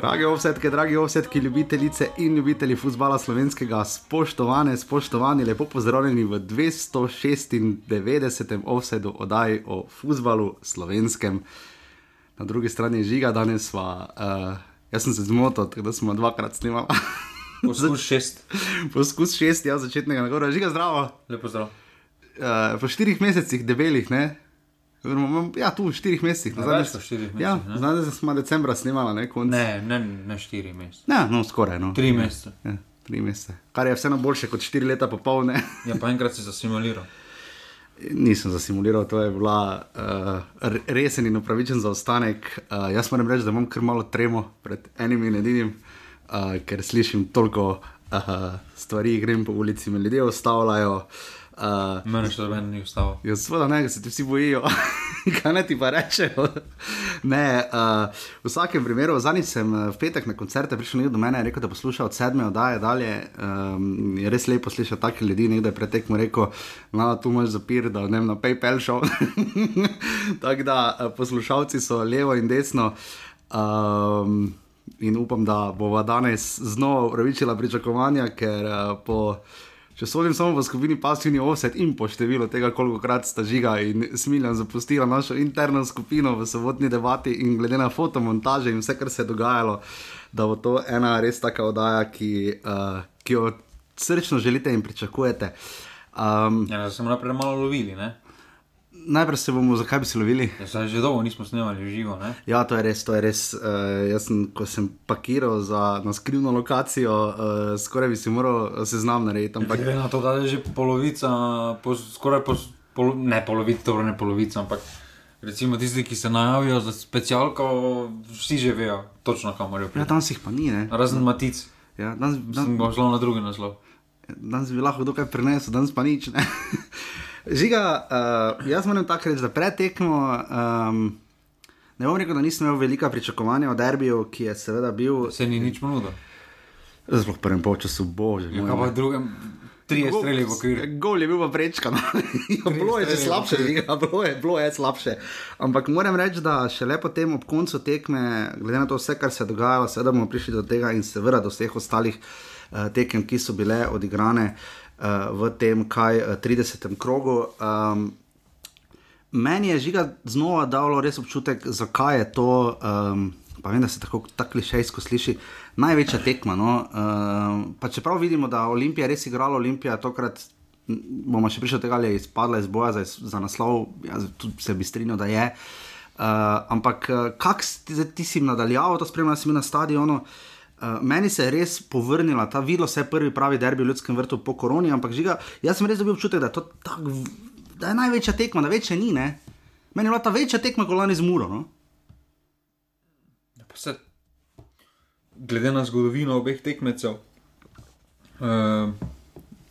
Drage ovsetke, dragi ovsetki, ljubitelice in ljubitelji futbola slovenskega, spoštovane, spoštovani, lepo pozdravljeni v 296. ovsedu oddaji o futbalu slovenskem. Na drugi strani je žiga, danes sva, uh, jaz sem se zmotil, tako da smo dvakrat snimali. Poskus šest. Poskus šest, ja, začetnega nagora, žiga zdravo. Lepo zdrav. Uh, po štirih mesecih debelih, ne? Ja, tu v štirih mesecih. Ja, več kot štirih Ja, mesecih, ne? zdaj da smo decembra snimali, ne? Konc. Ne, ne, ne štiri mesece. Ja, no, skoraj. No. Tri mesece. Ja, tri mesece. Kar je vseeno boljše kot štiri leta popolne. Ja, pa enkrat si zasimuliral. Nisem zasimuliral, to je bila uh, resen in upravičen zaostanek. Uh, jaz moram reči, da imam kar malo tremo pred enim in edinim, uh, ker slišim toliko uh, stvari, grem po ulici, me ljudje ustavljajo. Uh, Mene še doben ni ustavil. Ja, seveda ne, se ti vsi bojijo. Kaj naj ti pa rečejo? ne, uh, v vsakem primeru, zadnjič sem eh, v petek na koncerte prišel nekdo do mene in rekel, da posluša od sedme oddaje dalje. Um, je res lepo slišati take ljudi, nekdo je pretekmo rekel, no, tu imaš zapir, da ne vem, na PayPal šel. Tako da uh, poslušalci so levo in desno. Um, in upam, da bova danes znova upravičila pričakovanja, ker uh, po. Če sodim samo v skupini pasivni offset in po številu tega, koliko krat sta žiga in smiljan zapustila našo interno skupino v sobotni debati in glede na fotomontaže in vse, kar se je dogajalo, da bo to ena res taka oddaja, ki, uh, ki jo srčno želite in pričakujete. Um, Ja, da smo naprej malo lovili, ne? Najprej se bomo, zakaj bi se lovili? Ja, že dolgo nismo snemali živo, ne? Ja, to je res, to je res. Uh, jaz sem, ko sem pakiral za na skrivno lokacijo, uh, skoraj bi si moral seznam narediti. Ampak Glede na to, da je že polovica, po, skoraj po, polo, ne polovica, dobro ne polovica, ampak recimo tisti, ki se najavijo za specialko, vsi že vejo točno, kam morajo ja, priti. danes jih pa ni. Ne? Razen matic, Ja, danes, danes, sem bo šlo na drugi naslov. danes bi lahko dokaj prenesel, danes pa nič. Žiga, uh, jaz moram tako reči, da pretekmo. Um, ne bom rekel, da nisem imel velika pričakovanja o derbiju, ki je seveda bil, Se ni nič ponudil. zelo v prvem polčasu, bože. Ja, pa v drugem, tri Gol- streli v okvir. Gol je bil pa prečkan. Ja, bilo je že slabše, žiga, bilo, je, bilo je slabše. Ampak moram reči, da šele potem ob koncu tekme, glede na to vse, kar se je dogajalo, seveda bomo prišli do tega in seveda do vseh ostalih uh, tekem, ki so bile odigrane uh, v tem, kaj uh, 30. krogu. Um, Meni je žiga znova dalo res občutek, zakaj je to, um, pa vem, da se tako, tako klišejsko sliši, največja tekma. No? Um, pa čeprav vidimo, da Olimpija res igrala, Olimpija tokrat, bomo še prišli do tega, ali je izpadla iz boja za, za naslov, jaz tudi se bi strinjal, da je. Uh, ampak uh, kak ti, ti si nadaljeval, to spremljal si na stadionu. Uh, meni se je res povrnila ta videlo, se je prvi pravi derbi v ljudskem vrtu po koroni, ampak žiga, jaz sem res dobil občutek, da je to tak, da je največja tekma, da večje ni. Ne? Meni je bila ta večja tekma kot lani z Muro. No? Pa se, glede na zgodovino obeh tekmecev, uh,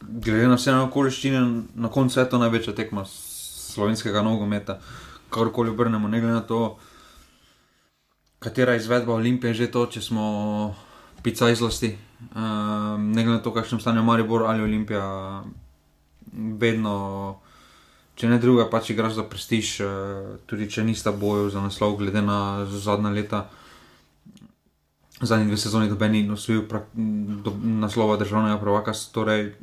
glede na vse okoliščine, na koncu je to največja tekma slovenskega nogometa. Karkoli obrnemo, ne glede na to, katera izvedba Olimpije je že to, če smo pica izlasti. Uh, ne glede na to, kakšnem stanju Maribor ali Olimpija, vedno. Če ne druga, pač igraš za prestiž, eh, tudi če nista boju za naslov, glede na zadnja leta zadnji dve sezoni doben ni osvojil prak- do, naslova državnega prvaka, torej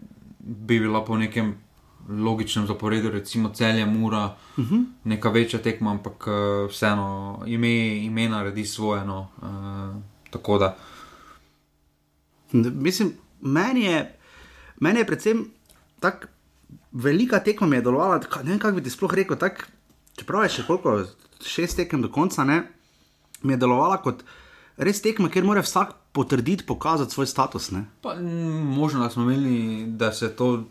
bi bila po nekem logičnem zaporedju, recimo celje, mura, uh -huh. neka večja tekma, ampak uh, vseeno ime, ime naredi svoje. No, uh, tako da Ne, Mislim, meni je, meni je predvsem tako velika tekma mi je delovala, ne vem, kako bi ti sploh rekel. Tak, čeprav je še koliko, šest tekem do konca, ne, mi je delovala kot res tekma, kjer mora vsak potrditi, pokazati svoj status. Ne. pa, m, možno, da smo imeli, da se je to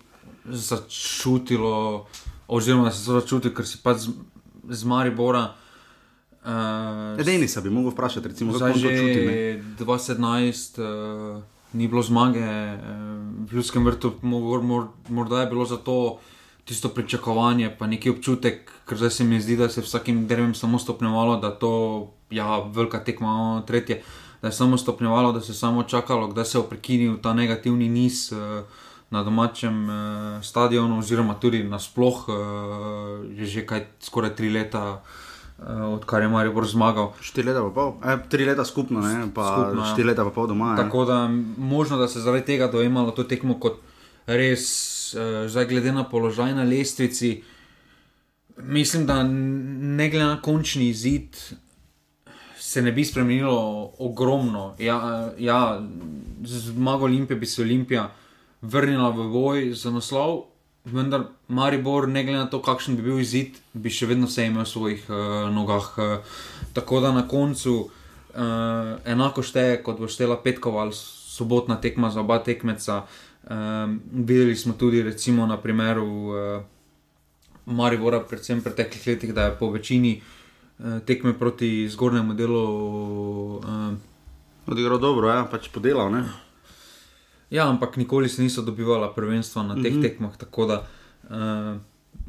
začutilo, oziroma da se je to začutilo, ker si pač z, z Maribora. Uh, Edini se bi mogel vprašati, recimo, Zdaj on to že čuti. ne. 2017 uh, ni bilo zmage uh, v Ljudskem vrtu, mor, mor, morda je bilo zato tisto pričakovanje, pa neki občutek, ker zdaj se mi zdi, da se vsakim derem samo stopnjevalo, da to je ja, velika tekma, tretje, da je samo stopnjevalo, da se je samo čakalo, da se je prekinil ta negativni niz. Uh, Na domačem eh, stadionu, oziroma tudi nasplošno, eh, je že kaj skoraj tri leta uh, odkar je Maribor zmagal. Štiri leta, pa pol, e, tri leta skupno, ne? pa Skupno, ja. štiri leta, pa pol doma. ne. Tako da možno, da se zaradi tega dojemalo to tekmo kot res, uh, zdaj glede na položaj na lestvici. Mislim, da ne glede na končni izid, se ne bi spremenilo ogromno. Ja, ja, z zmago Olimpije bi se Olimpija vrnila v boj za naslov, vendar Maribor, ne glede na to, kakšen bi bil izid, bi še vedno vse imel v svojih uh, nogah. Uh, tako da na koncu uh, enako šteje, kot bo štela petkova ali sobotna tekma za oba tekmeca. Um, videli smo tudi, recimo, na primeru uh, Maribora, predvsem v preteklih letih, da je po večini uh, tekme proti zgornjemu delu. Uh, Odigral dobro, ja, pač podelal. Ne? Ja, ampak nikoli se niso dobivala prvenstva na teh mm -hmm. tekmah, tako da. Uh,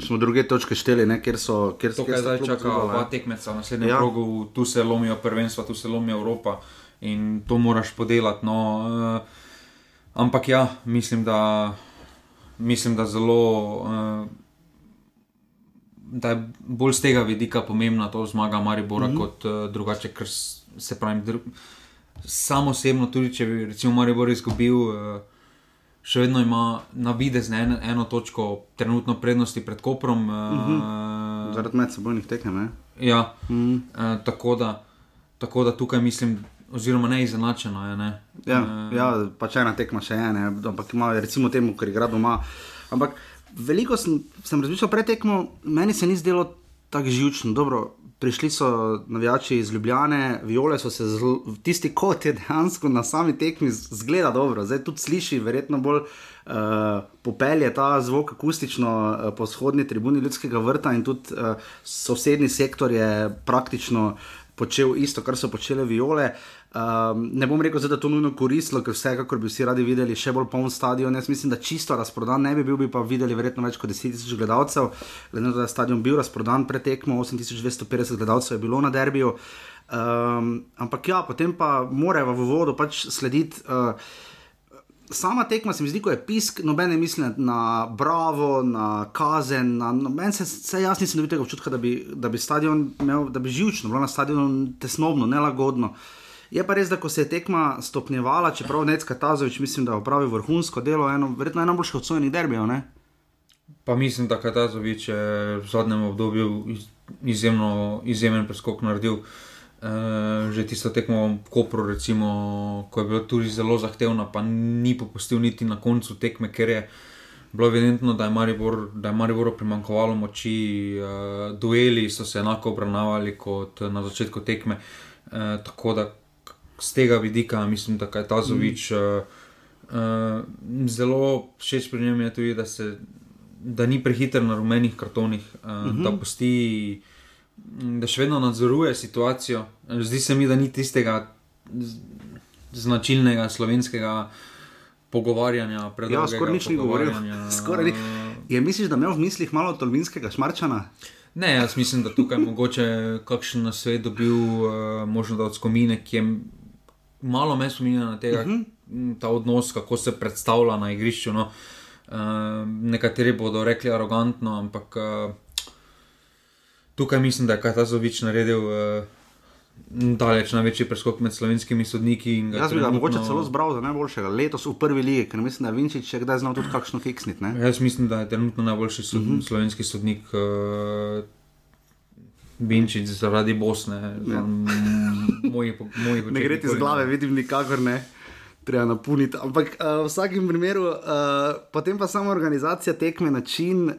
Smo druge točke šteli, ne? kjer so. Kjer, To, kjer zdaj čaka, ja. tekmeca v naslednjem Ja. krogu, tu se lomijo prvenstva, tu se lomi Evropa in to moraš podelati. No, uh, ampak ja, mislim, da, mislim, da zelo. Uh, Da je bolj z tega vidika pomembna to zmaga Maribora mm -hmm. kot uh, drugače, ker se pravi, dru... samo osebno, tudi če bi recimo Maribor izgubil, uh, še vedno ima na videz eno, eno točko trenutno prednosti pred Koprom. Uh, mm -hmm. Zaradi medsebojnih tekem. Ja, uh, tako, da, tako da tukaj mislim, oziroma ne izenačeno je. Ne? Ja, Eh, ja, pač ena tekma še je, ne, ampak ima recimo temu, ker igra doma. Ampak veliko sem, sem razmišljal pred tekmo, meni se ni zdelo tako živčno. Dobro, prišli so navijači iz Ljubljane, viole so se, zl, tisti kot je dejansko na sami tekmi zgleda dobro, zdaj tudi sliši, verjetno bolj. Uh, popelje ta zvok akustično uh, po vzhodni tribuni ljudskega vrta, in tudi uh, sosednji sektor je praktično počel isto, kar so počele viole. Um, ne bom rekel, da je to nujno koristilo, ker vsekakor bi vsi radi videli še bolj poln stadion. Jaz mislim, da čisto razprodan ne bi bil, bi pa videli verjetno več kot 10 tisoč gledalcev. Glede na to, da je stadion bil razprodan pred tekmo, 8250 gledalcev je bilo na derbiju. Um, ampak ja, potem pa morajo v vodu pač slediti. Uh, Sama tekma se mi zdi, ko je pisk, nobene misli na bravo, na kazen. Na, no, meni se, se jaz nisem dobil tega občutka, da bi, da bi stadion imel, da bi živčno, bilo na stadionu tesnobno, nelagodno. Je pa res, da ko se je tekma stopnjevala, čeprav Necka Tazovič mislim, da je opravil vrhunsko delo, eno, verjetno eno najboljših odsojenih derbijev. ne? Pa mislim, da Katazovič je v zadnjem obdobju iz, izjemno, izjemen preskok naredil. Uh, že tisto tekmo v Kopru, recimo, ko je bila tudi zelo zahtevna, pa ni popustil niti na koncu tekme, ker je bilo evidentno, da je Maribor, da je Mariboru primankovalo moči, uh, dueli so se enako obravnavali kot na začetku tekme. Uh, tako da z tega vidika mislim, da je Tazovič. Mm. Uh, Uh, zelo všeč pri njem je tudi, da, se, da ni prehiter na rumenih kartonih, uh, uh -huh. da pusti, m, da še vedno nadzoruje situacijo. Zdi se mi, da ni tistega značilnega slovenskega pogovarjanja. Ja, predolgega skoraj nič ni govoril. Skoraj ni. Je misliš, da imel v mislih malo tolminskega šmarčana? Ne, jaz mislim, da tukaj mogoče kakšen na svet dobil, uh, možno da od skomine, ki je malo me spominja na tega, uh -huh. ta odnos, kako se predstavlja na igrišču. No. Uh, nekateri bodo rekli arogantno, ampak uh, tukaj mislim, da je Katazovič naredil uh, daleč največji preskok med slovenskimi sodniki. Jaz bi ga trenutno- mogoče celo zbral za najboljšega letos v prvi ligi, ker mislim, da je Vinčič kdaj znal tudi kakšno fiksniti. ne? Jaz mislim, da je trenutno najboljši sod, uh -huh. slovenski sodnik. Uh, Binčič zaradi Bosne, ja. Moji, moji Ne gre ti z glave, vidim, nikakor ne. Treba napolniti. Ampak uh, v vsakem primeru, uh, potem pa samo organizacija tekme, način uh,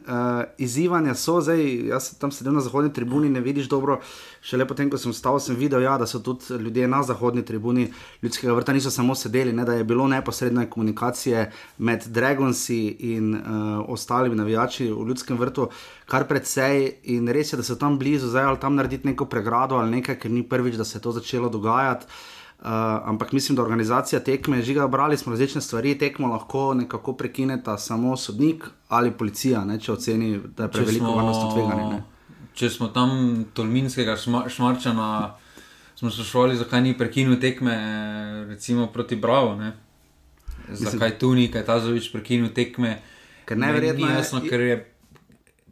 izzivanja so zdaj. Jaz tam sedel na zahodni tribuni, ne vidiš dobro. Šele potem, ko sem stal, sem videl, ja, da so tudi ljudje na zahodni tribuni ljudskega vrta niso samo sedeli, ne, da je bilo neposredne komunikacije med Dragonsi in uh, ostalimi navijači v ljudskem vrtu, kar precej. In res je, da so tam blizu, zdaj ali tam narediti neko pregrado ali nekaj, ker ni prvič, da se je to začelo dogajati. Uh, ampak mislim, da organizacija tekme, žiga, brali smo različne stvari, tekmo lahko nekako prekineta samo sodnik ali policija, ne, če oceni, da je preveliko varnostno tveganje. ne. Če smo tam Tolminskega šma, šmarčana, smo šoli, zakaj ni prekinil tekme, recimo proti Bravo. Ne? Zakaj tu ni, kaj Tazovič prekinil tekme? Ker neverjetno je- jasno, ker je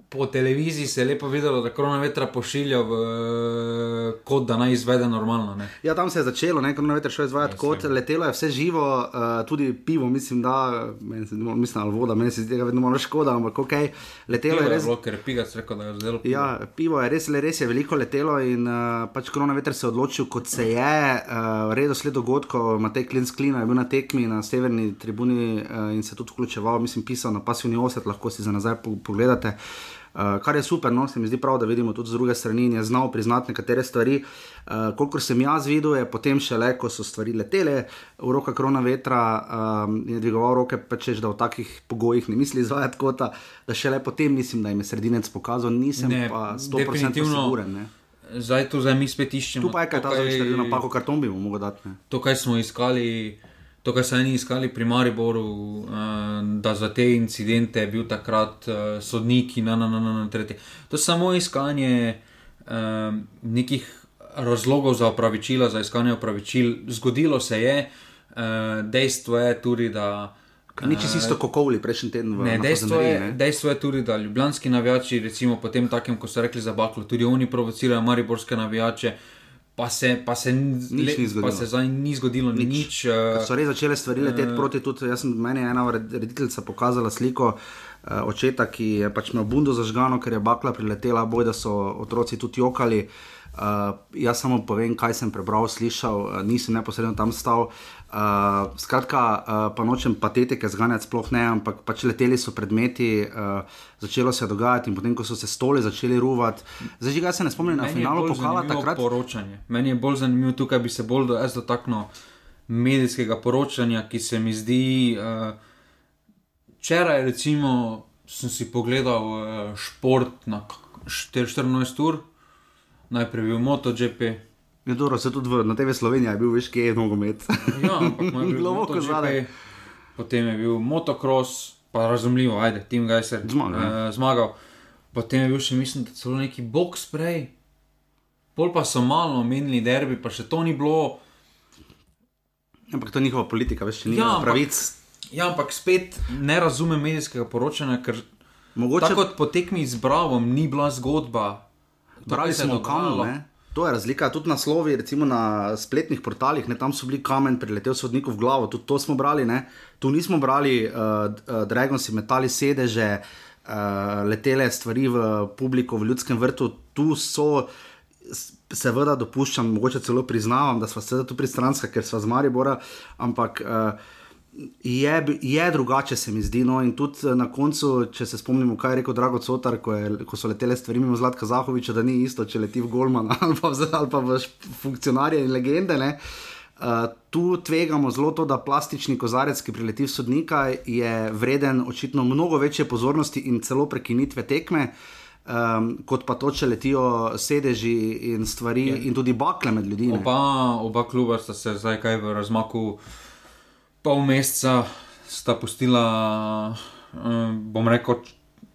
po televiziji se je lepo videlo, da korona vetra pošilja v, kot da naj izvede normalno. Ne? Ja, tam se je začelo, ne, korona vetra šel izvajati Ja, kot letelo, je vse živo, uh, tudi pivo, mislim, da, meni se, mislim, ali voda, meni se zdi tega vedno malo škoda, ampak ok, letelo je res. bilo, ker je pigac rekel, da je zdelo. Ja, pivo je res, le res je veliko letelo in uh, pač korona veter se je odločil, kot se je. Uh, redosled dogodkov, Matej Klins Klina je bil na tekmi na severni tribuni uh, in se tudi vključeval, mislim, pisal na pasivni osed, lahko si za nazaj po, pogledate. Uh, kar je super, no, se mi zdi prav, da vidimo tudi z druge strani in je znal priznati nekatere stvari. Uh, kolikor sem jaz videl, je potem šele, ko so stvari letele v roka korona vetra, um, je dvigoval roke, pa češ, da v takih pogojih ne misli izvajati kota, da šele potem mislim, da jim je sredinec pokazal, nisem Ne, pa 100% definitivno. siguren. Ne. Zdaj to zdaj mi spet iščemo. Tu pa je kaj ta zdaj naredil napako, karton bi mu mogel dati. Ne. To, kaj smo iskali, to, kar so eni iskali pri Mariboru, uh, da za te incidente je bil takrat uh, sodnik in na, na, na, na, na tretje. To je samo iskanje uh, nekih razlogov za opravičila, za iskanje opravičil. Zgodilo se je, uh, dejstvo je tudi, da. Ni čisto isto kot Kovli prejšnji teden v Ne, dejstvo, je, ne. dejstvo je tudi, da ljubljanski navijači, recimo po tem takem, ko so rekli za baklo, tudi oni provocirajo mariborske navijače, pa se, pa se, Nič ni pa se zdaj ni zgodilo nič. nič uh, so res začele stvari leteti proti. Tudi, jaz sem, meni ena red- rediteljica pokazala sliko uh, očeta, ki je pač imel bundo zažgano, ker je bakla priletela, boj, da so otroci tudi jokali. Uh, jaz samo povem, kaj sem prebral, slišal, uh, nisem neposredno tam stal. Uh, skratka, uh, pa nočem patetike zganjati, sploh ne, ampak pač leteli so predmeti, uh, začelo se je dogajati, in potem, ko so se stoli začeli ruvati, zdaj že ga se ne spomnim na Meni je finalu pokala takrat. Poročanje. Meni je bolj zanimivo tukaj, bi se bolj do, dotaknil medijskega poročanja, ki se mi zdi. Uh, včeraj, recimo, sem si pogledal uh, šport na k- štir- 14 ur, najprej bil MotoGP. Je dobro, se tudi v, na TV Slovenija je bil veš, kje je nogomet. Ja, Globoko zadaj. potem je bil motocross, pa razumljivo, ajde, Tim Geiser Zmagal, ne? uh, zmagal. Potem je bil še, mislim, da celo neki box spray. Pol pa so malo omenili derbi, pa še to ni bilo. Ampak to je njihova politika, veš, ni Ja, ja, ampak- pravic. Ja, ampak spet ne razumem medijskega poročanja, ker Mogoče tako kot po tekmi z Bravom ni bila zgodba. je smo dogajalo. ne. To je razlika, tudi naslovi, recimo na spletnih portalih, ne, tam so bili kamen, priletel sodniku v glavo, tudi to smo brali. Ne. Tu nismo brali, uh, uh, Dragon si metali sedeže, uh, letele stvari v publiko, v ljudskem vrtu, tu so. Seveda dopuščam, mogoče celo priznavam, da smo seveda tu pristranska, ker smo z Maribora, ampak uh, je, je drugače, se mi zdi. No, in tudi eh, na koncu, če se spomnimo, kaj je rekel Drago Cotar, ko, je, ko so letele stvari mimo Zlatka Zahoviča, da ni isto, če leti v Golmana ali pa v, ali pa v funkcionarje in legende. Ne. Uh, tu tvegamo zelo to, da plastični kozarec, ki prileti v sodnika, je vreden očitno mnogo večje pozornosti in celo prekinitve tekme. Um, kot pa to, če letijo sedeži in stvari, Ja. in tudi bakle med ljudmi. Oba, oba kluba sta se zdaj kaj v razmaku pol meseca sta postila, eh, bom rekel,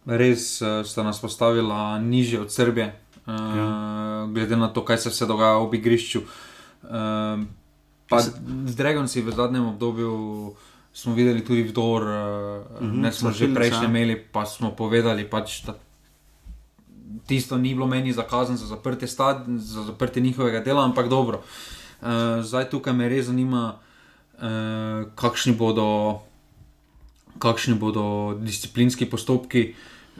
res eh, sta nas postavila niže od Srbije, eh, ja. glede na to, kaj se vse dogaja ob igrišču. Pa z Dragonci v zadnjem obdobju smo videli tudi vdor, uh, ne smo že prejšnji imeli, pa smo povedali pač, da tisto ni bilo meni zakazano za zaprtje, stad, za zaprtje njihovega dela, ampak dobro. Uh, zdaj tukaj me res zanima, uh, kakšni, bodo, kakšni bodo disciplinski postopki,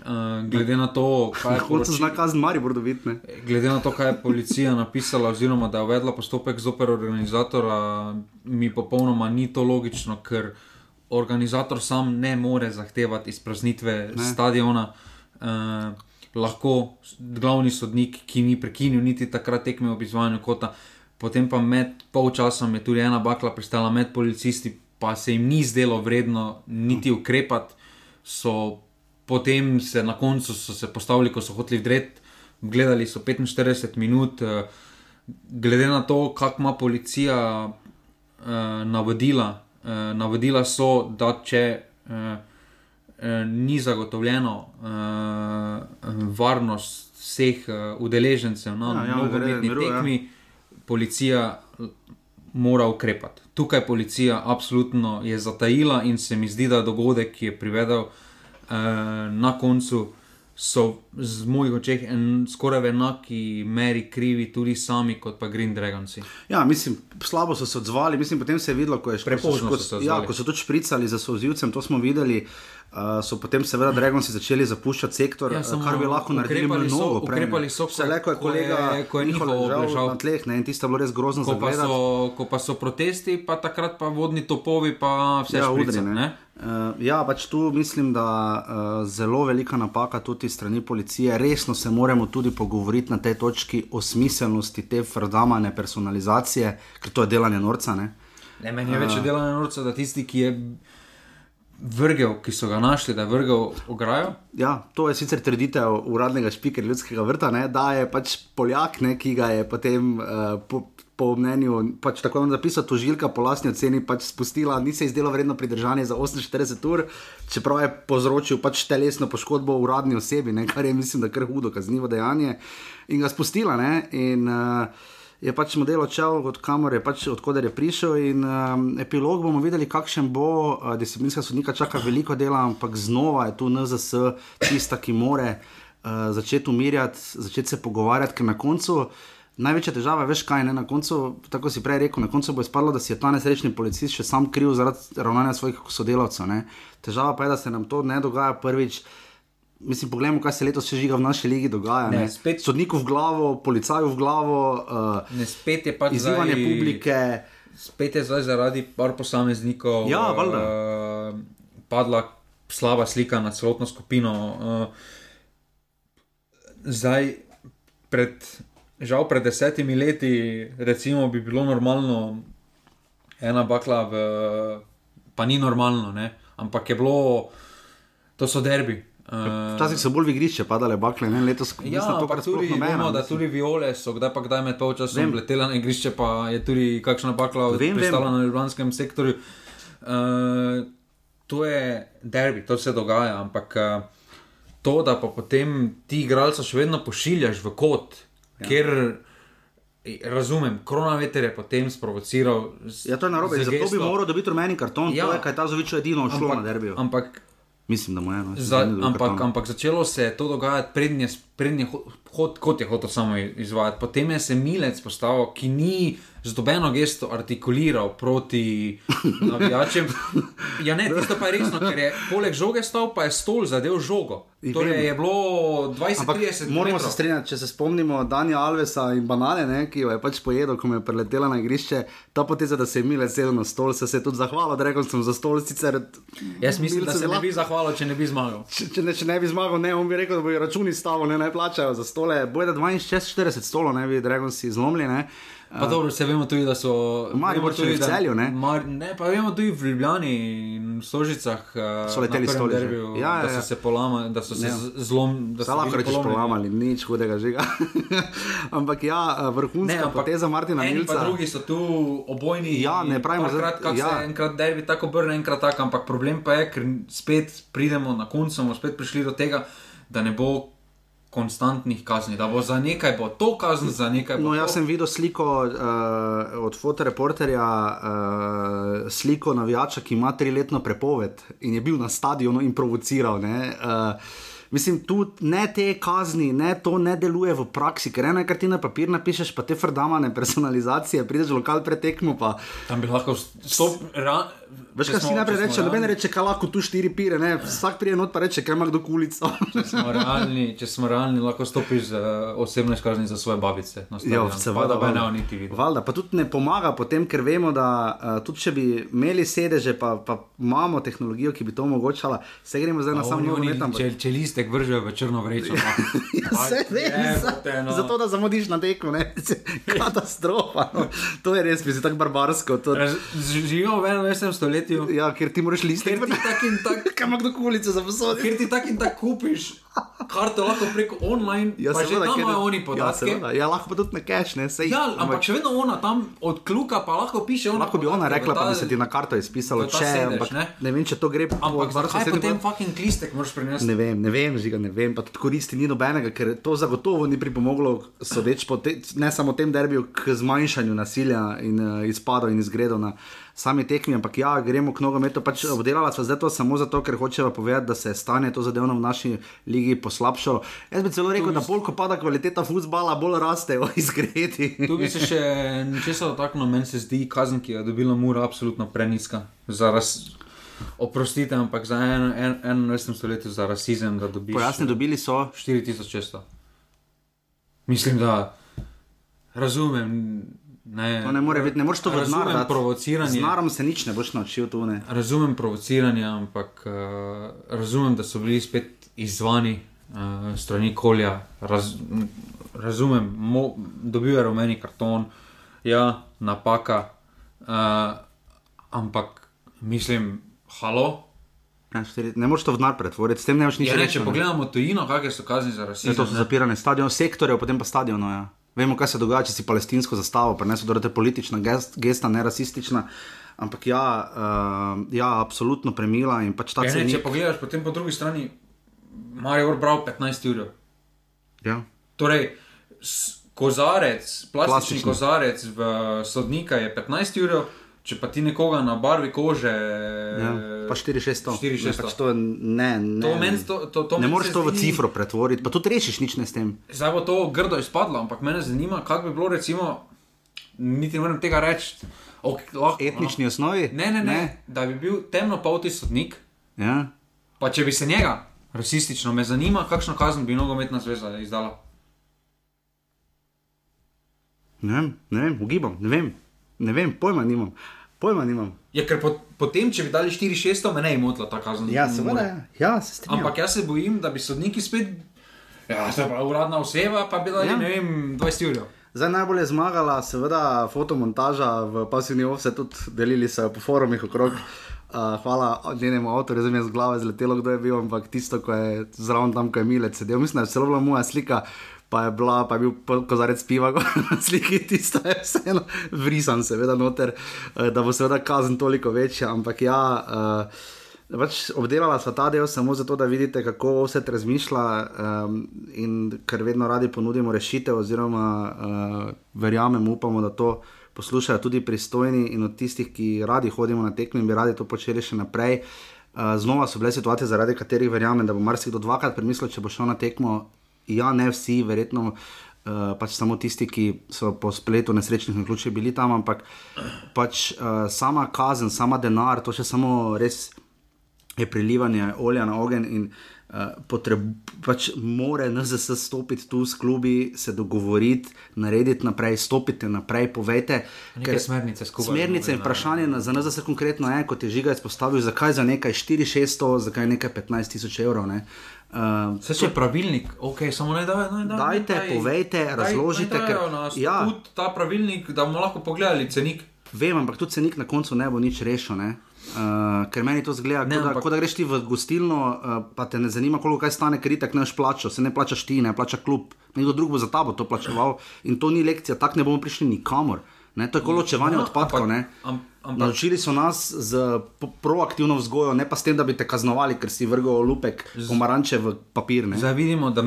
uh, glede na to, kaj je dobiti. ne. Glede na to, kaj je policija napisala, oziroma da je uvedla postopek zoper organizatora, mi popolnoma ni to logično, ker organizator sam ne more zahtevati izpraznitve ne. stadiona. Uh, lahko glavni sodnik, ki ni prekinil niti takrat tekme ob izvajanju kota, potem pa med polčasom je tudi ena bakla pristala med policisti, pa se jim ni zdelo vredno niti ukrepati. So potem se na koncu so se postavili, ko so hoteli vdret, gledali so 45 minut, eh, glede na to, kako ima policija eh, navodila. Eh, navodila so, da če eh, eh, ni zagotovljeno eh, varnost vseh eh, udeležencev na Ja, ja, nogometni miru, ja. Policija mora ukrepati. Tukaj policija absolutno je zatajila in se mi zdi, da dogodek, ki je privedel eh, na koncu so z mojih očeh en skoraj v enaki meri krivi tudi sami kot pa Green Dragonsi. Ja, mislim, slabo so se odzvali, mislim, potem se je videlo, ko, je, Prepozno ko, so, ja, ko so tudi špricali za sozivcem, to smo videli. Uh, so potem, seveda, Dragonci začeli zapuščati sektor, Ja, samo kar bi lahko naredili mnogo prej. ukrepali so, Vse le, ko je ko je- kolega ko je njihov ležal ležal. na tleh, ne, in tisto je bilo res grozno Ko pa, zagledati. so, ko pa so protesti, pa takrat pa vodni topovi, pa vse Ja, šprica, udri, ne. ne? Uh, ja, pač tu mislim, da uh, zelo velika napaka tudi strani policije. Resno se moramo tudi pogovoriti na tej točki o smiselnosti te frdamane personalizacije, ker to je delanje norca. Ne? Ne, meni je več delano norca, da tisti, ki je vrgel, ki so ga našli, da je vrgel ograjo. Ja, to je sicer trditev uradnega špikera ljudskega vrta, ne, da je pač Poljak, ne, ki ga je potem uh, po, po mnenju, pač tako je zapisal, tožilka po lastni oceni pač spustila, ni se izdelo vredno pridržanje za 48 ur, čeprav je povzročil pač telesno poškodbo uradni osebi, ne, kar je mislim, da kar hudo kaznivo dejanje in ga spustila. In, uh, Je pač model odšel, od kamor je pač odkuder je prišel, in um, epilog bomo videli, kakšen bo. Uh, disciplinska sodnika čaka veliko dela, ampak znova je tu NZS tista, ki more uh, začeti umirjati, začeti se pogovarjati, ker na koncu. Največja težava je, veš kaj, ne? na koncu, tako si prej rekel, na koncu bo izpadlo, da si je ta nesrečni policist še sam kriv zaradi ravnanja svojih sodelavcev. Ne? Težava pa je, da se nam to ne dogaja prvič. Mislim, poglejmo, kaj se letos še žiga v naši ligi dogaja. Ne, Ne, spet- Sodniku v glavo, policaju v glavo, uh, Ne, spet je pač izzivanje zdaj, publike. Spet je zdaj zaradi par posameznikov Ja, valjda. uh, padla slaba slika na celotno skupino. Uh, zdaj, pred, žal pred desetimi leti, recimo, bi bilo normalno ena bakla, v, pa ni normalno, ne? ampak je bilo, to so derbi. Uh, Včasih so bolj v igrišče padale bakle, ne letos, ko Ja, mislim, ampak tokrat sploh tudi, nobena, vemo, da mislim. tudi viole so kdaj pa kdaj med polčasom Vem. letela na igrišče, pa je tudi kakšna bakla Vem, pristala vem. na ljubljanskem sektorju. Uh, to je derbi, to se dogaja, ampak uh, to, da pa potem ti igralca še vedno pošiljaš v kot, ja. ker eh, razumem, koronaveter je potem sprovociral. Ja, to je narobe, zato bi moral dobiti rumeni karton, ja. To je kaj ta zovič edino šlo na ampak, derbiju. ampak Mislim, da mu je eno. Za, ampak, ampak začelo se je to dogajati, prednje, prednje hod, kot je hotel samo izvajati. Potem je se Milec postavil, ki ni z dobeno gesto artikuliral proti navijačem. Ja, ne, tisto pa je resno, ker je poleg žoge stal, pa je stol zadev žogo. Torej je bilo 20-30 Ampak moramo se metrov. strinjati, če se spomnimo Danja Alvesa in banane, ne, ki jo je pač pojedel, ko je preletela na igrišče. Ta poteza, da se je Milec sedel na stol, se, se je tudi zahvalil, da rekel sem za stol. Sicer, Jaz mislim, da se ne lahko- bi zahvalil, če ne bi zmagal. Če, če, ne, če ne bi zmagal, ne, on bi rekel, da bojo računi stavo, ne, ne plačajo za stole. Boje, da 42 stolov ne bi Dragonci zlomili. Pa dobro, se vemo tudi, da so. Maribor tudi v da- Celju, ne? Mar, ne, pa vemo tudi v Ljubljani in v Stožicah. eh, So leteli derbiju, Ja, ja, da ja. so se polamali, da so se Ja. zlom. Da so lahko rečeš polamali, nič hudega žiga. ampak ja, vrhunska Ne, poteza Martina Milca. drugi so tu obojni. Ja, ne pravimo, kak ja. se enkrat derbi tako obrne, enkrat tako, ampak problem pa je, ker spet pridemo na koncu, bomo spet prišli do tega, da ne bo konstantnih kazni, da bo za nekaj bo to kazen, za nekaj bo No, to. jaz sem videl sliko uh, od fotoreporterja, uh, sliko navijača, ki ima triletno prepoved in je bil na stadionu in provociral. Ne, uh, Mislim, tu ne te kazni, ne to ne deluje v praksi, ker ena je, kar ti na papir napišeš, pa te frdamane personalizacije, prideš v lokal pretekmo. Pa, Tam bi lahko stop. Ra, veš, kaj si najprej reče, noben reče, kaj lahko tu štiri pire, ne, vsak prije not pa reče, kaj ima kdo kulico. Če smo realni, če smo realni, lahko stopiš z uh, osebno izkaznico za svoje babice. Ja, seveda, Pa ne valjda. niti videl. Valjda, pa tudi ne pomaga potem, ker vemo, da uh, tudi če bi imeli sedeže, pa, pa imamo tehnologijo, ki bi to omogočala, se gremo zdaj na samo oni- oni, nogomet. ampak- Če, če listek vržejo v črno vrečo. pa- Ja, jebote, za, no. zato da zamudiš na tekmo, ne? katastrofa. No. To je res, mislim, tako barbarsko. To, Živimo v 21. stoletju, ja, ker ti moraš liste, ker ti tak in tak, kaj ima kdo kulico za posoditi. ker ti tak in tak kupiš karto lahko preko online, ja, pa že tam imajo oni Ja, podatke. seveda. ja, lahko pa tudi na cache, ne? Sej, Ja, ampak še vedno ona tam od kluka pa lahko piše ona. Lahko bi ona podatke v rekla, pa bi se ti na karto izpisalo, v ta če, ampak ne? ne vem, če to gre Ampak zakaj sosednjem potem pod- fucking listek moraš prinesti? Ne vem, ne vem, žiga, ne vem, pa tudi koristi ni nobenega, ker to zagotovo ni pripomoglo, sodeč po te, ne samo tem derbiju, k zmanjšanju nasilja in uh, izpadov in izgredov na, sami tekmi, ampak ja, gremo k nogometu. Pač obdelala sva zdaj to samo zato, ker hočeva povedati, da se je stanje to zadevno v naši ligi poslabšalo. Jaz bi celo rekel, da bolj ko pada kvaliteta futbola, bolj rastejo izgredi. Tu bi se še nečesa dotaknil, meni se zdi kazen, ki jo je dobila Mura, absolutno preniska. Za ras... Oprostite, ampak za en, en, 21. stoletje za rasizem, da dobiš Pojasni, dobili so. 4600. Mislim, da razumem. Ne, To ne more biti, ne moreš to v denar razumem dati. Z provociranje. narom se nič ne boš naučil tu. Ne. Razumem provociranje, ampak uh, razumem, da so bili spet izzvani uh, strani kolja. Raz, razumem, mo, dobil je rumeni karton, ja, napaka, uh, ampak mislim, halo. Ja, ne moreš to v denar pretvoriti, s tem ne boš nič Ja, reči. če pogledamo tujino, kakšne so kazni za rasizem. to so ne. zapirane stadione, sektorjev, potem pa stadionov. Ja. Vemo, kaj se dogaja, če si palestinsko zastavo, pa ne so torej politična gest, gesta, ne rasistična. Ampak ja, uh, ja, absolutno premila in pač ta Ja, ne, če pogledaš, potem po drugi strani, Marijo bral 15 ur. Ja. Torej, kozarec, Plastični. plastični kozarec v sodnika je 15 ur, če pa ti nekoga na barvi kože. Ja, pa 4-600. 4-600. Pač to, ne, ne, To meni to, to, to ne moreš to v cifro pretvoriti, pa tudi rešiš nič ne s tem. Zdaj bo to grdo izpadlo, ampak mene zanima, kako bi bilo, recimo, niti ne morem tega reči. Okay, lahko, Etnični osnovi? Ne, ne, ne, ne, da bi bil temnopolti sodnik, Ja. pa če bi se njega rasistično, me zanima, kakšno kazen bi nogometna zveza izdala. Ne vem, ne vem, ugibam, ne vem, ne vem, pojma nimam. Pojma nimam. Ja, ker po, potem, če bi dali 4-600, me ne bi motila ta kazen. Ja, seveda, ja, ja se strinjam. Ampak jaz se bojim, da bi sodniki spet, ja, je pa uradna oseba, pa bi dali, Ja. ne vem, 20 ur. Zdaj najbolj je zmagala, seveda, fotomontaža v pasivni offset, tudi delili so jo po forumih okrog. Uh, hvala njenemu avtorju, zdaj mi je z glave zletelo, kdo je bil, ampak tisto, ko je zraven tam, ko je Milec sedel, mislim, da je celo bila moja slika, pa je, bila, pa je bil kozarec piva sliki, tisto je vseeno vrisan, seveda, noter, uh, da bo seveda kazen toliko večja, ampak ja. Uh, Pač obdelala sva ta del samo zato, da vidite, kako vse razmišlja, um, in ker vedno radi ponudimo rešitev, oziroma uh, verjamemo, upamo, da to poslušajo tudi pristojni in od tistih, ki radi hodimo na tekme in bi radi to počeli še naprej. Uh, znova so bile situacije, zaradi katerih verjamem, da bo marsikdo dvakrat premislil, če bo šel na tekmo. Ja, ne vsi, verjetno. Uh, pač samo tisti, ki so po spletu nesrečnih naključij bili tam, ampak pač uh, sama kazen, sama denar, to še samo res je prelivanje olja na ogenj in uh, potreb, pač mora NZS stopiti tu s klubi, se dogovoriti, narediti naprej, stopite naprej, povejte. Neke smernice skupaj. Smernice in vprašanje na- za NZS konkretno je, kot je Žiga izpostavil, zakaj za nekaj 4-600, zakaj nekaj 15 tisoč evrov. Ne? Uh, Vse če je pravilnik, ok, samo ne da. Ne, da Dajte, daj, povejte, razložite, Ker, ker- na ja. statut, ta pravilnik, da bomo lahko pogledali cenik. Vem, ampak tudi cenik na koncu ne bo nič rešil. Ne? Uh, ker meni to zgleda, Ne, kot da, ampak- ko da greš ti v gostilno, uh, pa te ne zanima, koliko kaj stane, ker itak ne boš plačal, se ne plačaš ti, ne plača klub, nekdo drug bo za tabo to plačeval in to ni lekcija, tako ne bomo prišli nikamor. Ne? To je kot ločevanje No, odpadkov. ampak- ampak- Naučili so nas z proaktivno vzgojo, ne pa s tem, da bi te kaznovali, ker si vrgel olupek pomaranče v papir. Ne? Zdaj vidimo, da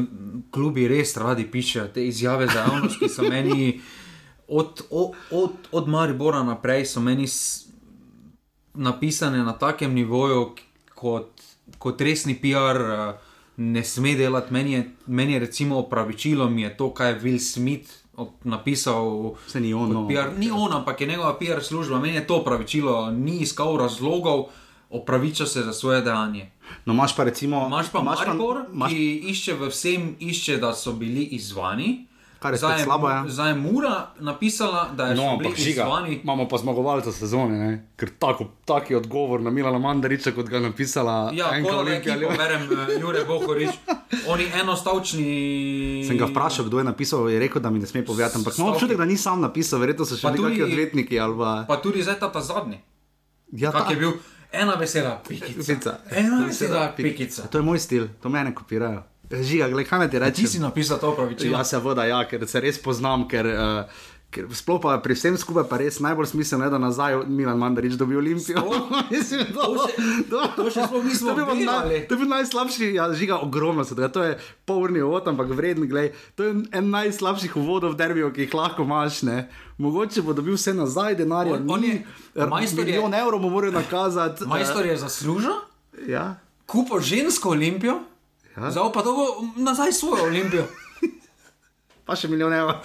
klubi res radi pišejo te izjave za javnost, ki so meni od, od, od, od Maribora naprej so meni napisane na takem nivoju, kot, kot resni PR. eh, Ne sme delati, meni je, meni je recimo opravičilo, mi je to, kaj je Will Smith napisal. Saj ni on, no. PR, ni on, ampak je njegova PR služba, meni je to opravičilo, ni iskal razlogov, opravičil se za svoje dejanje. No, imaš pa recimo. Imaš pa imaš Maribor, imaš, ki išče v vsem, išče, da so bili izvani. Kar je Zdaj slabo, ja. Zdaj je Mura napisala, da je No, no, bili izvani. imamo pa zmagovalca sezone, ne? ker tako, taki odgovor na Milana Mandariča, kot ga je napisala Ja, kot da ekipo berem, eh, Jure Bohorič, oni enostavčni. Sem ga vprašal, kdo je napisal, je rekel, da mi ne sme povedati, ampak imam Stavki. občutek, da ni sam napisal, verjetno so še Pa neki tudi- odvetniki. Ali pa... Pa tudi zdaj ta, ta zadnji. ja, Kak ta- je bil ena beseda, pikica. Pikica. Ena beseda, pikica. To je moj stil, to mene kopirajo. Žiga, gledaj, kaj naj ti Ti rečem. si napisal to pravičilo. Ja, seveda, ja, ker se res poznam, ker, uh, Ker sploh pa pri vsem skupaj pa res najbolj smiselno je, da nazaj Milan Mandarič dobi Olimpijo. Mislim, to, To še- to še sploh nismo naj- To je bil najslabši, ja, žiga ogromno se dogaja. To je polurni uvod, ampak vreden, glej. To je en najslabših uvodov v derbijo, ki jih lahko imaš, ne. Mogoče bo dobil vse nazaj, denarja. On- on je- majstor je- Milijon evrov mu morajo nakazati. Majstor je zaslužil, eh, Ja. kupo žensko olimpijo, Ja. zdaj pa to bo nazaj svojo olimpijo. pa še milijon evrov.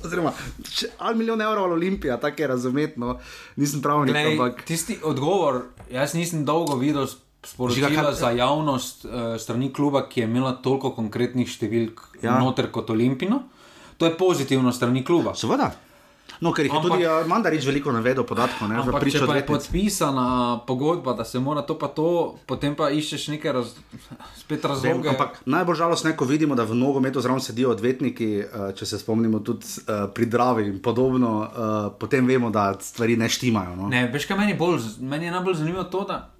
Oziroma, če, ali milijon evrov ali Olimpija, tako je razumetno, nisem pravnik, Glej, ampak tisti odgovor, jaz nisem dolgo videl s- Žiga, sporočila kaj- za javnost uh, strani kluba, ki je imela toliko konkretnih številk ja. noter kot Olimpino. To je pozitivno strani kluba. seveda. No, ker jih je Ampak- tudi uh, Mandarič veliko navedel podatkov, ne, Ampak če pa je podpisana pogodba, da se mora to pa to, potem pa iščeš neke raz, spet Vem, razloge. ampak najbolj žalostno je, ko vidimo, da v nogometu zraven sedijo odvetniki, uh, če se spomnimo tudi uh, pri Dravi in podobno, potem vemo, da stvari ne štimajo. No? Ne, veš kaj meni, bolj, meni je najbolj zanimivo to, da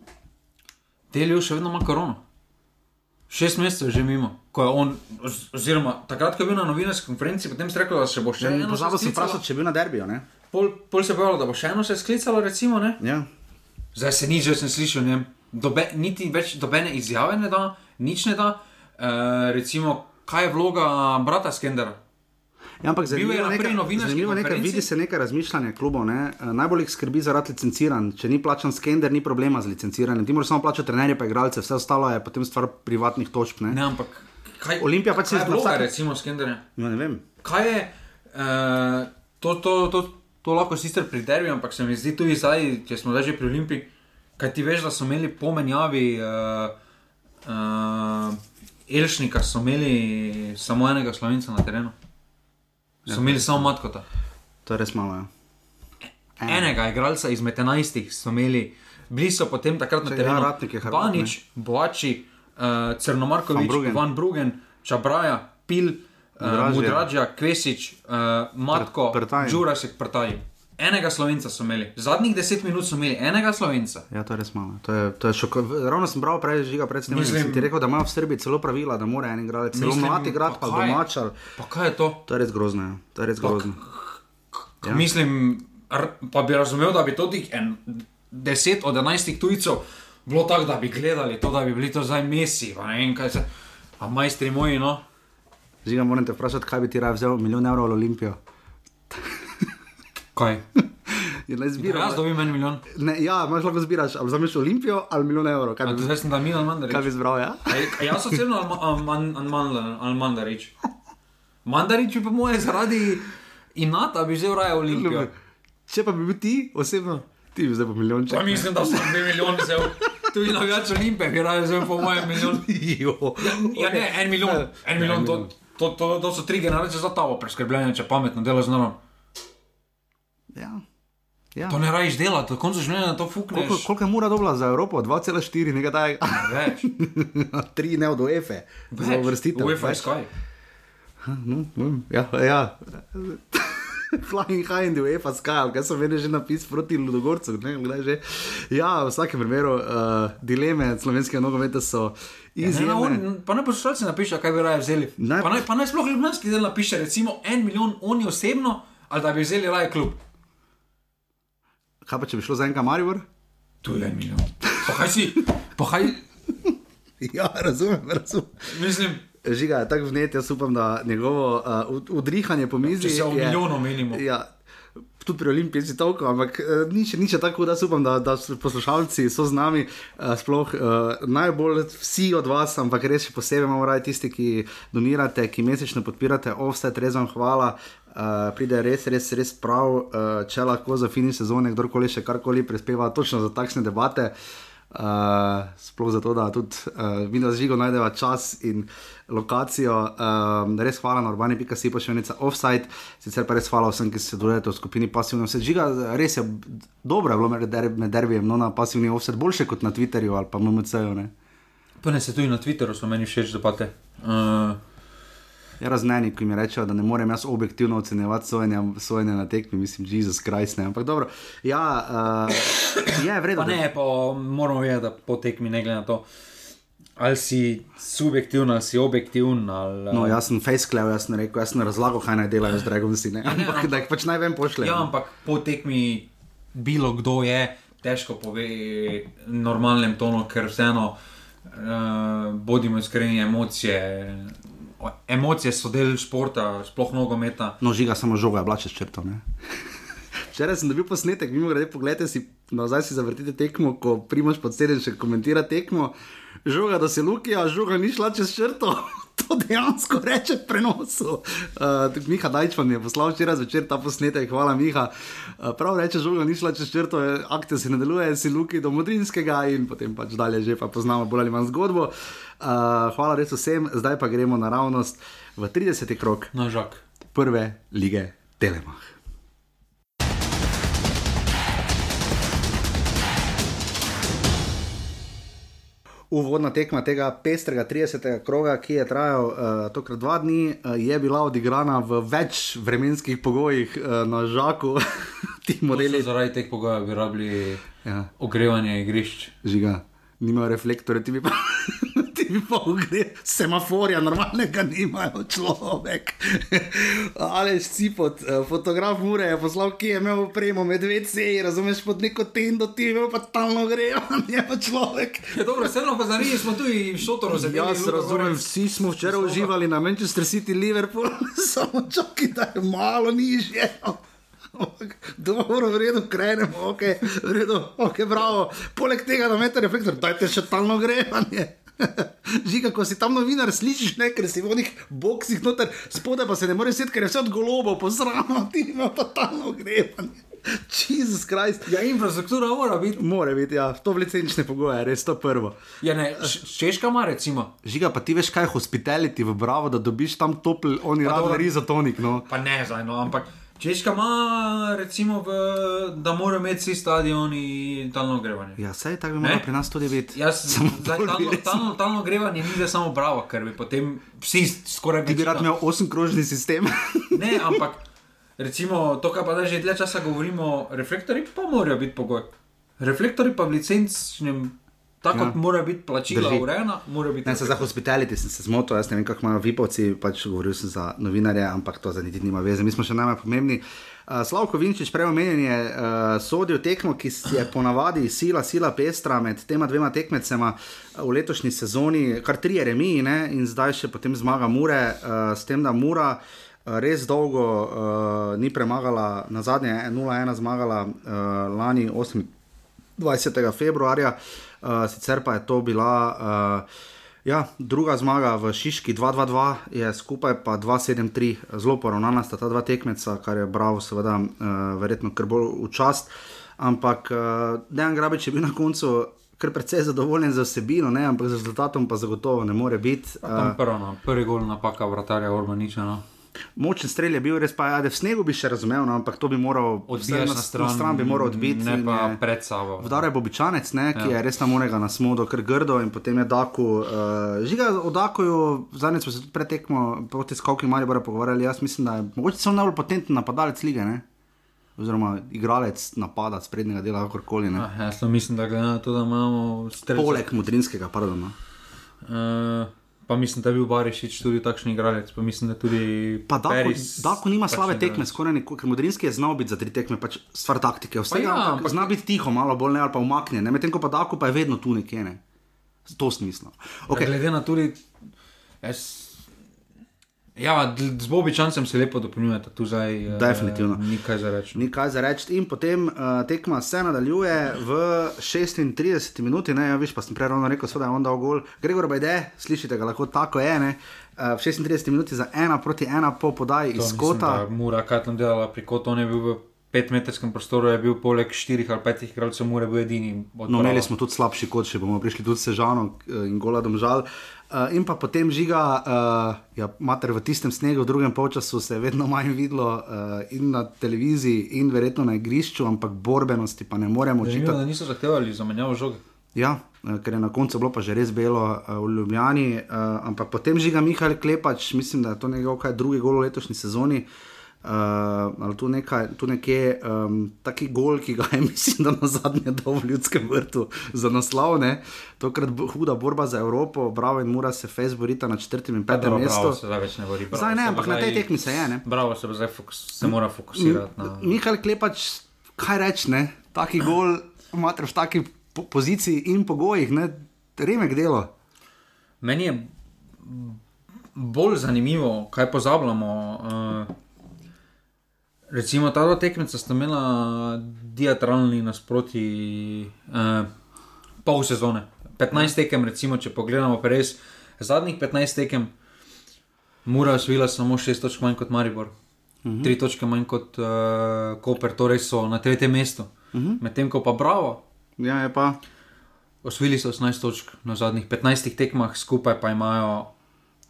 Teljo še vedno ima korono. Šest mesecev je že mimo. Ko je on, oz- oziroma takrat, ko je bil na novinarski konferenci, potem si rekel, da se bo še eno. Pozabil se sem vprašati, če je bil na derbiju. ne? Pol, pol se je bojalo, da bo še eno se sklicalo, recimo. Ne? Ja. Zdaj se nič več ne sliši o njem. Dobe, niti več dobene izjave ne da, nič ne da. E, recimo, kaj je vloga brata Skendera? Ja, ampak je zanimivo je zanimivo nekaj, vidi se nekaj razmišljanja klubov. Ne? Eh, Najbolj jih skrbi zaradi licenciranj. Če ni plačan skender, ni problema z licenciranjem. Ti moraš samo plačati trenerje, pa igralce, vse ostalo je potem stvar privatnih točk. Ne? Ne, ampak kaj, Olimpija pač se je vsak- recimo, Skenderja? No, ne vem. Kaj je, uh, to, to, to, to lahko sicer pri derbi, ampak se mi zdi tudi zdaj, če smo že pri Olimpiji, kaj ti veš, da so imeli po menjavi uh, uh, Elšnika, so imeli samo enega slovenca na terenu. So imeli samo matkota. To je res malo. Ja. Enega igralca izmed enajstih so imeli, bili so potem takrat na Če, terenu. ja, Ratnik je Hrvat, Banič, Boači, uh, Crnomarkovič, Van Bruggen. Van Brugen, Čabraja, Pil, uh, Mudražja. Mudrađa, Kvesič, uh, Matko, Pr- Prtaj. Đurasek, Prtaj. Enega slovenca so imeli, zadnjih deset minut so imeli enega slovenca. Ja, to je res malo. To je, to je šoko... Ravno sem bral prej, žiga pred tem, Mislim- Mislim... ti rekel, da imajo v Srbiji celo pravila, da mora en igralec celo mlad igrati, pa pa domačar. Pa kaj je to? To je res grozno. Ja. To je res grozno. Ja. Mislim, pa bi razumel, da bi tudi en, deset od enajstih tujcev bilo tako, da bi gledali to, da bi bili to zdaj mesi. pa se- A majstri moji, no. Žiga, moram te vprašati, kaj bi ti raje vzel, milijon evrov ali Olimpijo? Kaj? Ja, zbiraš. jaz dobim en milijon. Ne, ja, imaš lahko zbiraš, ali vzameš Olimpijo ali milijon evrov. Kaj A bi, to zdaj sem da Milan Mandarič. kaj bi zbral, ja? Ej, Jaz ali, man, ali Mandarič. Mandarič bi pa moje zaradi inata bi vzel raje Olimpijo. Če pa bi bil ti osebno, ti bi zdaj pa milijon Pa čakal. mislim, da sem dve milijoni vzel. Tudi na več Olimpije bi raje vzel po mojem milijon. Ja, ne, en milijon, en milijon, to, to, to, to so tri generacije za tavo preskrbljene, če pametno delaš z narom. Ja. Ja. To ne rajiš delati, do konca življenja to fukneš. Koliko, koliko je mura dobila za Evropo? 2,4, nekaj taj. Več, 3 ne od UEFA. Za uvrstitev. UEFA je skaj. No, no, ja, ja. Flying high in the UEFA sky, kaj so meni že napis proti Ludogorcu, ne že. Ja, v vsakem primeru uh, dileme slovenskega nogometa so Ja, Ne, izjemne. na on, pa naj poslušalci napiše, kaj bi raje vzeli. Naj- Pa naj, pa naj sploh ljubljanski del napiše, recimo en milijon oni osebno, ali da bi vzeli raje klub. Kaj pa če bi šlo za enega Maribor? Tu je en milijon. Pa kaj si, pa kaj, Ja, razumem, razumem. mislim, Žiga je tako vnet, jaz upam, da njegovo uh, udrihanje po mizi. če se o milijonu menimo. Ja, tudi pri Olimpiji si toliko, ampak uh, nič, nič tako, da upam, da, da poslušalci so z nami, uh, sploh uh, najbolj vsi od vas, ampak res še posebej imamo raje tisti, ki donirate, ki mesečno podpirate, offset, res vam hvala. Uh, pride res, res, res prav, uh, če lahko za finiš sezone kdorkoli še karkoli prispeva, točno za takšne debate. Uh, sploh zato, da tudi uh, mi na žigo najdemo čas in lokacijo. Um, res hvala na urbani.si pa še enica offside, sicer pa res hvala vsem, ki se sodelujete v skupini pasivno. Vse žiga, res je dobro, je bilo med, der, med derbijem, no na pasivni offset, boljše kot na Twitterju ali pa MMC-ju. ne. Pa ne se tudi na Twitteru so meni všeč debate. Uh, Je razneni, ki mi rečejo, da ne morem jaz objektivno ocenjevati sojenja, sojenja na tekmi, mislim, Jezus Krist. Ne. Ampak dobro, ja, uh, je vredno. ne, pa moramo vedeti, da po tekmi ne glede na to. Ali si subjektiven, ali si objektiven. Ali, No, jaz sem faceklev, jaz sem rekel, jaz sem razlagal, kaj naj delajo z Dragonsi, ne? ampak ampak- da jih pač naj vem pošlje. Ja, ampak po tekmi bilo kdo je, težko pove v normalnem tonu, ker vseeno, uh, bodimo iskreni, emocije. Emocije so del športa, sploh nogometa. No, žiga samo žoga, čez črto. Ne? Včeraj sem dobil posnetek, mimo grede, pogledajte si, nazaj si zavrtite tekmo, ko primaš pod sedem še komentira tekmo. Žoga, da se lukija, žoga ni šla čez črto. To dejansko reče v prenosu. Uh, Miha Dajčman je poslal včeraj zvečer ta posnetek, hvala Miha. Uh, prav reče, žoga ni šla čez črto, eh, akte se ne deluje, si luki do Modrinskega in potem pač dalje že pa poznamo bolj ali manj zgodbo. Uh, hvala res vsem, zdaj pa gremo naravnost v 30. krok No, žak. prve lige Telemach. Uvodna tekma tega pestrega 30. kroga, ki je trajal uh, tokrat dva dni, uh, je bila odigrana v več vremenskih pogojih uh, na žaku. Ti modeli. Zaradi teh pogojev bi rabili ja, ogrevanje igrišč. žiga, nimajo reflektorje, ti bi pa. ti bi pa ogre, semaforja, normalnega nimajo človek. Ali šcipot, eh, fotograf Mure je poslal, ki je imel opremo med VC, razumeš, pod neko tendo, ti je imel pa talno grevanje, pa človek. Ja, dobro, vseeno pa zanimivo smo tu v šotoru zadeli. Jaz razumem, vsi smo včeraj uživali na Manchester City, Liverpool, samo čakaj, da je malo nižje. Dobro, v redu, krenemo, ok, v redu, ok, bravo. Poleg tega, da imate reflektor, dajte še talno grevanje. Žiga, ko si tam novinar, slišiš ne, ker si v onih boksih noter, spodaj pa se ne more sedeti, ker je vse od golobov posramo, ti ima pa talno grevanje. Jezus Krist. Ja, infrastruktura mora biti. More biti, ja, to v licenčne pogoje, res to prvo. Ja, ne, češka ima recimo. Žiga, pa ti veš, kaj je hospitality v Bravo, da dobiš tam topel, oni radi rizotonik. No. Pa ne, zdaj, no, ampak češka ima recimo, v, da mora imeti vsi stadioni talno ogrevanje. Ja, sej tako bi moralo pri nas tudi biti. Jaz, bolj bi talno, talno, talno ogrevanje ni zdaj samo bravo, ker bi potem vsi skoraj Ti bi rad imel osem-krožni sistem. Ne, ampak recimo to, kar pa da že dlje časa govorimo, reflektori pa morajo biti pogoj. Reflektori pa v licenčnem, tako Ja. mora biti plačila Drži. urejena, mora biti. Ne, se za hospitality sem se zmotil, jaz ne vem, kako imajo vipovci, pač govoril sem za novinarje, ampak to za niti nima veze. Mi smo še najmanj pomembni. Uh, Slavko Vinčič, prej omenjen je uh, sodil tekmo, ki je ponavadi sila, sila pestra med tema dvema tekmecema uh, v letošnji sezoni, kar tri remiji ne, in zdaj še potem zmaga Mure, uh, s tem, da Mura uh, res dolgo uh, ni premagala, na zadnje 0-1 zmagala uh, lani 8. 20. februarja, uh, sicer pa je to bila uh, ja, druga zmaga v Šiški 2-2-2, je skupaj pa 2-7-3, zelo poravnana sta ta dva tekmeca, kar je bravo, seveda, uh, verjetno kar bolj v čast. Ampak uh, Dejan Grabič je bil na koncu kar precej zadovoljen z vsebino, ne, ampak z rezultatom pa zagotovo ne more biti. Uh, prvo, no, prvi gol napaka vratarja Orbaniča. No. Močen strelj je bil, res pa je, da v snegu bi še razumel, no, ampak to bi moral vsaj na stran, na stran bi moral odbiti. Ne pa je- pred sabo. Vdar je Bobičanec, ne, ki ja. je res tam onega na smodo, ker grdo in potem je Daku. Uh, žiga o Dakuju, zadnjič smo se tudi pretekmo proti skoki Maribora pogovarjali. Jaz mislim, da je mogoče celo najbolj potenten napadalec lige, ne? oziroma igralec napada sprednjega dela, kakorkoli. Ah, jaz mislim, da glede na to, da imamo strelce. Poleg Mudrinskega, pardon. Uh, pa mislim, da je bil Barišič tudi takšen igralec. Pa mislim, da tudi Pa Daku, Peris Daku nima igralec. tekme, skoraj nikoli, ker Mudrinski je znal biti za tri tekme, pač stvar taktike. Vse ja, ja, ampak ampak- zna biti tiho, malo bolj ne ali pa umaknjen, medtem ko pa Daku pa je vedno tu nekje. Ne? To smislo. Okay. Okay. Glede na tudi, jaz, ja, z Bobičancem se lepo dopolnjujete, tu zdaj eh, Definitivno. ni kaj za reči. Ni kaj za reči. In potem uh, tekma se nadaljuje v 36 minuti, ne, ja, viš, pa sem prej ravno rekel, da je on dal gol. Gregor Bajde, slišite ga lahko tako je, ne. Uh, v 36 minuti za ena proti ena po podaji iz kota. Mura, kaj tam delala pri kotu, on je bil v petmetrskem prostoru, je bil poleg štirih ali petih igralcev, Mura je bil edini. No, imeli smo tudi slabši kot še bomo prišli tudi sežano eh, in goladom žal. Uh, in pa potem žiga, uh, ja, mater v tistem snegu, v drugem polčasu se je vedno manj videlo uh, in na televiziji, in verjetno na igrišču, ampak borbenosti pa ne moremo Zanimivo, očitati. da niso zahtevali zamenjavo žoge. Ja, eh, ker je na koncu bilo pa že res belo uh, v Ljubljani, uh, ampak potem žiga Mihajl Klepač, mislim, da je to njegov kaj drugi gol v letošnji sezoni. Uh, ali tu, nekaj, tu nekje um, taki gol, ki ga je, mislim, da na zadnje dol v ljudskem vrtu za naslov, ne? tokrat huda borba za Evropo, bravo in mora se Face borita na četrtem in petem mestu. Zdaj več ne bori. Bravo, Zdaj ne, ampak na tej tekmi se je. Ne? Bravo, se, zdaj fokus, se mora fokusirati na. Mihajl Klepač, kaj reči, ne? taki gol, imate v taki po poziciji in pogojih, ne? remek delo. Meni je bolj zanimivo, kaj pozabljamo. Uh, recimo, ta dva tekmeca sta imela diatralni nasproti uh, pol sezone. 15 tekem, recimo, če pogledamo, res zadnjih 15 tekem, Mura je osvojila samo 6 točk manj kot Maribor. Uh -huh. 3 točke manj kot uh, Koper, torej so na tretjem mestu. Uh -huh. Medtem ko pa Bravo, Ja, je pa. Osvojili so 18 točk na zadnjih 15 tekmah, skupaj pa imajo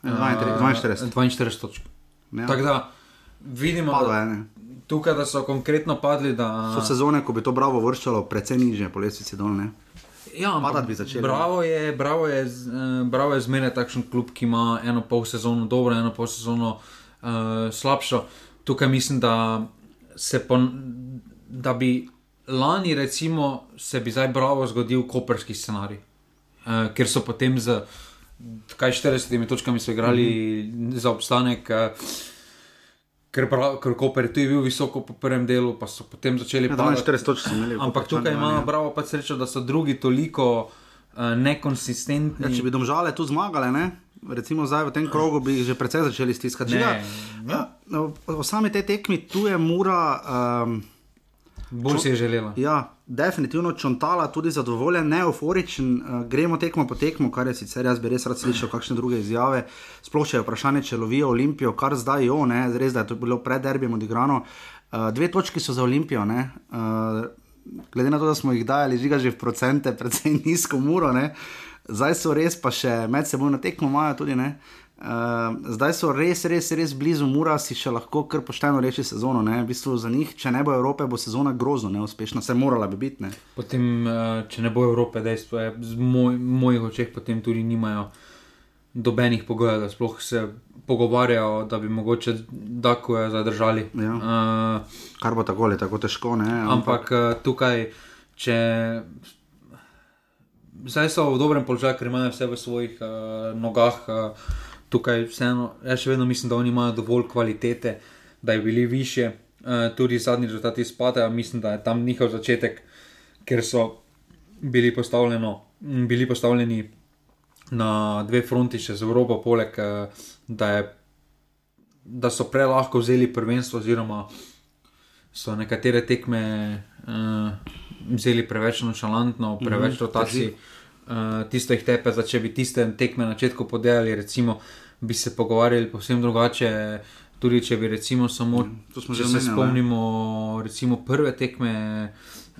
eh, 42. 42 točk. Ja. Tako da vidimo, Padlo da. Tukaj, da so konkretno padli. Da, So sezone, ko bi to bravo vrščalo, precej niže po lestvici dol. Ne? ja, ampak bi začeli. Bravo je, bravo je, eh, bravo je zmeraj takšen klub, ki ima eno pol sezono dobro, eno pol sezono uh, slabšo. Tukaj mislim, da se po, da bi lani, recimo, se bi zdaj bravo zgodil koperski scenarij, uh, ker so potem z kaj 40 točkami so igrali mm -hmm. za obstanek. Uh, Ker, prav, ker Koper je tudi bil visoko po prvem delu, pa so potem začeli Ja, padati. 42 točk so imeli. Ampak tukaj ima bravo pač srečo, da so drugi toliko uh, nekonsistentni. Ja, če bi domžale tu zmagale, ne? recimo zdaj v tem krogu, bi jih že precej začeli stiskati. Ne, ja, o sami tej tekmi tu je mura. Um, Bolj si je želela. Ja, definitivno čontala, tudi zadovoljen, ne euforičen, uh, gremo tekmo po tekmo, kar je sicer jaz bi res rad slišal, kakšne druge izjave. Sploh če je vprašanje, če lovijo Olimpijo, kar zdaj jo, ne, res da je to bilo pred derbijem odigrano. Uh, dve točki so za Olimpijo, ne. Uh, glede na to, da smo jih dajali žiga že v procente, predvsem nizko muro, ne. zdaj so res pa še med seboj na tekmo imajo tudi. Ne. Uh, zdaj so res, res, res blizu, mora si še lahko kar pošteno reči sezono. Ne? V bistvu za njih, če ne bo Evrope, bo sezona grozno neuspešna, se morala bi biti. Ne? Potem, eh, če ne bo Evrope, dejstvo je, z moj, mojih očeh potem tudi nimajo dobenih pogojev, da sploh se pogovarjajo, da bi mogoče Dakoja zadržali. Ja. Uh, Kar bo tako ali tako težko. Ne? ampak eh, tukaj, če. Zdaj so v dobrem položaju, ker imajo vse v svojih uh, nogah. Uh, tukaj vseeno, jaz še vedno mislim, da oni imajo dovolj kvalitete, da bi bili više. Uh, tudi zadnji rezultati izpadajo, mislim, da je tam njihov začetek, ker so bili, bili postavljeni na dve fronti, še z Evropo, poleg uh, da, je, da so pre lahko vzeli prvenstvo, oziroma so nekatere tekme uh, vzeli preveč nošalantno, preveč Mhm, rotacij. Uh, tisto jih tepe, da če bi tiste tekme na začetku podelili, recimo, bi se pogovarjali povsem drugače. Tudi če bi recimo samo, smo če se spomnimo, recimo prve tekme,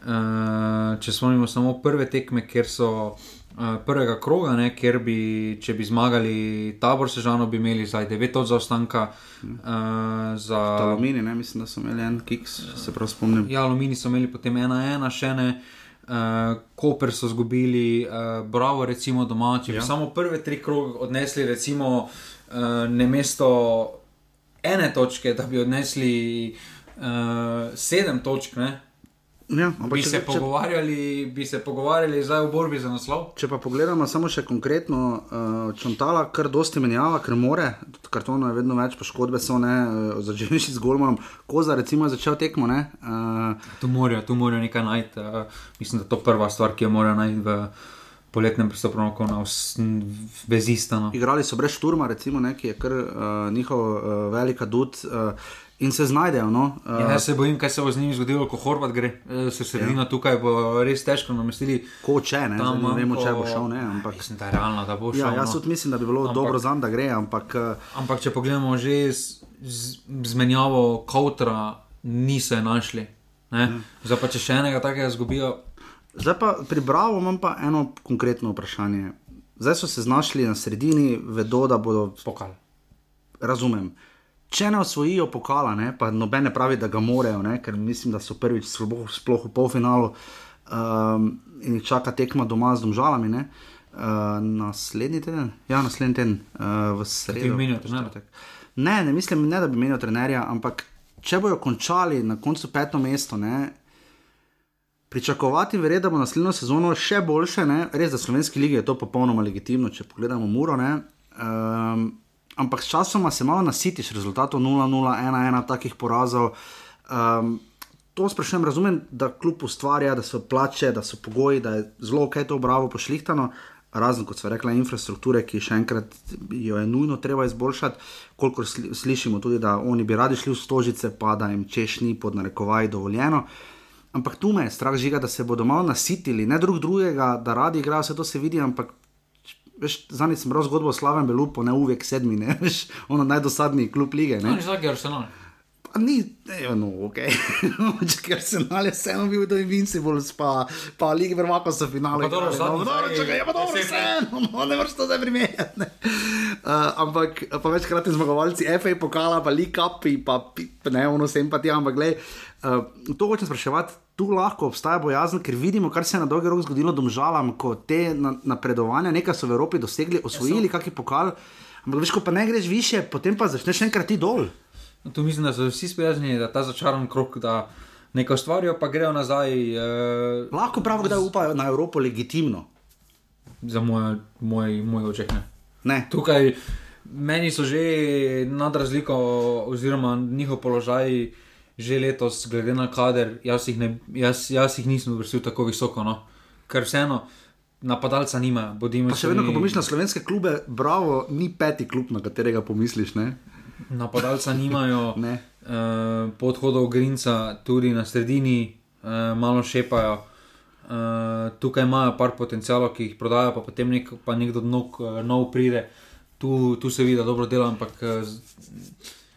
uh, če spomnimo samo prve tekme, kjer so uh, prvega kroga, ne, kjer bi, če bi zmagali tabor Sežano, bi imeli zdaj 9 od zaostanka. Uh, za Alumini, ne? mislim, da so imeli en kiks, se prav spomnim. Ja, Alumini so imeli potem ena, ena, še ne. Uh, Koper so izgubili, uh, Bravo, recimo doma. Če bi Ja. ja. samo prve tri kroge odnesli, recimo uh, ne mesto ene točke, da bi odnesli uh, sedem točk, ne, Ja, bi če- se, če- pogovarjali, bi se pogovarjali zdaj v borbi za naslov. Če pa pogledamo samo še konkretno, uh, Čontala kar dosti menjava, ker more, kartonov je vedno več, poškodbe so ne, uh, začeli si z Golmanom, Koza recimo je začel tekmo, ne, uh, Tu morajo, tu morajo nekaj najti. Uh, mislim, da je to prva stvar, ki jo morajo najti v poletnem pristopnem roku na vs- vezista. No. igrali so brez šturma, recimo, ne, ki je kar uh, njihov uh, velika dud uh, in se znajdejo. No, uh, Ja, jaz se bojim, kaj se bo z njimi zgodilo, ko Horvat gre. Eh, Se sredina ja. tukaj bo res težko namestili. Ko če, ne, Tam ne vemo, če bo šel, ne, ampak. Mislim, da je realno, da bo šel. Ja, jaz no. tudi mislim, da bi bilo Ampak- dobro za njega, da gre, ampak uh, Ampak če pogledamo že z, z, z menjavo Kautra, niso je našli. Ne? Zdaj pa če še enega takega zgubijo, zdaj pa pri Bravo imam pa eno konkretno vprašanje. Zdaj so se znašli na sredini, vedo, da bodo pokal. razumem. Če ne osvojijo pokala, ne, pa noben ne pravi, da ga morajo, ne, ker mislim, da so prvič sploh, v polfinalu um, in jih čaka tekma doma z domžalami. Ne, uh, naslednji teden, ja, naslednji teden, uh, v sredo. Ne, ne mislim, ne, da bi menil trenerja, ampak če bojo končali na koncu peto mesto, ne, pričakovati verjetno, da bo naslednjo sezono še boljše. Ne? Res, da slovenski ligi je to popolnoma legitimno, če pogledamo Muro. Um, ampak sčasoma se malo nasitiš rezultatov 0-0, 1-1 takih porazov. Um, to sprašujem, razumem, da kljub ustvarja, da so plače, da so pogoji, da je zelo ok to bravo pošlihtano. Razen, kot so rekla, infrastrukture, ki še enkrat jo je nujno treba izboljšati, kolikor slišimo tudi, da oni bi radi šli v stožice, pa da jim češ ni pod narekovaj dovoljeno. Ampak tu me je strah žiga, da se bodo malo nasitili, ne drug drugega, da radi igrajo, vse to se vidi, ampak Zdaj sem bral zgodbo o slavnem Belupu, ne uvek sedmi, ne veš, ono najdosadnejši klub lige. Ne, ne, že Arsenal. Pa ni, ne, no, ok. Ker se nale vseeno bil do Invincibles, pa, pa Lige Vrmako so finale. Pa dobro, no, no, čakaj, ja, pa dobro, vseeno, no, ne moreš to zdaj primerjati. Uh, ampak pa večkrat je zmagovalci FA pokala, pa League Cup, pa ne, ono sem pa ti, ampak gledaj, uh, to hočem spraševati tu lahko obstaja bojazen, ker vidimo, kar se je na dolgi rok zgodilo domžalam, ko te napredovanja nekaj so v Evropi dosegli, osvojili ja, kakšen pokal. Ampak, veš, ko pa ne greš više, potem pa začneš enkrat ti dol. No, tu mislim, da so vsi sprijaznjeni, da ta začaran krok, da nekaj stvarijo, pa grejo nazaj. Eh... Lahko pravijo, da upajo na Evropo legitimno. Za moj, moj, moj oček ne. ne. Tukaj meni so že nadrazliko, oziroma njihov položaj že letos, glede na kader, jaz jih, ne, jaz, jaz jih nisem vrstil tako visoko, no? ker vseeno napadalca nima. Še vedno, ko pomisliš na slovenske klube, bravo, ni peti klub, na katerega pomisliš. Ne? Napadalca nimajo, uh, po odhodu Grinca, tudi na sredini, uh, malo šepajo. Uh, tukaj imajo par potencialov, ki jih prodajo, pa potem nek, pa nekdo nov, nov pride, tu, tu se vidi, da dobro dela, ampak uh,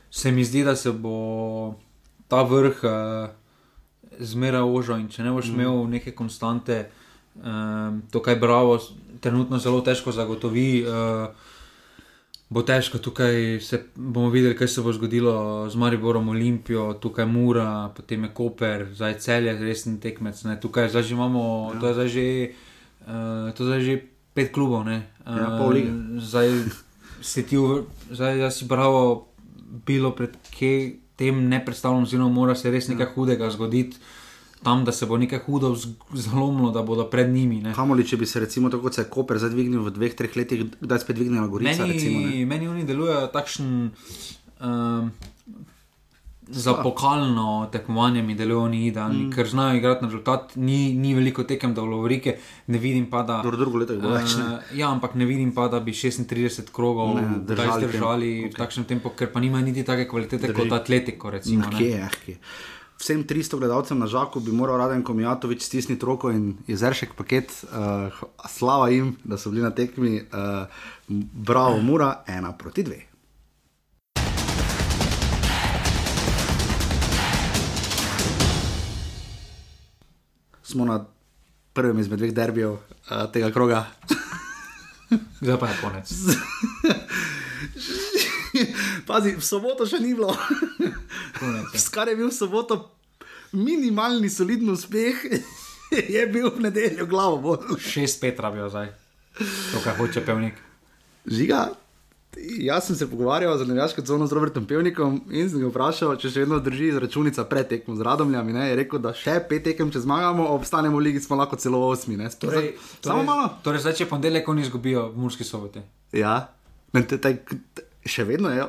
se mi zdi, da se bo ta vrh uh, zmeraj ožil. In če ne boš mm. imel neke konstante, um, to, kaj bravo, trenutno zelo težko zagotovi. Uh, Bo težko, tukaj se bomo videli, kaj se bo zgodilo z Mariborom, Olimpijo, tukaj Mura, potem je Koper, zdaj cel je resen tekmec. Ne. Tukaj zdaj imamo, ja. to je zdaj že, uh, to je že pet klubov. Uh, ja, zdaj si ti, zdaj si bravo, bilo pred kje tem ne predstavljam, oziroma mora se res nekaj hudega zgoditi. Tam, da se bo nekaj hudo zlomilo, da bodo pred njimi. Kamoli, če bi se, recimo, tako kot se je Koper zdaj dvignil v dveh, treh letih, da je spet dvignil na Gorico. Meni, recimo, meni oni delujejo takšen. Um, za pokalno tekmovanje mi delujejo ni idealni, mm. ker znajo igrati na rezultat. Ni, ni veliko tekem, v Lovrike ne vidim pa, da. Dobro, drugo leto je bilo več. Uh, ja, ampak ne vidim pa, da bi 36 krogov ne, držali, držali okay. v takšnem tempu, ker pa nima niti take kvalitete Drži. kot atletiko. Recimo, kje, kje. Vsem 300 gledalcem na žaku bi moral Raden Komijatovič stisniti roko in jezeršek paket. Uh, slava jim, da so bili na tekmi. Uh, bravo, Mura, ena proti dve. Smo na prvem izmed dveh derbijev uh, tega kroga. Zdaj pa je konec. Pazi, v soboto še ni bilo. Skar je bil v soboto minimalni, solidni uspeh, je bil v nedeljo glavo. Šest Petra bil zdaj, to kar hoče pevnik. Žiga, Jaz sem se pogovarjal z Nevaško zono z Robertom Pevnikom in sem ga vprašal, če še vedno drži računica pred tekmo z Radomljami. Ne? Je rekel, da še pet tekem, če zmagamo, obstanemo v ligi, smo lahko celo osmi. Torej, torej, Samo malo. Torej, zdaj če ponedeljek oni izgubijo v Murski sobote. Ja, ne, te, te, te, še vedno je.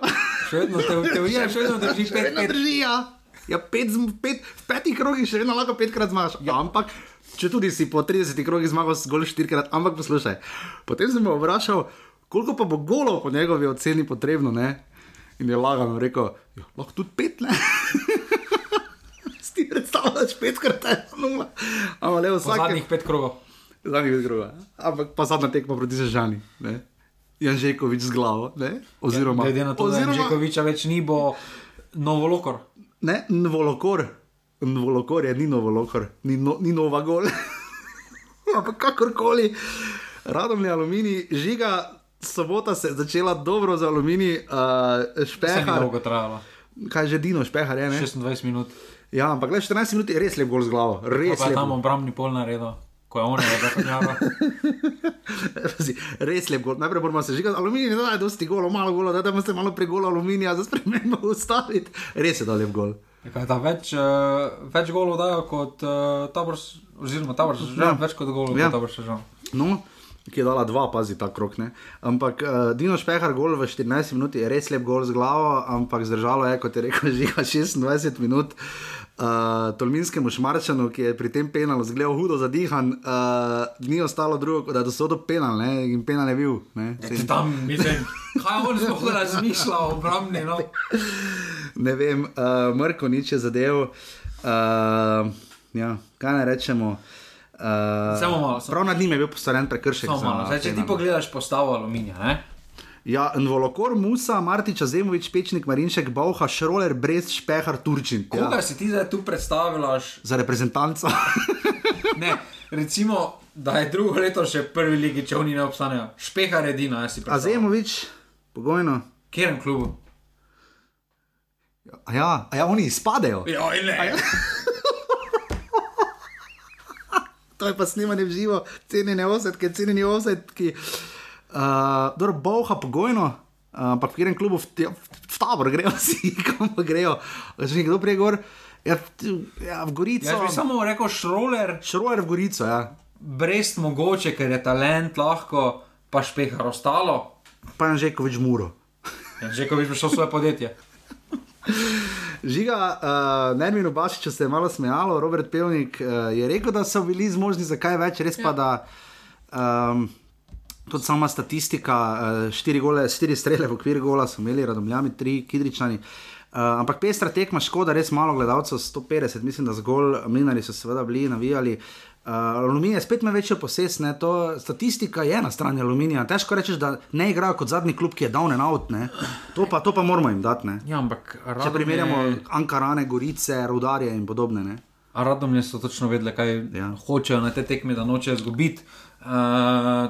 še vedno te, te, te, še vedno drži pet. Še vedno drži, ja. ja pet, pet, v petih krogih še vedno lahko petkrat zmagaš. Ja. Ampak, če tudi si po 30 krogih zmagal zgolj štirikrat, ampak poslušaj. Potem sem me vprašal koliko pa bo golo po njegovi oceni potrebno. Ne? In je lagano rekel, ja, lahko tudi pet, ne. Ti predstavljaš petkrat, nula. Ampak le vsak. Zadnjih pet krogov. Zadnjih pet krogov. Ampak pa zadnja tekma proti Sežani. Janžekovič z glavo. Ne? Oziroma, ja, glede na to, oziroma, da Janžekoviča več ni, bo novolokor. Ne, novolokor. Novolokor je, ni novolokor, ni, no, ni nova gol. Ampak kakorkoli, radom je aluminij, žiga sobota se je začela dobro za aluminij, uh, špehar. Dolgo trajalo. Kaj že Dino, špehar je? 26 minut. Ja, ampak le 14 minut je res lep gol z glavo. Res je. Tam obrambni pol naredil, ko je on je Pazi, Res lep gol. Najprej moramo se žigati, aluminij ne da dosti golo, malo golo, da da se malo pregolo aluminija za spremembo ustaviti. Res je da lep gol. Kaj, da več, uh, več golov dajo kot uh, tabor, oziroma tabor, že Ja. ja. več kot golov, Ja. ja. kot tabor, že. No, ki je dala dva, pazi ta krok. Ne? Ampak uh, Dino Špehar gol v 14 minut je res lep gol z glavo, ampak zdržalo je, kot je rekel, žiga 26 minut. Uh, Tolminskemu šmarčanu, ki je pri tem penalu zgledal hudo zadihan, uh, ni ostalo drugo, da je dosodil penal ne? in penal je bil. Ne, Ti tam, mislim, kaj on sploh razmišlja o obrambni, no? ne vem, uh, Mrko nič je zadev. Uh, ja, kaj naj rečemo? Uh, Samo malo, samo- prav nad njim je bil postorjen prekršek. Samo za. Zdaj, če ti penal. pogledaš postavo aluminija, ne? Ja, Nvolokor, Musa, Martiča, Zemovič, Pečnik, Marinšek, Bauha, Šroler, Brez, Špehar, Turčin. Koga Ja. si ti zdaj tu predstavljaš? Za reprezentanca. Ne, recimo, da je drugo leto še prvi ligi, če oni ne obstanejo. Špehar edina, jaz si A predstavljam. Zemovič, pogojno. V katerem klubu? A ja, a ja, oni izpadejo. Ja, ne. To je pa snemanje v živo, cenjene osetke, cenjeni osetki. Uh, dobro, Bauha, pogojno. Uh, ampak v katerem klubu, v, te- v tabor grejo vsi, kam pa grejo. Že kdo prej gor? Ja, v- ja, v Gorico. Bi samo rekel šroler, Šroler v Gorico, ja. brez mogoče, ker je talent lahko, pa špehar ostalo. Pa je Žekovič muro. Ja, že ko bi prišel svoje podjetje. Žiga, uh, Nermin Obašič se je malo smejalo, Robert Pevnik uh, je rekel, da so bili zmožni za kaj več, res pa da. Um, Tudi sama statistika, uh, štiri, gole, štiri strele v okviru gola so imeli, radomljami, tri kidričani. Uh, ampak pestra tekma, škoda, res malo gledalcev, 150, mislim, da zgolj mlinari so seveda bili navijali. Uh, aluminij je spet ima večjo poses, ne, to statistika je na strani aluminija. Težko rečeš, da ne igrajo kot zadnji klub, ki je down and out, ne. To pa, to pa moramo jim dati, ne. Ja, ampak Če primerjamo Ankarane, Gorice, Rudarje in podobne. Ne? Radomlje so točno vedeli, kaj Ja. hočejo na te tekme, da nočejo izgubiti. Uh,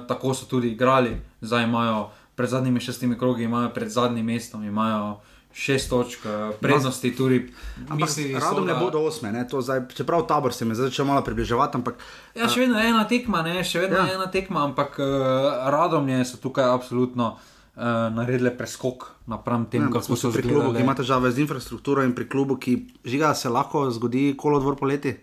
tako so tudi igrali, zdaj imajo pred zadnjimi šestimi krogi, imajo pred zadnjim mestom, imajo šest točk eh, prednosti. Tudi, Ampak misli so, radom ne bodo osme, ne? to zdaj, čeprav tabor se mi začel malo približevati, ampak Ja, še vedno je ena tekma, ne? še vedno Ja. ja. je ena tekma, ampak uh, Radomlje so tukaj absolutno uh, naredile preskok napram tem, ne, kako so pri klubu, ki ima težave z infrastrukturo in pri klubu, ki žiga se lahko zgodi kolodvor poleti.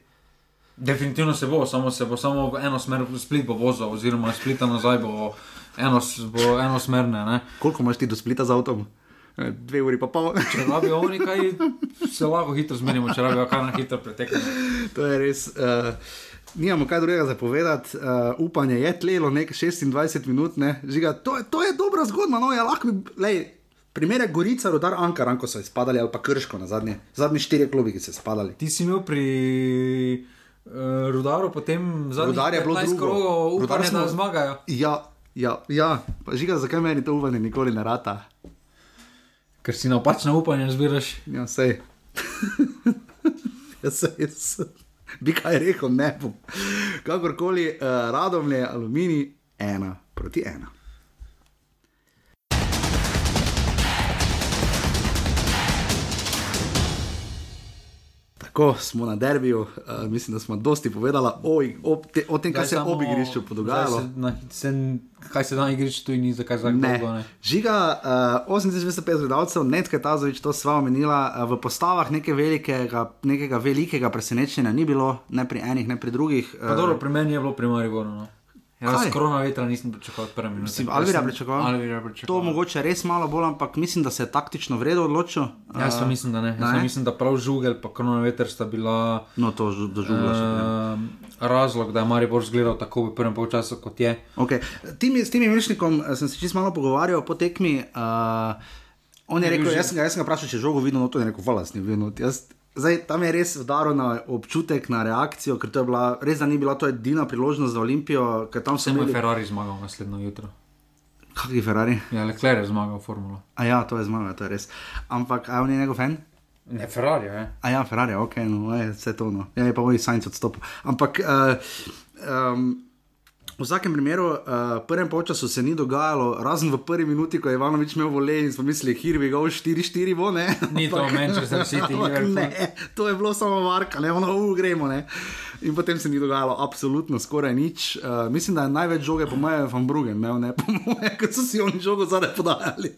Definitivno se bo, samo se bo samo v eno smer Split bo vozil, oziroma Splita nazaj bo, enos, bo enosmerne. Ne? Koliko imaš ti do splita z avtom? Eh, Dve uri pa pol. Če rabijo oni kaj, se lahko hitro zmenimo, če rabijo kar na hitro pretekamo. to je res. Uh, Nimamo kaj drugega za povedati, uh, upanje je tlelo nekaj 26 minut, ne? Žiga, to, je, to je dobra zgodba, no, ja, lahko bi, lej, primer je Gorica, Rudar, Ankaran, ko so izpadali, ali pa Krško na zadnje, zadnji štiri klubi, ki so izpadali. Ti si imel pri uh, Rudaru potem zadnjih Rudar je bilo 15 drugo. upanje, smo- da zmagajo. Ja, ja, ja. Pa žiga, zakaj meni to uvanje nikoli ne rata? Ker si napačno upanje zbiraš. Ja, sej. ja, jaz bi kaj rekel, ne bom. Kakorkoli, uh, radomlje, aluminij, ena proti ena. Tako smo na derbiju, uh, mislim, da smo dosti povedali o, o, te, o tem, kaj se je ob igrišču podogajalo. zdaj Se, na, se, kaj se na igrišču, tu ni zakaj za Ne. dolgo. Ne. Žiga, uh, 8250 gledalcev, Netka Tazovič, to sva omenila, uh, v postavah neke velikega, nekega velikega presenečenja ni bilo, ne pri enih, ne pri drugih. Pa dobro, pri meni je bilo pri Mariboru. No. Jaz Kaj? korona vetra nisem pričakoval od prve minute. Mislim, Jaz Alvira pričakoval? Alvira To pričakoval. mogoče res malo bolj, ampak mislim, da se je taktično vredno odločil. Jaz pa Uh, mislim, da ne. Jaz ne? mislim, da prav žugel pa korona veter sta bila No, to žu- dožuglaš. Uh, uh, razlog, da je Maribor zgledal tako v prvem polčasu, kot je. okay. Timi, s tem Milšnikom eh, sem se čisto malo pogovarjal po tekmi. Uh, on je rekel, jaz sem ga, jaz sem ga vprašal, če žogo videl, no to je rekel, hvala, sem videl. Jaz, zdaj, tam je res udaril na občutek, na reakcijo, ker to je bila, res da ni bila to edina priložnost za Olimpijo, ker tam so Samo je imeli. Ferrari zmagal naslednjo jutro. Kakšni Ferrari? Ja, Leclerc je zmagal formulo. A ja, to je zmaga, to je res. Ampak, a on je njegov fan? Ne, Ferrari, je. A ja, Ferrari, ok, no, je, vse to. No. Ja, je pa moj sajnc odstopil. Ampak, uh, um, V vsakem primeru, uh, prvem polčasu se ni dogajalo, razen v prvi minuti, ko je Ivanovič imel volej in smo mislili, here we go, 4-4 bo, ne. Ni to Manchester City, Liverpool. Ne, to je bilo samo varka, ne, ono, uh, gremo, ne. In potem se ni dogajalo absolutno skoraj nič. Uh, mislim, da je največ žoge, po mojem, Van Bruggen, imel, ne, po mojem, ker so si oni žogo zadaj podajali.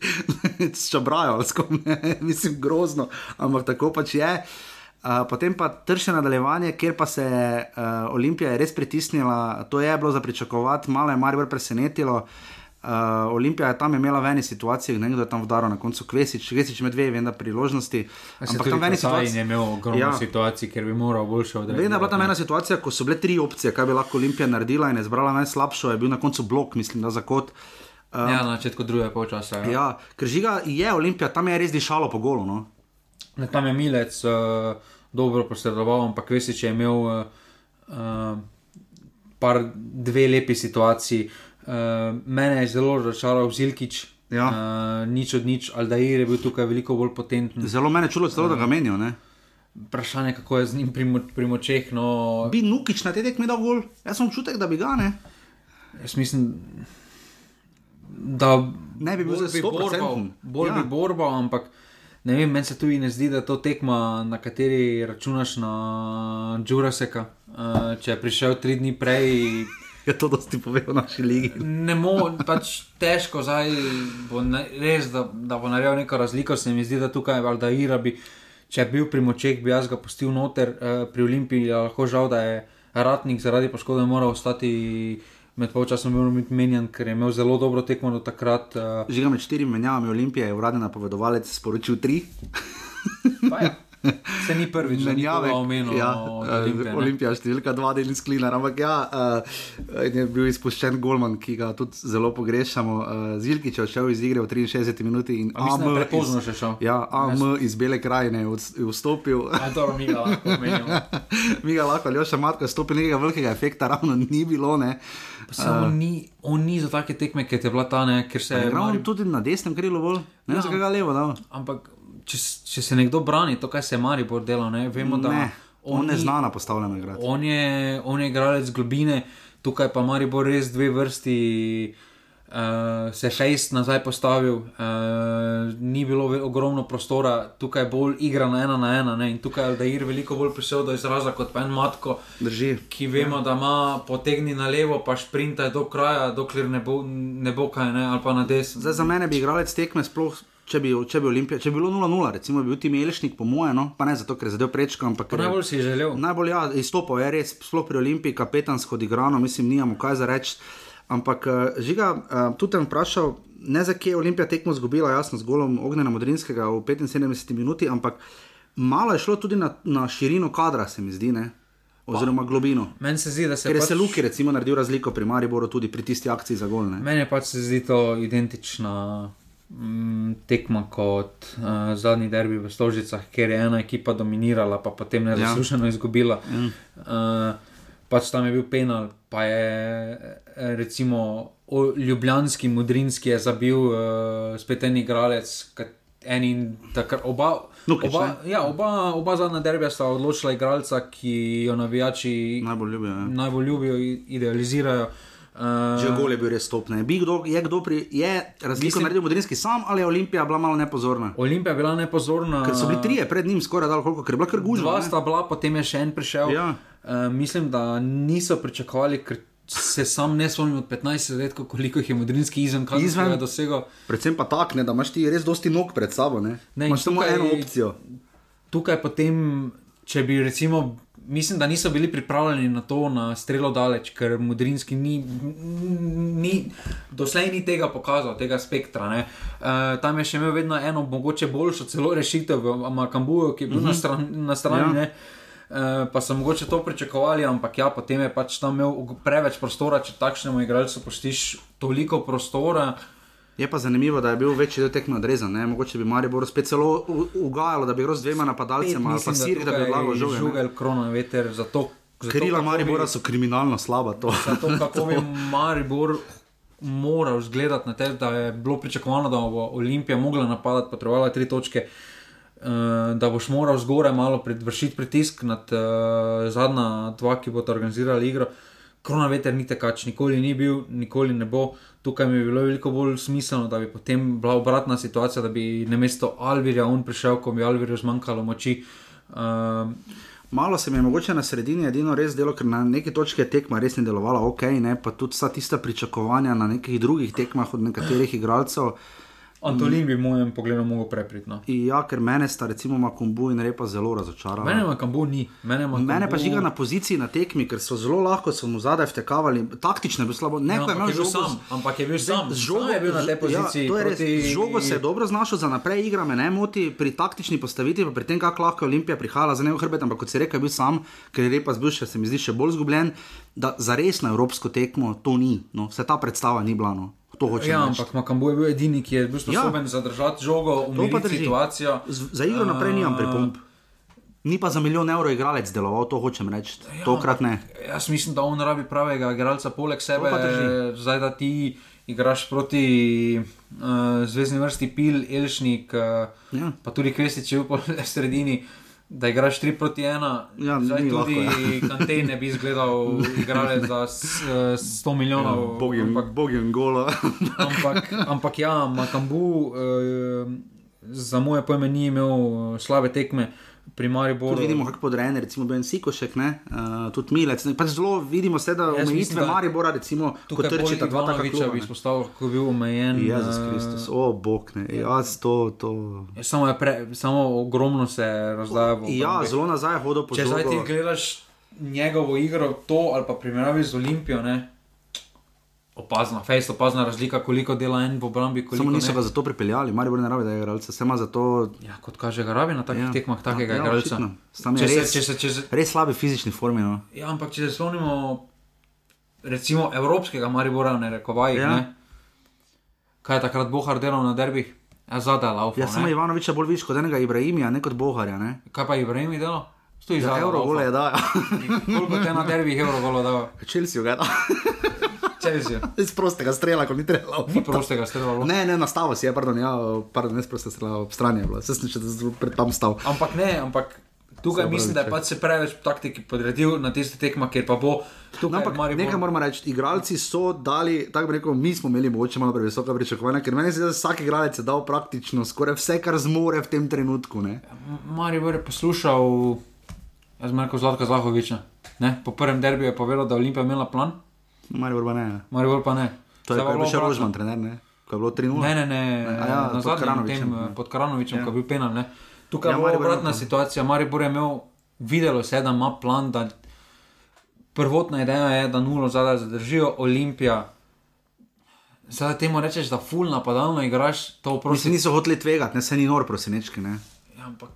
Čabrajo, ne, mislim, grozno, ampak tako pač je. Uh, potem pa trše nadaljevanje, kjer pa se uh, Olimpija res pritisnila, to je bilo za pričakovati, malo je Marijo presenetilo. Uh, Olimpija je tam imela v eni situaciji, nekdo je tam vdaril na koncu Kvesič, Kvesič med dve, vem, da priložnosti. Ampak tam v eni situaciji je imel ogromno ja. situacij, ker bi moral boljše odreagirati. Vem, da je bila tam ena situacija, ko so bile tri opcije, kaj bi lahko Olimpija naredila in je zbrala najslabšo, je bil na koncu blok, mislim, da za kot. Um, ja, na začetku druge počasa. Ja. ja, ker žiga je Olimpija, tam je res dišalo po golu. No? Ne, tam je Milec uh, dobro posredoval, ampak veš, če je imel uh, uh, par dve lepi situaciji. Uh, mene je zelo razočaral Zilkič. Ja. Uh, nič od nič, Aldair je bil tukaj veliko bolj potenten. Zelo me je čulo, celo, da ga menijo. Ne? Vprašanje, kako je z njim pri, pri močeh. No... Bi nukič na te tekme dal gol, jaz sem čutek, da bi ga ne. Jaz mislim, da ne bi bil zelo borbal. Bolj ja. bi borbal, ampak ne vem, meni se tudi ne zdi, da je to tekma, na kateri računaš na Juraseka. Uh, če je prišel tri dni prej. Je to, da ti povedal v naši ligi? Ne morem, pač težko zdaj, ne, res, da, da bo naredil neko razliko. Se mi zdi, da tukaj Valdaira, bi, če bi bil pri močeh, bi jaz ga pustil noter. Uh, pri Olimpiji je lahko žal, da je ratnik zaradi poškodbe moral ostati med polčasom bil biti menjan, ker je imel zelo dobro tekmo do takrat. Uh... Žiga med štirimi menjavami Olimpije je uradni napovedovalec sporočil tri. Ja. Se ni prvič, da je bilo omenjeno. Ja, Olimpija, Olimpija številka dva, del iz Klina. Ampak ja, uh, je bil izpuščen Golman, ki ga tudi zelo pogrešamo. Uh, Zilkič je odšel iz igre v 63 minuti in AM, iz, še šel. Ja, AM iz Bele krajine je vstopil. Dobro, mi ga lahko omenjamo. mi ga lahko, ali še matka, stopil nekega velikega efekta, ravno ni bilo. Ne. Samo uh, ni, on ni za take tekme, ker je bila ta ne, ker se je. Ravno Mari... tudi na desnem krilu, bolj, ne ja, za kaj levo. Da. Ampak če, če se nekdo brani, to, kaj se je Maribor delal, ne, vemo, da ne, on, on ne zna na postavljeno igrati. On je, on je igralec globine, tukaj pa Maribor res dve vrsti. Uh, se šest nazaj postavil, uh, ni bilo ogromno prostora, tukaj je bolj igra na ena na ena. Ne? In tukaj je Aldair veliko bolj prišel do izraza kot pa en matko, Drži. ki vemo, da ima potegni na levo, pa šprinta do kraja, dokler ne bo, ne bo kaj, ne? ali pa na desno. Za mene bi igralec tekme sploh če bi, če bi Olimpija, če bi bilo 0-0, recimo, bi bil ti Melešnik, po mojem, no? pa ne zato, ker je zadev prečko. Najbolj si želel. Najbolj ja, izstopil je res, sploh pri Olimpiji, kapetansko odigrano, mislim, nimamo kaj za reči. Ampak uh, žiga, uh, tudi sem vprašal, ne za kje je Olimpija tekmo zgubila, jasno, z golom Ognjena Modrinskega v 75 minuti, ampak malo je šlo tudi na, na širino kadra, se mi zdi. Ne? Oziroma, globino. Meni se zdi, da se je. Ker pač... se Luki, recimo, naredil razliko pri Mariboru, tudi pri tisti akciji za gol. Meni pač se zdi to identično mm, tekma kot uh, zadnji derbi v Stožicah, ker je ena ekipa dominirala, pa potem je zasluženo ja. izgubila. Ja. Uh, pač tam je bil penal, pa je eh, recimo Ljubljanski, Mudrinski je zabil uh, spet en igralec. En in takrat oba, Lukič, oba, ja, oba, oba zadnja derbija sta odločila igralca, ki jo navijači najbolj ljubijo, ja. najbolj ljubijo idealizirajo. Uh, Že gol je bil res stopne. Kdo, je kdo pri, je razliko naredil Modrinski sam ali je Olimpija bila malo nepozorna? Olimpija je bila nepozorna. Ker so bili trije pred njim skoraj dal, koliko je bila kar gužva. Dva sta bila, potem je še en prišel. Ja. Uh, mislim, da niso pričakovali, ker se sam ne spomnim od 15 let, koliko jih je Modrinski izven kazni dosegel. Predvsem pa tak, ne, da imaš ti res dosti nog pred sabo. Ne? Ne, imaš samo eno opcijo. Tukaj potem, če bi recimo mislim, da niso bili pripravljeni na to, na strelo daleč, ker Mudrinski ni, ni doslej ni tega pokazal, tega spektra. Uh, tam je še imel vedno eno, mogoče boljšo celo rešitev v Makambuju, ki je bil uh -huh. na, mhm. stran, na strani. Ja. Uh, pa so mogoče to pričakovali, ampak ja, potem je pač tam imel preveč prostora, če takšnemu igralcu poštiš toliko prostora. Je pa zanimivo, da je bil večji del tekme odrezan. Ne? Mogoče bi Marijo spet celo ugajalo, da bi igral z dvema napadalcema ali pa Sirih, da bi lahko žugal. Žugal, krona, veter, zato. Krila Maribora so kriminalno slaba. To. Zato, kako bi Maribor moral zgledati na te, da je bilo pričakovano, da bo Olimpija mogla napadati, potrebovala tri točke, uh, da boš moral zgoraj malo vršiti pritisk nad uh, zadnja dva, ki bodo organizirali igro. Krona veter ni tekač, nikoli ni bil, nikoli ne bo. Tukaj mi je bilo veliko bolj smiselno, da bi potem bila obratna situacija, da bi na mesto Alvirja on prišel, ko bi Alvirju zmanjkalo moči. Um, Malo se mi je mogoče na sredini edino res delo, ker na neki točki je tekma res ni delovala ok, ne? pa tudi vsa tista pričakovanja na nekih drugih tekmah od nekaterih igralcev. Antolin bi mojem pogledu mogel prepriti. No. Ja, ker mene sta recimo Makumbu in Repa zelo razočarala. Mene Makumbu ni. Mene, Makambu... mene pa žiga na poziciji na tekmi, ker so zelo lahko so mu zadaj vtekavali, taktično je bil slabo. Ne, Ja, je imel je bil žogo. sam, ampak je bil sam. Z žogo Sam je bil na tej poziciji Ja, to je res. proti- žogo se je dobro znašel za naprej, igra me ne moti pri taktični postavitvi, pa pri tem, kako lahko je Olimpija prihajala za njegov hrbet, ampak kot si rekel, je bil sam, ker je Repa bil še, se mi zdi, še bolj zgubljen, da za res na evropsko tekmo to ni. No, se ta predstava ni bila. No. To hočem Ja, reči. ampak Makambu je bil edini, ki je bil sposoben ja. zadržati žogo, umiriti drži. situacijo. Z- Za igro naprej nimam A, pripomb. Ni pa za milijon evrov igralec deloval, to hočem reči. Ja, Tokrat ne. Jaz mislim, da on rabi pravega igralca poleg sebe. Zdaj, da ti igraš proti uh, zvezdni vrsti Pil, Elšnik, uh, Ja. pa tudi Kvestič je bil po sredini. Da igraš 3 proti 1, Ja, zdaj tudi lahko, ja. Kantej ne bi izgledal, igralec za s- eh, 100 milijonov. ampak Bog in golo. ampak, ampak ja, Makambu uh, za moje pojme ni imel eh, slabe tekme pri Mariboru. Tudi vidimo, kako podrejen, recimo Ben Sikošek, ne? uh, tudi Milec. Ne? Pač zelo vidimo, se, da omejitve mislim, da Maribora, recimo, kot trči ta dva taka kluba. bi izpostavil, kako je bil omejen. Jezus eh, Kristus, o bog, ne. Jaz to, to. Ja, samo, je pre, samo ogromno se razdaja. Ja, zelo nazaj je hodil po Če zdaj ti gledaš njegovo igro, to ali pa primerjavi z Olimpijo, ne, opazna, fejst opazna razlika, koliko dela en v obrambi. Samo niso ne. ga zato pripeljali, Maribor ne rabi, da je igralca, se ima zato. Ja, kot kaže, ga rabi na takih Ja, ja, tekmah, takega ja, ja, ja, igralca. Sam je Če se, res- če se, če se, Res slabi fizični formi. No. ja, ampak če se spomnimo, recimo, evropskega Maribora, ne rekovaj, Ja. ja. ne, kaj je takrat Bohar delal na derbih, ja, zadaj laufa. Ja, samo Ivanoviča bolj viš kot enega Ibrahimija, ne kot Boharja. Ne. Kaj pa Ibrahim delal? Stoji Ja. Euro laufa. gole je da. Koliko te na derbih evrov golo dava? Chelsea ga da. Chelsea. Iz prostega strela, ko ni trebalo. Ni prostega strela. Ne, ne, nastavo si je, pardon, ja, pardon, ne sprosta strela, ob strani je bila, se sem še pred tam stal. Ampak ne, ampak tukaj mislim, da je pač se preveč taktiki podredil na tiste tekma, ker pa bo No, ampak Maribor- nekaj moramo reči, igralci so dali, tako bi rekel, mi smo imeli mogoče malo previsoka pričakovanja, ker meni se zdi, da vsak igralec je dal praktično skoraj vse, kar zmore v tem trenutku. Ne? Maribor je poslušal, jaz sem rekel Zlatka Zahoviča. Ne? Po prvem derbiju je povedal, da Olimpija imela plan, Maribor pa ne. Maribor pa ne. To je kot bilo še. Rožman, trener, ne? Ko je bilo 3-0. Ne, ne, ne, A ja, na pod zadnjem Karanovićem, tem, ne. pod Karanovičem, Ja. ko je bil penal. Ne? Tukaj Ja, je bila obratna plan. situacija. Maribor je imel, videlo se je, da ima plan, da prvotna ideja je, da nulo zadaj zadržijo, Olimpija. Zdaj temu rečeš, da full napadalno igraš, to Mislim, prosim. niso hoteli tvegati, ne se ni nor prosinečki. Ne? Ja, ampak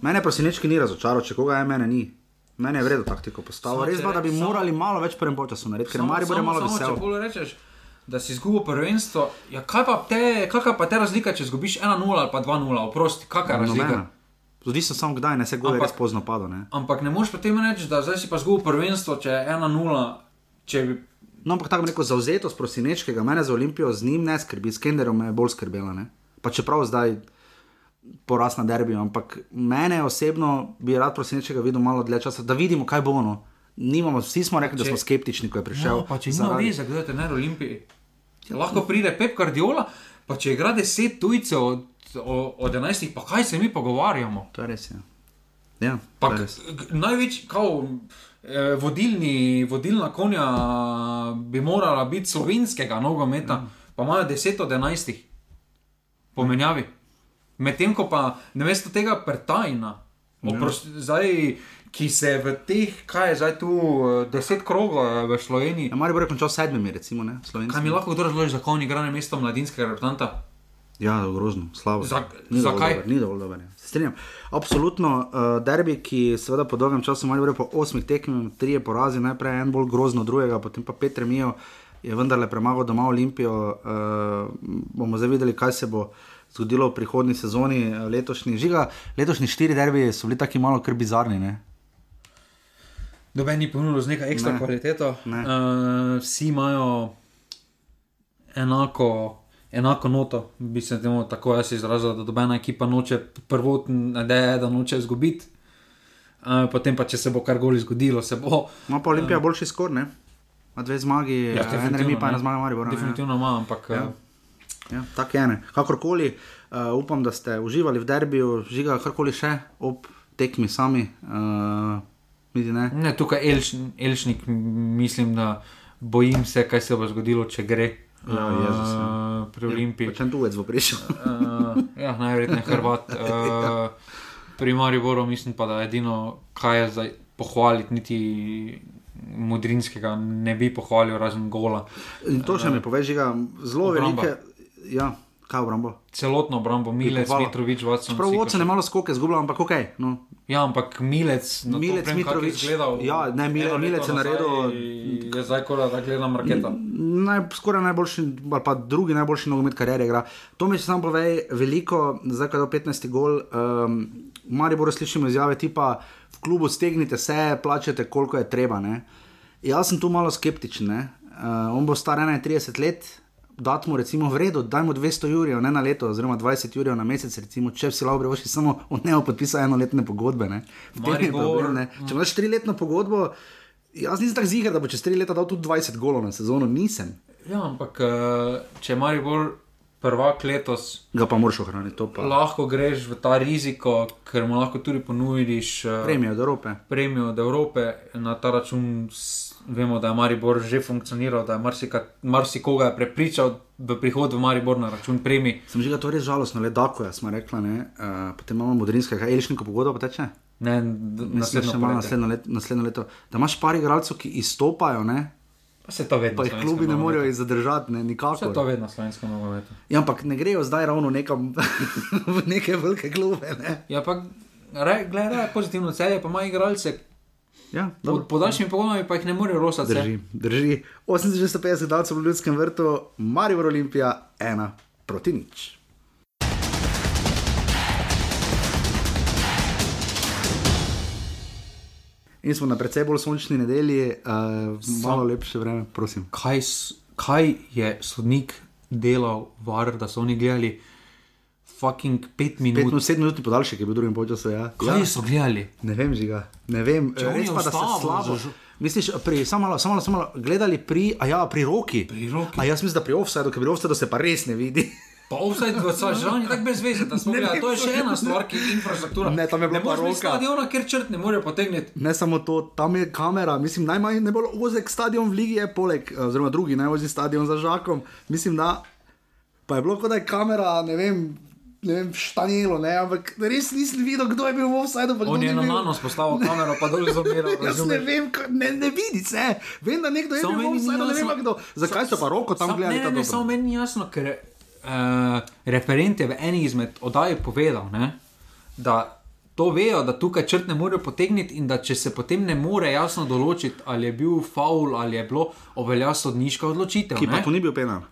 Mene prosinečki ni razočaral, če koga je mene ni. Mene je vredno taktiko postavil. Samo Res pa, da bi morali malo več prvem počasu narediti, ker Maribor je malo vesel. Da si izgubil prvenstvo, ja, kaj pa te, kakšna pa te razlika, če izgubiš 1-0 ali pa 2-0, oprosti, kakšna je razlika? Nobena. Zdi se samo kdaj, ne se gole res pozno pada. Ne? Ampak ne moreš potem reči, da zdaj si pa izgubil prvenstvo, če je 1-0, če bi No, ampak tako neko zauzetost prosinečkega, mene za Olimpijo z njim ne skrbi, s Kenderom me je bolj skrbela. Ne? Pa čeprav zdaj poraz na derbiju, ampak mene osebno bi rad prosinečkega videl malo dlje časa, da vidimo, kaj bo ono. Nimamo, vsi smo rekli, da Če- smo skeptični, ko je prišel. No, pa če nima zaradi- veze, kdo je trener Olimpiji. Lahko pride Pep Guardiola, pa če igra 10 tujcev od, od 11, pa kaj se mi pogovarjamo? To je res. Ja. Ja, Pa, to je res. največ, kao, eh, vodilni, vodilna konja bi morala biti slovenskega nogometa, Ja. pa imajo 10 od 11 pomenjavi. Medtem ko pa namesto tega pretajna, Ja. oprost, zdaj, ki se v teh, kaj je zdaj tu, eh, 10 krogov je v Sloveniji. Ja, Mari bo končal sedmimi, recimo, ne, slovenski. Kaj mi lahko kdo razloži, zakaj on igra na mesto mladinskega reprezentanta? Ja, grozno, slabo. Za- Ni zakaj? dober, Ni dovolj dober. ja. Se strinjam. Absolutno, uh, derbi, ki seveda po dolgem času, malo bolj po osmih tekmah, tri je porazi, najprej en bolj grozno, drugega, potem pa pet remijo, je vendarle premagal doma Olimpijo. Uh, bomo zdaj videli, kaj se bo zgodilo v prihodnji sezoni, eh, letošnji. Žiga, letošnji štiri derbi so bili taki malo kar bizarni. Ne? Doben ni ponudil z neko ekstra Ne. kvaliteto. Ne. Uh, vsi imajo enako, enako noto, bi se temu tako jaz izrazil, da dobena ekipa noče prvotna ideja, je, da noče izgubiti. Uh, potem pa, če se bo karkoli zgodilo, se bo. Ima pa Olimpija boljši skor, ne? Ima dve zmagi, Ja, en remi pa ena zmaga, Maribor. ne? Definitivno ima, ampak. Ja. Ja. Ja, tako je. ne. Kakorkoli, uh, upam, da ste uživali v derbiju, žiga karkoli še ob tekmi sami. Uh, vidi, ne. Ne, tukaj Elš, Elšnik, mislim, da bojim se, kaj se bo zgodilo, če gre. Ja, Jezus, ja. uh, pri Olimpiji. Če tujec bo prišel. Uh, ja, najverjetneje Hrvat. Uh, pri Mariboru mislim pa, da edino, kaj je zdaj pohvaliti, niti Mudrinskega ne bi pohvalil, razen gola. In to še mi pove, žiga zelo velike. Ja, kaj obrambo. Celotno obrambo, Milec, pohvala. Mitrovič, Watson. Prav vodce ne malo skoke zgubljal, ampak ok. No. Ja, ampak Milec, na to Milec, je Mitrović, izgledal ja, ne, Mile- Milec je naredil- Je zdaj, ko da gledam raketa. Naj, skoraj najboljši, ali pa drugi najboljši nogomet kariere igra. To mi še samo pove veliko, zdaj ko je do 15 gol. Um, Maribor slišimo izjave tipa, v klubu stegnite se, plačete, koliko je treba. Ne? Jaz sem tu malo skeptičen. ne. Uh, on bo star 31 let, dati mu recimo v redu, daj mu 200 jurjev ne na leto, oziroma 20 jurjev na mesec, recimo, če si lahko privošči samo od njega podpisal enoletne pogodbe. Ne? Maribor- problem. Ne? Če imaš triletno pogodbo, jaz nisem tako ziger, da bo čez tri leta dal tudi 20 golov na sezono, nisem. Ja, ampak eh, če je Maribor prvak letos, Ga pa moraš ohraniti, pa. lahko greš v ta riziko, ker mu lahko tudi ponudiš uh, Premijo od Evrope. premijo od Evrope. Na ta račun s- vemo, da je Maribor že funkcioniral, da je marsika, marsikoga je prepričal v prihod v Maribor na račun premij. Sem že to res žalostno, le dako je, smo rekli, ne. Uh, potem imamo modrinskega, Elišnika pogodba pa teče. Ne, Naslednjo, poletje. naslednjo, let, naslednjo leto. Da imaš par igralcev, ki izstopajo, ne, Pa se to vedno. pa jih klubi ne morejo zadržati, ne, Vse to nikakor. vedno v slovenskem nogometu. Ja, ampak ne grejo zdaj ravno nekam v neke velike klube. Ne. Ja, pa gledaj, pozitivno celje, pa ima igralce. Ja, Pod dobro. podaljšimi pogodbami pa jih ne morejo rosati. Drži, drži. 8650 dalcev v ljudskem vrtu, Marijo Olimpija, ena proti nič. In smo na precej bolj sončni nedelji, uh, malo lepše vreme, prosim. Kaj, kaj je sodnik delal, var, da so oni gledali fucking pet Pet minut? minut, sedem minut podaljšek je bil v drugem času. Ja. Kaj ja. so gledali? Ne vem, žiga. Ne vem, Če res pa da se slabo. žu- Misliš, pri, samo malo, samo malo, samo malo, gledali pri, a ja, pri roki. Pri roki. A jaz mislim, da pri offsajdu, ker pri offsajdu se pa res ne vidi. Pa offside, že je tako brez veze, da smo gledali. To je še ena stvar, ki je infrastruktura. Ne, tam je imeti roka. stadiona, ker črt ne morejo potegniti. Ne samo to, tam je kamera, mislim, najmanj najbolj ozek stadion v Ligi je poleg, eh, oziroma drugi najožji stadion za Žakom. Mislim, da pa je bilo kot da je kamera, ne vem, ne vem, štanjelo, ne, ampak res nisem videl, kdo je bil v offsajdu. pa kdo On ni je na bil. nanos postavil kamero, pa dol zamiral. Jaz ne vem, ne, ne vidi se. Vem, da nekdo je bil v offsajdu, ne vem kdo. Zakaj so pa roko tam gledali? Ne, ne, ne, samo meni ni jasno, ker uh, referent je v eni izmed oddaj povedal, ne, da to vejo, da tukaj črt ne morejo potegniti in da če se potem ne more jasno določiti, ali je bil faul ali je bilo, ovelja sodniška odločitev. Ki pa ne. to ni bil penal.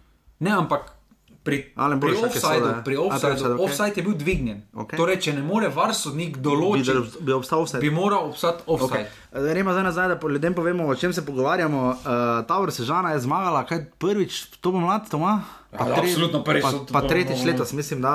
Ne, ampak pri, pri offsideu, offsideu, okej. offside je bil dvignjen. Okej. Torej, če ne more var sodnik Bi, določiti, da bi obstal offside. bi moral obstati offside. Okay. Gremo zdaj nazaj, da ljudem povemo, o čem se pogovarjamo. Uh, Tavor Sežana je zmagala, kaj prvič, to bo mlad, Toma? Ja, absolutno prvič, Pa, pa tretjič to- letos, mislim, da.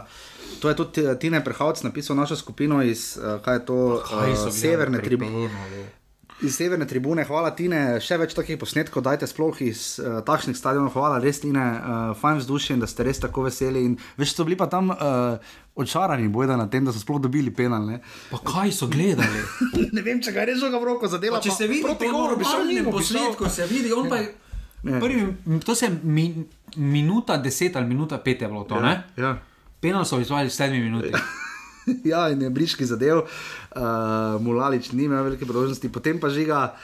Uh, to je tudi eh, Tine Prehavc napisal našo skupino iz, uh, kaj je to, uh, severne. Penali? Iz severne tribune, hvala Tine, še več takih posnetkov, dajte sploh iz uh, takšnih stadionov, hvala res Tine, uh, fajn vzdušje in da ste res tako veseli. In, veš, so bili pa tam uh, očarani, bojda na tem, da so sploh dobili penal. Ne, Pa kaj so gledali? ne vem, če ga je res žoga v roko zadela. Pa če se vidi, proti po golu bi šel šel. posnetku se vidi, on pa je. Ne. Prvi, to se mi, minuta deset ali minuta pet je bilo to, ne? Ja. Penal so izvali v sedmi minuti. ja, in je briški zadev, uh, Mulalič ni imel velike priložnosti, potem pa žiga.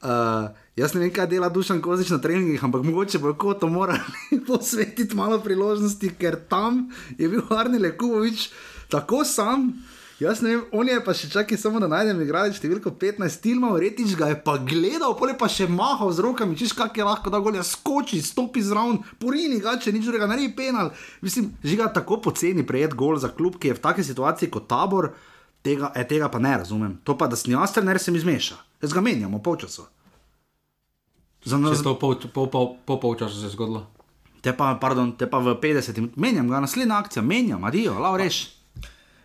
Uh, jaz ne vem, kaj dela Dušan Kozič na treningih, ampak mogoče bo kot to morali posvetiti malo priložnosti, ker tam je bil Arni Lekubovič tako sam. Jaz ne vem, on je pa še čakaj samo da najdem igralec številko 15, Tilma Retič ga je pa gledal, pole pa še mahal z rokami, češ kak je lahko, da golja skoči, stopi zraven, porini ga, če nič drugega, naredi penal. Mislim, žiga tako poceni prejet gol za klub, ki je v takej situaciji kot tabor, tega, e, tega pa ne razumem. To pa, da sem jaz trener, se mi zmeša. Jaz ga menjam v polčasu. Za Če nas, se to pol, pol, pol, pol polčasa se je zgodilo. te pa, pardon, te pa v 50, menjam ga, naslednja akcija, menjam, adijo, lao reš.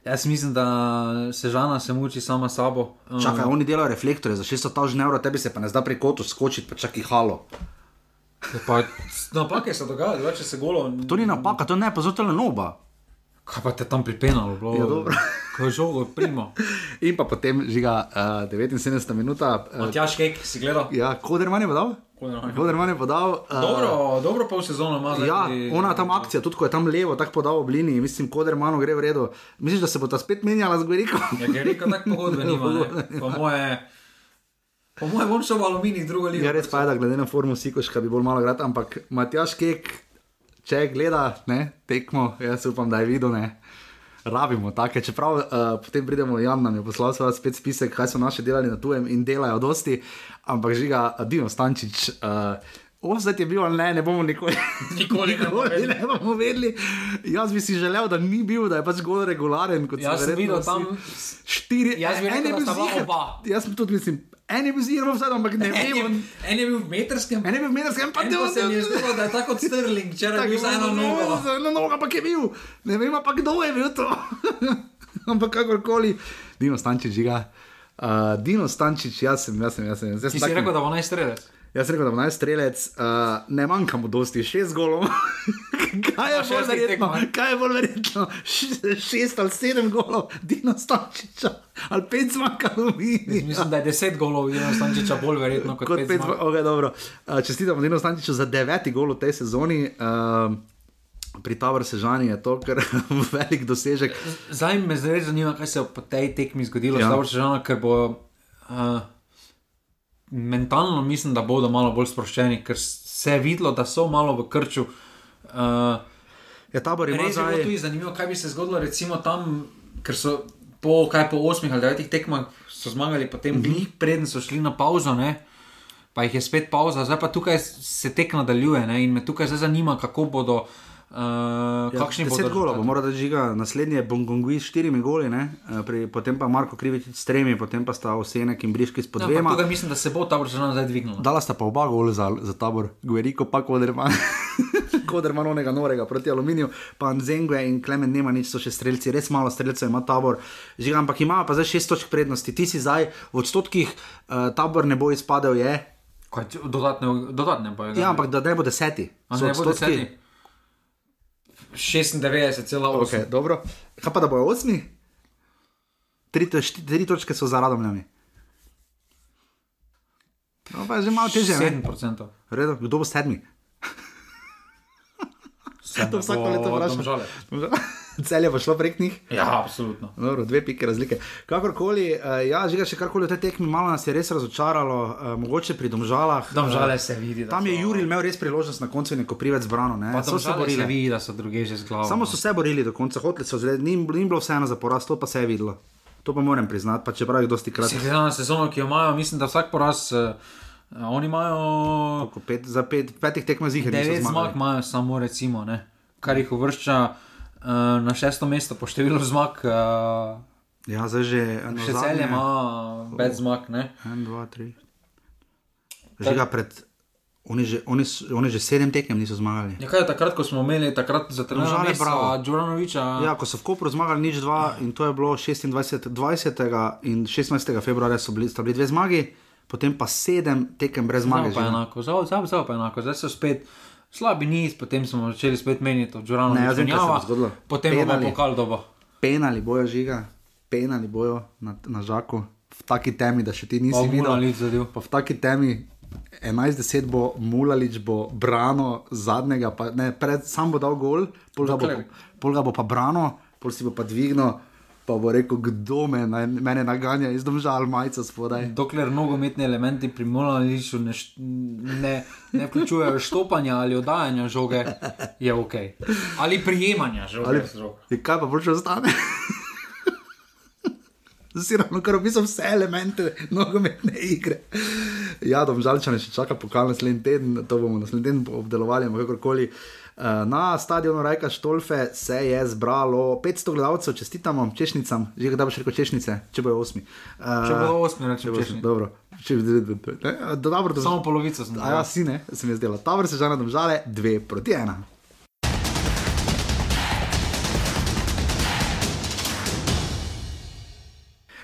Jaz mislim, da se žana se muči sama sabo. Um, Čakaj, oni delajo reflektorje za 600 tažn evrov, tebi se pa ne zda pri kotu skočiti, pa čakaj halo. Pa, napake se dogajajo, drugače se golo. To ni napaka, to ne, pa zato le noba. Kaj pa te tam pripenalo, bilo? Ja, dobro. Ko je žogo, primo. In pa potem žiga uh, 79 minuta. Uh, Matjaš Kek, si gledal? ja, Koderman je podal. Koderman. Je podal. Uh, Dobro, dobro pol sezono ima zdaj. Ja, ona tam akcija, tudi ko je tam levo, tako podal v blini, mislim, Kodermanu gre v redu. Misliš, da se bo ta spet menjala z Gorikom? Ja, rekel, tako pogodbe nima, ne. Po moje, po moje bom šel v aluminij, drugo ligo. Ja, res pa je, da glede na formu Sikoška bi bolj malo grad, ampak Matjaš Kek, če gleda ne, tekmo, jaz upam, da je videl, ne. Rabimo take, čeprav uh, potem pridemo, Jan nam je poslal spet spisek, kaj so naše delali na tujem in delajo dosti, ampak žiga, Dino Stančič, uh, Ovzet je bil ali ne, ne bomo nikoli, Nikoli ne bomo vedeli. ne bomo vedeli. Jaz bi si želel, da ni bil, da je pač gol regularen. Jaz sem videl tam štiri, Jaz bi en rekel, je da bil oba. Jaz sem tudi mislim, en je bil zelo vse, ampak ne En vem. en je bil v metrskem, En je bil v medijskem, pa en pa se mi je zdelo, da je tako kot Sterling, je bil za eno nogo. Za eno nogo, ampak je bil. Ne vem pa, kdo je bil to. ampak kakorkoli, Dino Stančič žiga. Uh, Dino Stančič, jaz sem, jaz sem, jaz sem. Jaz sem Ti si rekel, da bo naj strelec. Jaz rekel, da bo naj strelec, uh, ne manjka mu dosti, šest golov. kaj je bolj šestih verjetno? Kaj je bolj verjetno? Š- Šest ali sedem golov, Dino Stančiča, ali pet zmag aluminija. Mislim, da je deset golov Dino Stančiča bolj verjetno kot, Kot pet pet, okay, dobro. Uh, čestitamo Dino Stančiču za deveti gol v tej sezoni. Uh, pri Tabor Sežani je to kar velik dosežek. Zdaj me zanima, kaj se bo po tej tekmi zgodilo, Ja. ja. Žana, ker bo uh, mentalno mislim, da bodo malo bolj sproščeni, ker se je videlo, da so malo v krču. Uh, Ja, tabor ima je bilo zdaj. tudi zanimivo, kaj bi se zgodilo, recimo tam, ker so po, kaj, po osmih ali devetih tekmah so zmagali, potem mm. -hmm. preden so šli na pauzo. Ne? Pa jih je spet pauza, zdaj pa tukaj se tek nadaljuje ne? in me tukaj zdaj zanima, kako bodo. Uh, Ja, kakšni bodo golov, bo rezultati. moral da žiga, naslednji je Bongongui s štirimi goli, ne? Eh, pri, potem pa Marko Krivič s tremi, potem pa sta Osenek in Briški s po Ja, mislim, da se bo ta vrsta zdaj dvignila. Dala sta pa oba gola za, za tabor, Gueriko pa Koderman. Koderman onega norega proti aluminiju, pa Nzengue in Klemen nema nič, so še strelci, res malo strelcev ima tabor. Žiga, ampak ima pa zdaj šest točk prednosti. Ti si zdaj v odstotkih, uh, tabor ne bo izpadel, je. Kaj, dodatne, dodatne pa je. Ja, ampak da ne bo deseti. Ne bo deseti? 96,8. Okay, dobro. Kaj pa da bojo osmi? Tri, to- šti- tri točke so za radomljami. No, pa je že malo teže. ne? 7%. Redo, kdo bo sedmi? To vsako leto vprašam. Žale. Celje bo šlo prek njih. Ja, absolutno. Dobro, dve pike razlike. Kakorkoli, uh, ja, žiga še karkoli v tej tekmi, malo nas je res razočaralo, uh, mogoče pri domžalah. Domžale se vidi. Tam je so- Jurij imel res priložnost na koncu in je koprivec brano. Ne? Pa So se domžale se borili. vidi, da so druge že z glavo. Samo so se borili do konca, hoteli so ni, ni bilo vseeno za poraz, to pa se je videlo. To pa moram priznati, pa čeprav je dosti krat. Se glede na sezono, ki jo imajo, mislim, da vsak poraz, uh, oni imajo Koliko, Pet, za pet, petih tekmah zihar devet zmag, imajo samo recimo, ne, kar jih uvršča na šesto mesto po številu zmag. Uh, Ja, zdaj že eno še zadnje. celje ima več zmag, ne. En, dva, tri. Žiga pred. Oni že, oni, oni že sedem tekem niso zmagali. Ja, kaj je takrat, ko smo imeli takrat za Domžale, trenerja bravo. Džuranoviča? Ja, ko so v Kopru zmagali nič dva in to je bilo 26, 20. in 16. februarja so bili, bili dve zmagi, potem pa sedem tekem brez zmage. Pa enako, zelo, zelo, zelo pa je enako. Zdaj so spet slabi niz, potem smo začeli spet meniti, kaj se bo zgodilo. potem bomo Penali. pokal dobo. Penali bojo žiga, penali bojo na, na žaku, v taki temi, da še ti nisi Pa videl. Pa v taki temi 11-10 bo Mulalič, bo Brano zadnjega, pa, ne, pred, sam bo dal gol, pol ga bo, pol ga bo pa Brano, pol si bo pa dvignil, pa bo rekel, kdo me, na, mene naganja, jaz domžal majico spodaj. Dokler nogometni elementi pri Mulaliču ne, ne, ne vključujejo štopanja ali oddajanja žoge, je ok. Ali prijemanja žoge. Ali, in kaj pa boš ostane? Si ravno kar opisal vse elemente nogometne igre. Ja, domžalčane še čaka pokal naslednji teden, to bomo naslednji teden obdelovali, ampak kakorkoli. Eh, Na stadionu Rajka Štolfe se je zbralo 500 gledalcev, čestitamo češnicam, že kdaj boš rekel češnice, če bojo osmi. Eh, Če bo osmi, rečem če bojo češnic. Dobro, če, ne, dobro, dobro. Samo polovico sem A ja, si ne, se mi je zdelo. Tabor se žene domžale, dve proti ena.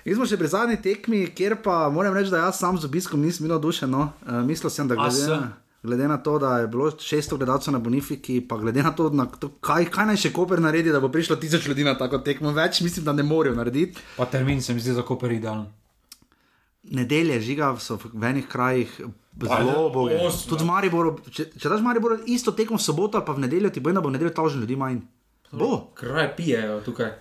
In smo še pri zadnji tekmi, kjer pa moram reči, da jaz sam z obiskom nisem bil navdušen. No. Uh, mislil sem, da glede A, na, sem. Glede na to, da je bilo 600 gledalcev na Bonifiki, pa glede na to, na to kaj, kaj naj še Koper naredi, da bo prišlo tisoč ljudi na tako tekmo, več mislim, da ne morejo narediti. Pa termin se mi zdi za Koper idealen. Nedelje žiga so v enih krajih zelo boge. osem, Tudi v Mariboru, če, če daš Mariboru isto tekmo v soboto ali pa v nedeljo, ti bo da bo v nedeljo tavžen ljudi manj. Bo. Kraj pijejo tukaj.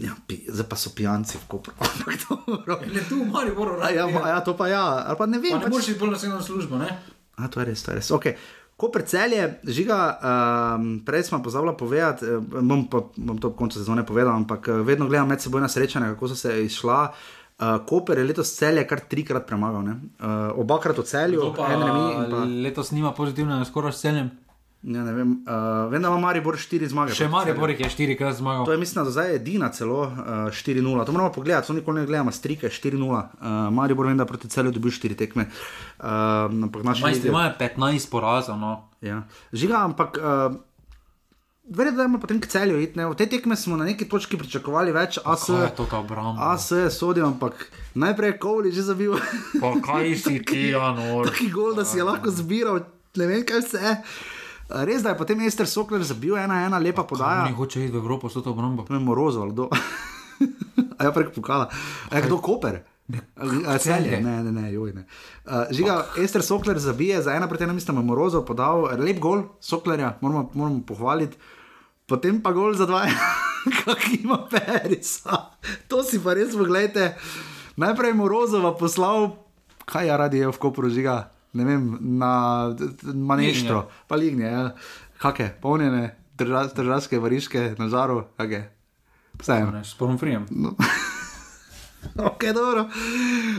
Ja, pi, zdaj pa so pijanci v Kopru. Ampak dobro. Ne, tu v Mariboru A ja, ja, to pa ja, ali pa ne vem. Pa ne pač- moreš iti bolj na sedem službo, ne? A, to je res, to je res. Okay. Ko precelje, žiga, um, prej smo pozabili povedati, eh, bom, pa, bom to ob koncu sezone povedal, ampak eh, vedno gledam medsebojna srečanja, kako so se izšla. Uh, Koper je letos celje kar trikrat premagal, ne? uh, obakrat v celju, pa en remi pa. letos nima pozitivnega skoro s celjem. Ja, ne vem, uh, vem, da ima Maribor štiri zmage. Še Maribor je štirikrat To zmagal. je, mislim, da zdaj edina celo uh, 4-0. To moramo pogledati, to nikoli ne gledamo, strike 4-0. Uh, Maribor vem, da proti celju dobil 4 tekme. Uh, Majstri ljudje- imajo 15 porazov, no. Ja. Žiga, ampak uh, verjetno da potem k celju iti. ne. V tej tekme smo na neki točki pričakovali več, a se je to ta obramba? a se je sodil, ampak najprej je Kovli že zabil Pa kaj si ti, Janor? taki gol, da si je lahko zbiral, ne vem kaj vse. Uh, Res da je potem Ester Sokler zabil ena, ena lepa podaja. hoče iti v Evropo s to obrambo. Ne vem, Morozo ali kdo. A ja, prek pokala. A ja, kdo Koper? Celje, ne, ne, ne, joj, ne. Uh, žiga, Ester Sokler zabije za ena proti ena, mislim, da je Morozov podal lep gol Soklerja, moramo, moramo pohvaliti. Potem pa gol za dva, kak ima Perisa. To si pa res pogledajte. Najprej je Morozova poslal, kaj ja radi je v Kopru žiga, ne vem, na maneštro, pa lignje, ja. kake, polnjene, drža, državske variške na žaru, kake. Vseeno. Ne, S porumfrijem. Ok, dobro.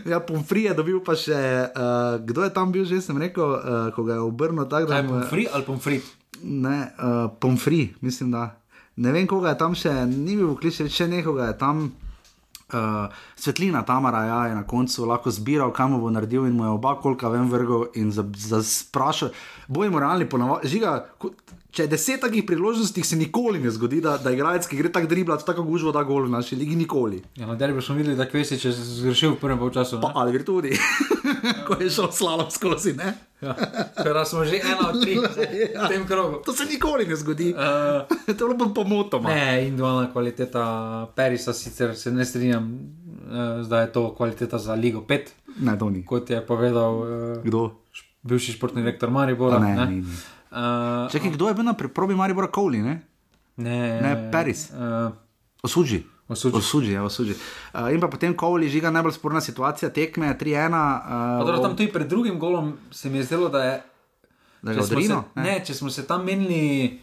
Ja, Pomfrij je dobil pa še, uh, kdo je tam bil, že sem rekel, uh, ko ga je obrnil tako, da je- pomfri ali pomfrit? Ne, uh, Pomfrij, mislim, da. Ne vem, koga je tam še, ni bil kliče, še nekoga je tam. Uh, svetlina Tamara ja, je na koncu lahko zbiral, kam bo naredil, in mu je oba kolka ven vrgel in za, za sprašal. Bojimo realni, ponavadi, žiga. Če je deset takih priložnosti, se nikoli ne zgodi, da, da igralec, ki gre tako driblati, tako gužvo da gol v naši ligi, nikoli. Ja, na derbi smo videli, da Kvesič je zgrešil v prvem. Pa ne? ali gre tudi, ko je šel slalom skozi. Ne? Ja. Teda smo že ena od treh Ja. v tem krogu. To se nikoli ne zgodi. Uh, to je bilo pa pomotoma. ne, individualna kvaliteta Perisa, sicer se ne strinjam, uh, zdaj je to kvaliteta za Ligo 5, ne, to ni. kot je povedal uh, Kdo? Bivši športni direktor Maribora. A ne, ne? ni, ni. Uh, Čakaj, kdo je bil na probi Maribora Kovli, ne? ne, Ne, Peris. Uh, Osuđi. Osuđi. Osuđi, ja, osuđi. Uh, in pa potem Kovli žiga najbolj sporna situacija, tekme 3-1. pa Uh, dobro, tam tudi pred drugim golom se mi je zdelo, da je. da smo odrino. se, ne, če smo se tam menili.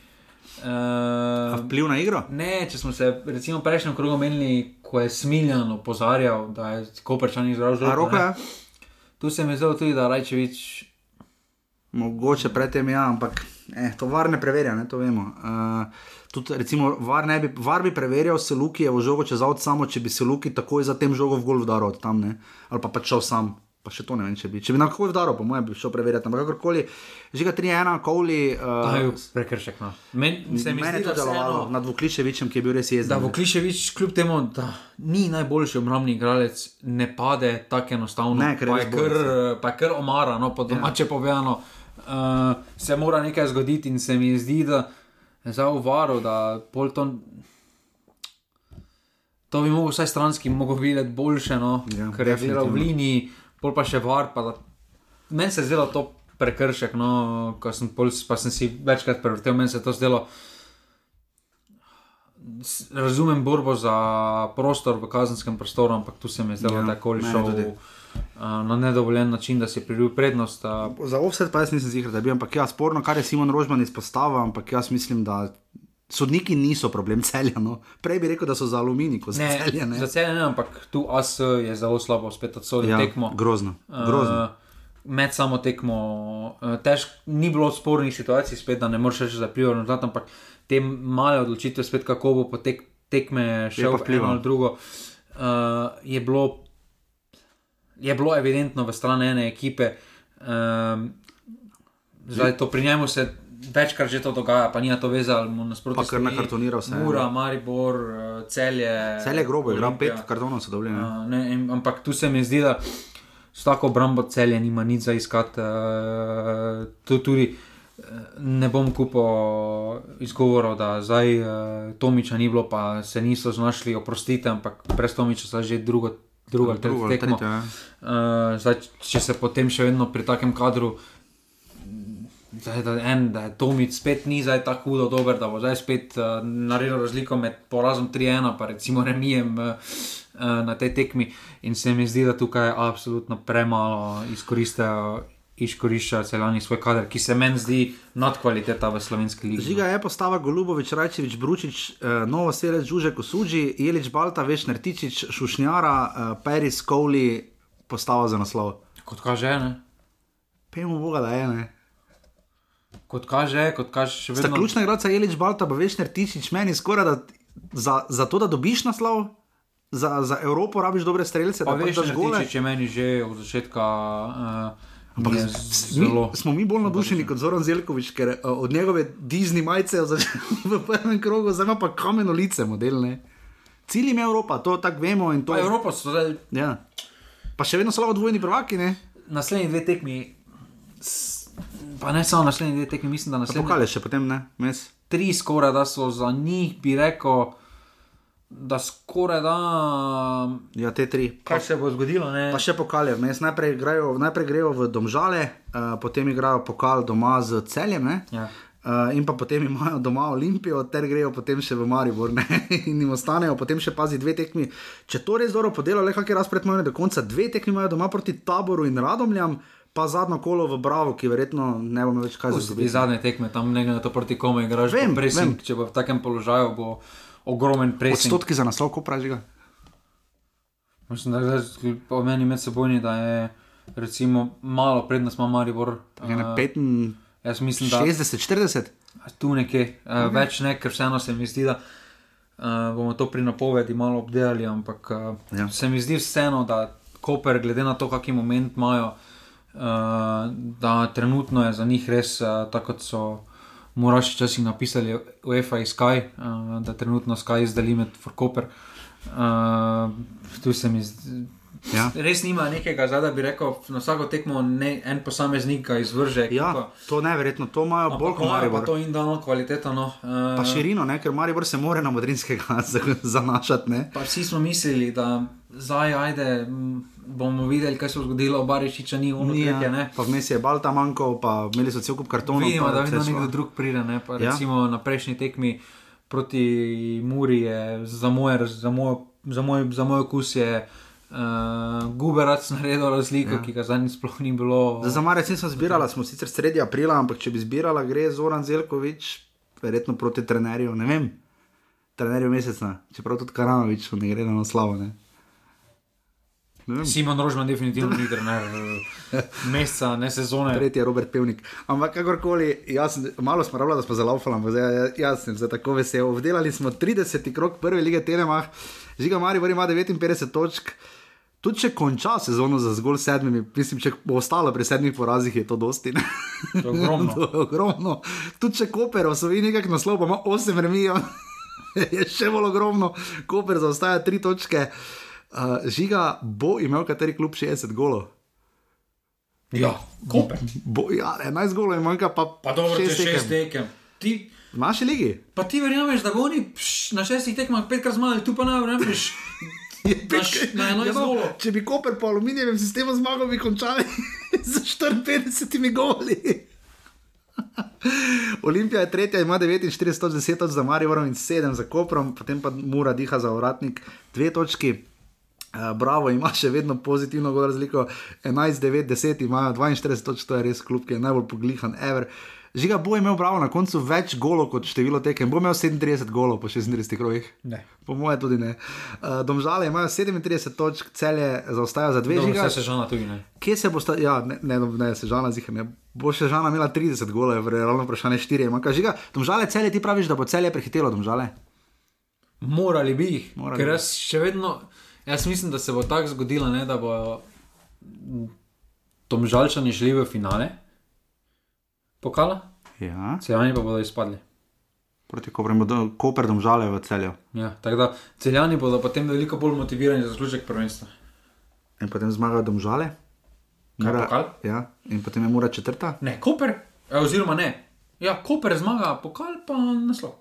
Uh, Vpliv na igro? Ne, če smo se recimo prejšnjem krogu menili, ko je Smiljan opozarjal, da je Koperčan izražal A roko je? Tu se mi je zdelo tudi, da Rajčevič. Mogoče predtem ja, ampak eh, to var ne preverja, ne, to vemo. Uh, tudi, recimo, var, ne bi, var bi preverjal se Luki je v žogo čez avto samo, če bi se Luki takoj za tem žogo v gol vdaril od tam, ne? ali pa pač šel sam. Pa še to ne vem, če bi. Če bi na kako vdaril, po mojem, bi šel preverjati. Ampak kakorkoli, žiga 3-1, Kovli. To je Uh, prekršek. No. Men, se mi zdi, je to da delovalo vseeno- nad Vukliševičem, ki je bil res jezen. Da Vukliševič, kljub temu, da ni najboljši obrambni igralec, ne pade tako enostavno. Ne, ker je pa, je kar, pa je kar omara, no, po domače ja. povedano. Uh, se mora nekaj zgoditi in se mi zdi, da za uvaro, da pol to. Bi mogel vsaj stranski mogel videti boljše, no, Ja, ker je gledal v liniji, pol pa še var. Pa da, meni se je zdelo to prekršek, no, ko sem, pol, pa sem si večkrat prevrtel, meni se je to zdelo. Razumem borbo za prostor v kazenskem prostoru, ampak tu se mi je zdelo, Ja, da je koli šel uh, na nedovoljen način, da si pridobil prednost. Za offset pa jaz nisem zigar, da bi, ampak ja, sporno, kar je Simon Rožman izpostavil, ampak jaz mislim, da sodniki niso problem celja. No. Prej bi rekel, da so za aluminij, kot za celje. Ne. za celje ne, ampak tu AS je zelo slabo spet odsodil Ja, tekmo. grozno. grozno. Uh, med samo tekmo, uh, težko ni bilo spornih situacij, spet da ne moreš reči, da je plival rezultat, ampak te male odločitve, spet kako bo potek tekme šel v vplival. eno ali drugo, uh, je, bilo, je bilo evidentno v strani ene ekipe. Um, zdaj to pri njemu se večkrat že to dogaja, pa ni to vezal, mu nasprotno. Pa kar na kartoniral vse. Mura, Maribor, eh, celje. Celje grobo, igra pet kartonov so dobili. Uh, ampak tu se mi zdi, da s tako obrambo celje nima nič za iskati. Uh, to tudi ne bom kupil izgovorov, da zdaj uh, Tomiča ni bilo, pa se niso znašli oprostiti, ampak brez Tomiča so že drugo. Druga, druga, tretja, uh, zdaj, če se potem še vedno pri takem kadru zdaj, da, en, da je Tomic spet ni zdaj tako hudo dober, da bo zdaj spet uh, naredil razliko med porazom 3-1 in recimo remijem uh, uh, na tej tekmi. In se mi zdi, da tukaj absolutno premalo izkoriščajo. Iškorišča celani svoj kader, ki se meni zdi nadkvaliteta v slovenski ligi. Žiga je postava Golubovič, Rajčevič, Bručič, eh, Novo Selec, Žuže, Kosuđi, Jelič Balta, Veš, Nertičič, Šušnjara, eh, Peris, Kovli, postava za naslov. Kot kaže, ne? Pejmo Boga, da je ne. Kot kaže, kot kaže še vedno. Za ključna igralca je Elič Balta, pa veš, nertičič meni skoraj da za, za to, da dobiš naslov. Za, za Evropo rabiš dobre strelce, pa da veš, da gole. Če meni že od začetka. Uh, Ampak mi, smo mi bolj navdušeni kot Zoran Zelkovič, ker uh, od njegove Disney majice v prvem krogu, zdaj pa kameno lice model. Ne? Cilj je Evropa, to tako vemo. To... Evropa so zdaj. Ja. Pa še vedno so lahko dvojni prvaki. Ne? Naslednji dve tekmi Pa ne samo naslednji dve tekmi, mislim, da naslednji. Pokale še potem ne, mes. Tri skoraj da so za njih, bi rekel, da skoraj da. Ja, te tri. Kaj se bo zgodilo? Ne? Pa še pokale, mes najprej, grejo, najprej grejo v domžale, uh, potem igrajo pokal doma z celjem. Ja. Uh, in pa potem imajo doma Olimpijo, ter grejo potem še v Maribor ne? in jim ostanejo, potem še pazi dve tekmi. Če to res dobro podelo, le kakšne razpred imajo do konca, dve tekmi imajo doma proti taboru in radomljam pa zadnjo kolo v Bravo, ki verjetno ne bo več kaj zgodilo. Zadnje tekme, tam ne glede na to, proti komu igraš. Vem, pressing, vem. Če bo v takem položaju, bo ogromen presek. Stotki za naslov, ko praži ga. Mislim, da je po meni med sebojni, da je recimo malo prednost, ima Maribor. Je na 65, jaz mislim, da 60, 40. Tu nekje, okay. več ne, ker vseeno se mi zdi, da uh, bomo to pri napovedi malo obdelali, ampak uh, ja. se mi zdi vseeno, da Koper, glede na to, kakšen moment imajo, uh, uh, da trenutno je za njih res uh, tako, kot so Muraši časi napisali, UEFA in Sky, uh, da trenutno Sky izdali med Forkoper. Uh, tu se mi zdi. Ja. Res nima nekega, zdaj, da bi rekel, na vsako tekmo ne, en posameznik izvrže. Ja, to ne, verjetno to imajo bolj kot Marijo. Pa to in dano kvaliteto. No. Uh, pa širino, ne, ker Marijo se more na modrinskega zanašati. Pa vsi smo mislili, da zdaj ajde. M, bomo videli, kaj se je zgodilo, Barišiča ni umrl. Ja, pa vmes je Balta manjkal, pa imeli so cel kup kartonov. Vidimo, da vedno nekdo drug pride. Ne? Pa, ja. Recimo na prejšnji tekmi proti Muri je za moj, za moj, za moj, za moj okus je. Uh, Guberac naredil razliko, ja. ki ga zadnjič sploh ni bilo. Za Marec nisem zbirala, smo sicer sredi aprila, ampak če bi zbirala, gre Zoran Zelkovič, verjetno proti trenerju, ne vem, trenerju meseca, čeprav tudi Karanovič, ne gre na naslavo. Simon Rožman, definitivno ni trener eh, meseca, ne sezone. Tretji je Robert Pevnik. Ampak kakorkoli, jaz, malo smo rabljali, da smo zelo ufali, ampak zdaj, jaz sem zdaj tako vesel. Vdelali smo 30. krok prve lige Telemach, žiga Mari, ima 59 točk. Tudi če konča sezono za zgolj sedmimi, mislim, če bo ostalo pri sedmih porazih, je to dosti. To je ogromno. to je ogromno. Tudi če Koper osvoji nekaj naslov, pa ima 8 remijo, je še bolj ogromno. Koper zaostaja 3 točke. Uh, žiga bo imel kateri klub 60 golov. Ja. Bo, ja, 11 golov je manjka, pa, pa dobro, 6 tekem. Ti... Naši ligi. Pa ti verjameš, da bo oni na šestih tekmah petkrat zmagali, tu pa ne verjameš. Na, na ja, no, če bi Koper po aluminijevem sistemu zmagal, bi končali z 54 goli. Olimpija je tretja, ima 49, 10 za Marijo in 7 za Koprom, potem pa mora diha za uratnik, dve točki. Uh, bravo, ima še vedno pozitivno razliko. 11, 9, 10, ima 42 točk, to je res klub, ki je najbolj poglihan, ever. Žiga bo imel bravo na koncu več golov kot število tekem, bo imel 37 golov po 36 krojih. Ne. Po mojem tudi ne. Uh, domžale imajo 37 točk, celje zaostajajo za dve žiga. Kje se žana tudi ne? Kje se bo sta, ja, ne, ne, ne se žana zih ne. Bo še žana imela 30 golov, realno vprašanje 4. Ampak žiga, domžale celje ti praviš, da bo celje prehitelo domžale? Morali bi jih. Morali ker jaz še vedno. Jaz mislim, da se bo tako zgodilo, ne, da bo Tom Žalčani šli v finale. Pokala? Ja, celjani pa bodo izpadli. proti Koperu bodo Koper domžale v celju. Ja, tako da celjani bodo potem veliko bolj motivirani za zaključek prvenstva. In potem zmagajo domžale. Kaj, Mura- pokal? Ja, in potem je mora četrta. Ne, Koper, eh, oziroma ne. Ja, Koper zmaga, pokal pa naslov.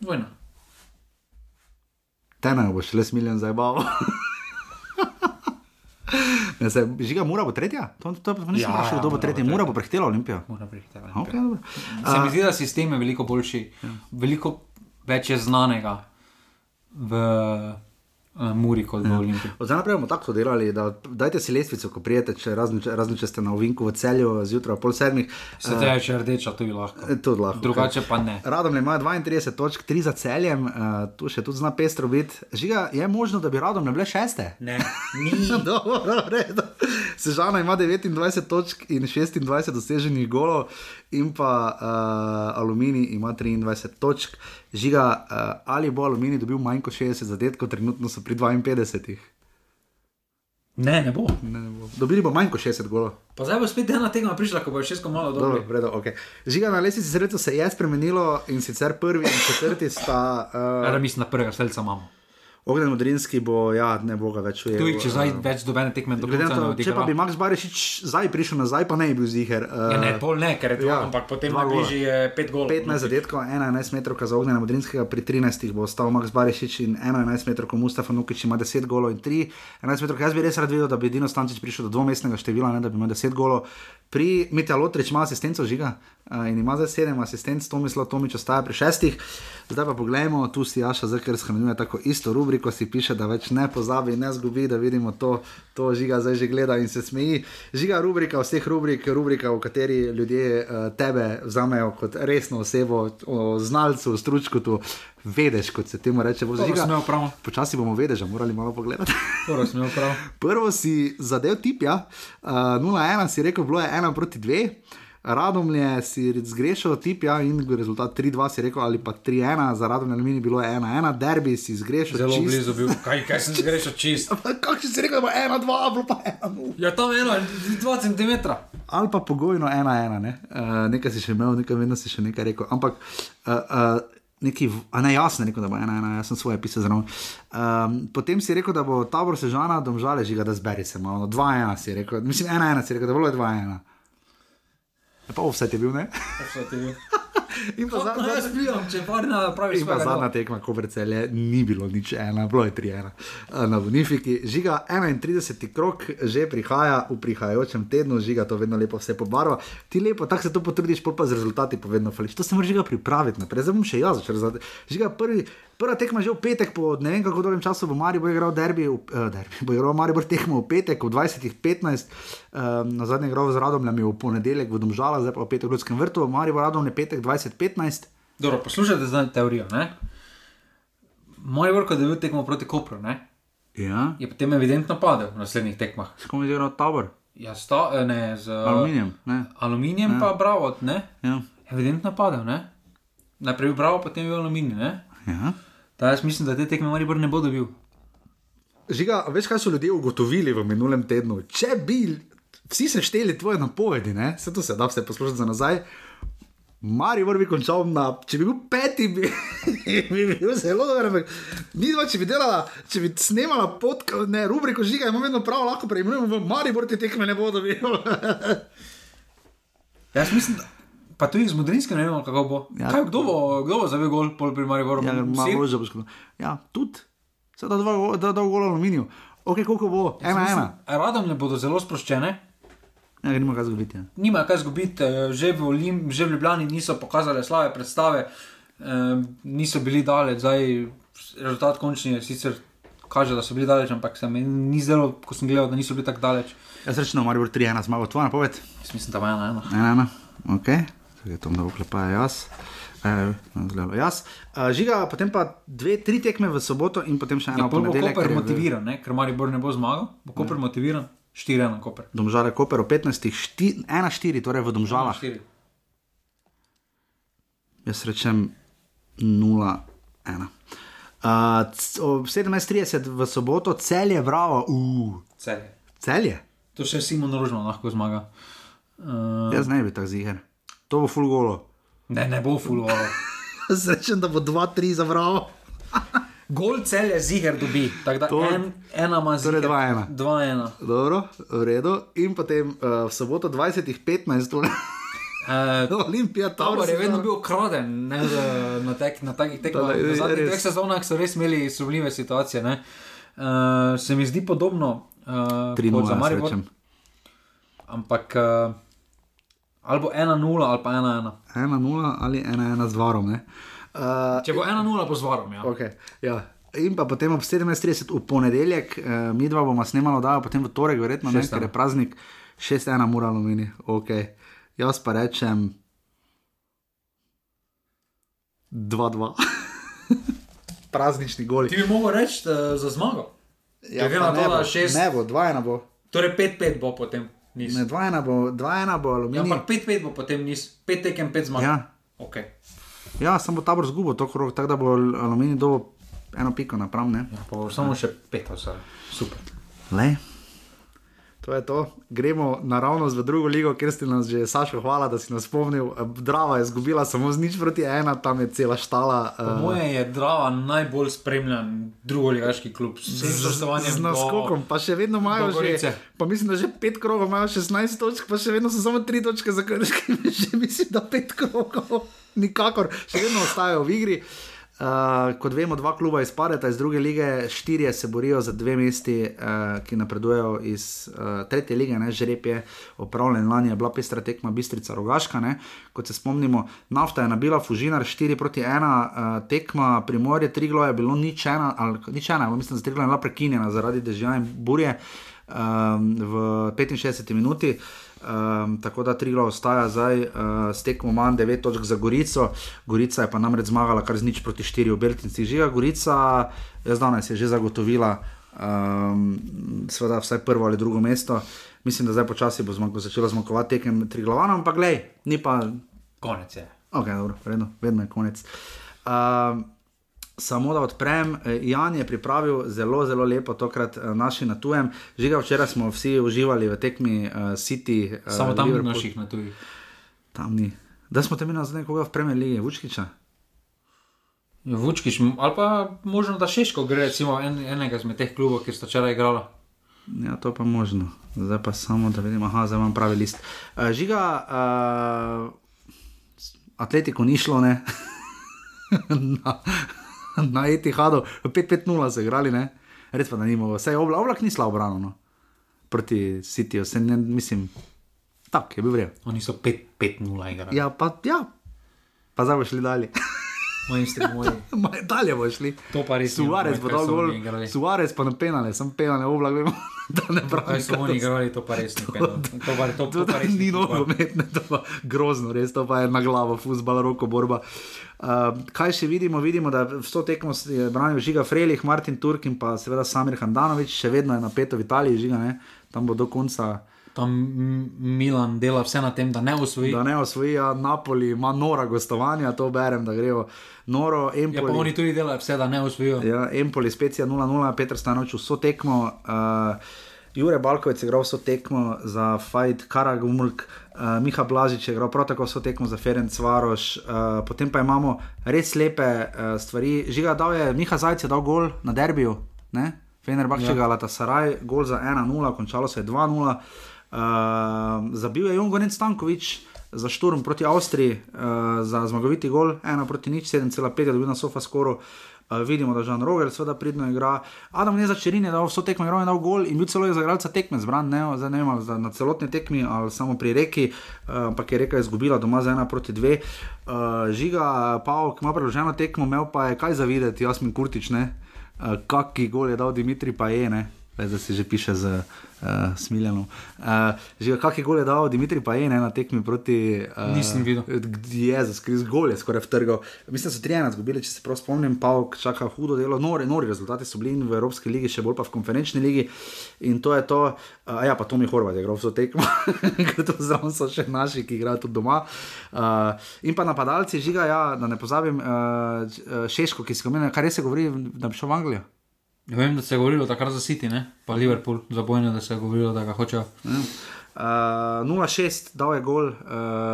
Dvojna. Tena bo šele smiljen za bavo. Ne, se, žiga, mora bo tretja? To, to, to nisem Ja, vprašal, ja, kdo bo tretja. Mura bo prehitela Olimpijo. Mora prihiteti. Okay, dobro. Se mi zdi, da sistem je veliko boljši, veliko več je znanega v uh, Muri kot v Olimpiji. Od zdaj naprej bomo tako delali, da dajte si lestvico, ko prijete, če razen, če- razen če ste na ovinku v celju zjutraj pol sedmih. Se te je rdeča, to je lahko. Eh, Tudi lahko. Drugače pa ne. Radom ima 32 točk, 3 za celjem, uh, tu še tudi zna pestro biti. Žiga, je možno, da bi radom ne bile šeste? Ne, ni. Dobro. Sežana ima 29 točk in 26 doseženih golov, in pa uh, Aluminij ima 23 točk. Žiga, uh, ali bo Aluminij dobil manj kot 60 zadetkov, trenutno so pri 52. Ne, ne bo. Ne, ne bo. Dobili bo manj kot 60 golov. Pa zdaj bo spet ena tega prišla, ko bo še šesko malo Dobro, dobro. v redu, okay. Žiga na lestvici sredstev se je spremenilo in sicer prvi in četrti sta. Uh, Rada mislim, na prvega streljca imamo. Ognjen Modrinski bo, ja, ne bo ga več ujel. Tu, če eh, zdaj več dobene tekme do Glede konca na ne to, če pa bi odigra. Max Barišič zdaj prišel nazaj, pa ne bi bil ziger. Uh, Ja, ne, pol ne, ker je to, Ja, ampak potem dva gola. najbližje je 5 golov. 15 zadetkov, 11 metrov za Ognjena Modrinskega, pri 13 bo ostal Max Barišič in 11 metrov, ko Mustafa Nukič ima 10 golov in 3. 11 metrov, jaz bi res rad videl, da bi Dino Stančič prišel do dvomestnega števila, ne da bi imel 10 golov. Pri Mitja Lotrič ima asistenco žiga uh, in ima zdaj 7 asistenc, Tomislav Tomič ostaja pri 6. Zdaj pa pogledajmo, tu si Jaša Zrker shranjuje tako isto rubriko, si piše, da več ne pozabi, ne zgubi, da vidimo to, to žiga zdaj že gleda in se smeji. Žiga rubrika vseh rubrik, rubrika, v kateri ljudje uh, tebe vzamejo kot resno osebo, o znalcu, stručku, tu vedeš, kot se temu reče. Bo Žiga, si imel prav. Počasi bomo vedeli, morali malo pogledati. Prvo si zadev tipja, uh, 0-1 si rekel, bilo je 1 proti 2. Radomlje si zgrešil tipja in rezultat 3-2 si rekel, ali pa 3-1, za Radomlje Alumini bilo je 1-1, derbi si zgrešil. Zelo čist. blizu bil. Kaj, kaj sem zgrešil čist? Kako si rekel, da bo 1-2, bilo pa 1-0. Ja, tam eno, 2 cm. Ali pa pogojno 1-1, ne? uh, nekaj si še imel, nekaj vedno si še nekaj rekel. Ampak. Uh, uh, Neki, a ne, jaz sem rekel, da bo ena, ena, jaz sem svoje pisal zraven. Um, potem si rekel, da bo tabor sežana, domžale žiga, da zberi se malo. 2-1 si rekel, mislim, 1-1 si rekel, da bo 2-1. E Pa vse je bil, ne? In pa Kako zadnja- naj jaz vplivam, če Varna pravi In pa svoje? zadnja tekma, ko vrcele, ni bilo nič ena, bilo je tri ena. Eh, Na Bonifiki, žiga 31. krok, že prihaja v prihajajočem tednu, žiga to vedno lepo vse pobarva. Ti lepo, tako se to potrudiš, pa z rezultati povedno fališ. To se moraš žiga pripraviti naprej, zdaj bom še jaz začel. Žiga prvi. Prva tekma že v petek, po ne vem kako dolgem času bo Maribor igral derbi, v, uh, derbi bo igral Maribor tekmo v petek, v 20.15, um, na zadnje igral z Radomljami v ponedeljek v Domžalah, zdaj pa v petek v Ljudskem vrtu, Maribor Radomlje petek 20.15. Dobro, poslušajte zdaj teorijo. Ne? Moj vrh, da je bil tekmo proti Kopru, ne? Ja, je potem evidentno padel v naslednjih tekmah. s kom je igral tabor? Ja, sta, eh, ne, z Aluminijem, ne? aluminijem pa bravo, ne? Ja. Evidentno padel, ne? Najprej bravo, potem je bil aluminij, ne? ja. Da, jaz mislim, da te tekme Maribor ne bo dobil. Žiga, veš, kaj so ljudje ugotovili v minulem tednu? Če bi vsi sešteli tvoje napovedi, ne? se to se da vse poslušati za nazaj. Maribor bi končal na, če bi bil peti, bi, bi bil zelo dober. Mi dva, če bi delala, če bi snemala podka, ne, rubriko žiga, imamo vedno prav, lahko preimenujemo v Maribor te tekme ne bodo bil. Jaz mislim, da. Pa tudi z Modrinskim ne vemo, kako bo. Ja. Ja. Kaj, kdo bo, kdo bo zabil gol pol pri Mariboru? ja, Vsi? malo bolj zaposkrbno. Ja, tudi, se da dva, da da gol aluminiju. Ok, koliko bo? Ena, ena. Radom ne bodo zelo sproščene, Ja, nima kaj zgubiti. Ja. nima kaj zgubiti, eh, že v, Olim, že v Ljubljani niso pokazali slabe predstave, eh, niso bili daleč, zdaj rezultat končni je sicer kaže, da so bili daleč, ampak se mi ni zdelo, ko sem gledal, da niso bili tako daleč. Jaz rečem, Maribor 3-1 zmago, tvoja napoved. Jaz mislim, da ima. Ne, ne, ne. Ok, je to da oklepaja jaz. E, zgledalo jaz. Uh, žiga, potem pa dve, tri tekme v soboto in potem še ena Ja, ponedeljek. Koper je motiviran, ne? ker Maribor ne bo zmagal, bo Koper motiviran, 4-1 Koper. Domžale Koper v 15, 1-4, torej v Domžalah. Štiri. Jaz rečem 0-1. Uh, c- ob 17.30 v soboto, celje, bravo, uh, Celje. celje. To še Simon Rožman lahko zmaga. Uh, Jaz ne bi tako ziger. To bo full golo. Ne, ne bo fulvalo. Srečen, da bo 2-3 zavral. Gol cel je ziger dobi, tako da To- en, ena ima Torej ziger. 2-1. 2-1. Dobro, v redu. In potem uh, v soboto 20-15, torej Uh, Olimpija, Tabor je vedno bil kraden ne, z- na, tek, na takih tekmah. Tole, V zadnjih dveh sezonah so res imeli sumljive situacije. ne. Uh, se mi zdi podobno uh, 3-0, kot za Maribor. rečem. Ampak uh, ali bo 1-0 ali pa 1-1. 1-0 ali 1-1 z varom. ne. Uh, Če bo 1-0, bo z varom. Ja. okay, ja. In pa potem ob 17:30 v ponedeljek, uh, mi dva bomo snemali, da potem v torek, verjetno ne, 6:1. ker je praznik 6-1 mora alumini. Okay. Jaz pa rečem 2-2. Praznični goli. Ti bi mogel reči uh, za zmago. Glede pa na to, da bo, šest- Ne bo, 2-1 bo. Torej 5-5 bo potem niz. Ne, 2-1 bo, 2-1 bo Ja, alumini. ampak 5-5 bo potem niz. 5 tekem, 5 zmag. Ja, Okay. ja samo tabor zgubo, to krog, tako da bo alumini do eno piko napram. Ne? Ja, pa bo samo še 5 vse. Super. Le. To je to. Gremo naravnost v drugo ligo, kjer ste nas že, Sašo, hvala, da si nas spomnil. Drava je izgubila samo z nič proti ena, tam je cela štala. Po eh, moje je Drava najbolj spremljan drugoligaški klub. Z, z do- naskokom, pa še vedno imajo do že, pa mislim, da že pet krogov imajo 16 točk, pa še vedno so samo 3 točke za krške, že mislim, da pet krogov, nikakor, še vedno ostajajo v igri. Uh, kot vemo, dva kluba izpadeta iz druge lige, štirje se borijo za dve mesti, uh, ki napredujejo iz uh, tretje lige. Ne? Žreb je opravljen lani, je bila pestra tekma Bistrica Rogaška. Ne? Kot se spomnimo, nafta je nabila Fužinar 4 proti 1, uh, tekma Primorje, Triglo je bilo nič ena, ali nič ena, mislim, da je bila prekinjena zaradi dežja in burje um, v 65 minuti. Um, tako da Triglo ostaja zdaj uh, s tekmo manj 9 točk za Gorico. Gorica je pa namreč zmagala kar z nič proti 4 v Beltinci. Žiga Gorica, jaz danes je že zagotovila, um, seveda vsaj prvo ali drugo mesto. Mislim, da zdaj počasi bo zmago, začela zmagovati tekem Triglovana, ampak glej, ni pa Konec je. Ok, dobro, vedno, vedno je konec. Uh, samo da odprem, eh, Jan je pripravil zelo, zelo lepo, tokrat uh, naši na tujem. Žiga, včeraj smo vsi uživali v tekmi uh, City. Uh, Samo tam ni Liverpool. naših na tujih. Tam ni. Da smo tam imeli za nekoga v Premier League, Vučkiča. Ja, Vučkiš, m- ali pa možno da Šeško gre, recimo en, enega izmed teh klubov, ki sta včeraj igrala. Ja, to pa možno. Zdaj pa samo da vidim, aha, zdaj imam pravi list. Uh, žiga, uh, atletiko ni šlo, ne. na, na Etihadu, 5-5-0 so igrali, ne. Res pa da nimo, vse je oblak, oblak ni slabo branil, no. Proti Cityju, se ne, mislim, tak je bil vred. Oni so 5-5-0 igrali. Ja, pa ja, pa zdaj boš šli dalje. Mojstri moji. Ma, dalje boš šli. To pa res Suarez bo kaj dal gol. Suarez pa na penale, sem penale, oblak vemo, da ne Kaj pravi. so oni igrali, to pa res ni penal. To pa, to, To, to pa res ni futbol. nogomet, ne, to pa grozno, res to pa je na glavo, fusbal, roko, borba. Uh, kaj še vidimo? Vidimo, da v to tekmo branil Žiga Frelih, Martin Turk in pa seveda Samir Handanovič, še vedno je napeto v Italiji, Žiga, ne? tam bo do konca, Tam Milan dela vse na tem, da ne usvoji. da ne osvojijo Napoli, ima nora gostovanja, to berem, da grejo noro, Ja, pa Empoli. oni tudi delajo vse, da ne usvojijo. Ja, Empoli, specija 0-0, Petr Stanovič vso tekmo. Uh, Jure Balkovic je igral vso tekmo za Fajt Karagumulk, uh, Miha Blažič je igral prav tako vso tekmo za Ferenc Varoš, uh, potem pa imamo res lepe uh, stvari. Žiga dal je, Miha Zajc je dal gol na derbiju, ne? Fenerbahče Ja. ja. Galata Saraj, gol za 1-0, končalo se je 2-0. Uh, zabil je Jungonec Stankovič za šturm proti Avstriji, uh, za zmagoviti gol, 1 proti nič, 7,5 je dobil na sofa skoro. Uh, vidimo, da Žan Roger seveda pridno igra. Adam ne začerin je dal vso tekmo, igral je dal gol in bil celo je za igralca tekme zbran, ne, zdaj ne vem, za- na celotni tekmi ali samo pri reki, uh, ampak je reka izgubila doma za 1 proti 2. Uh, žiga, Pavk ima preloženo tekmo, imel pa je kaj zavideti, Jasmin Kurtič, ne, uh, kaki gol je dal Dimitri pa je, ne. Zdaj se že piše z uh, Smiljanom. Uh, že kakšen gol je dal Dimitri pa je ne, na tekmi proti. Uh, Nisem videl. Jezus, kriz gol je skoraj vtrgal. Mislim, da so 3-1 zgubili, če se prav spomnim, Pavk čaka hudo delo, nori, nori rezultati so bili v Evropski ligi, še bolj pa v konferenčni ligi. In to je to, uh, ja, pa Tomi Horvat je igral vso tekmo, ker to zraven so še naši, ki igrajo tudi doma. Uh, in pa napadalci žiga, ja, da ne pozabim, uh, Šeško, ki si ga omenil, kar res se govori, da bi šel v Anglijo. Ja, vem, da se je govorilo takrat za City, ne? pa Liverpool, za bojne, da se je govorilo, da ga hočejo. Uh, Uh, 0-6 dal je gol, uh,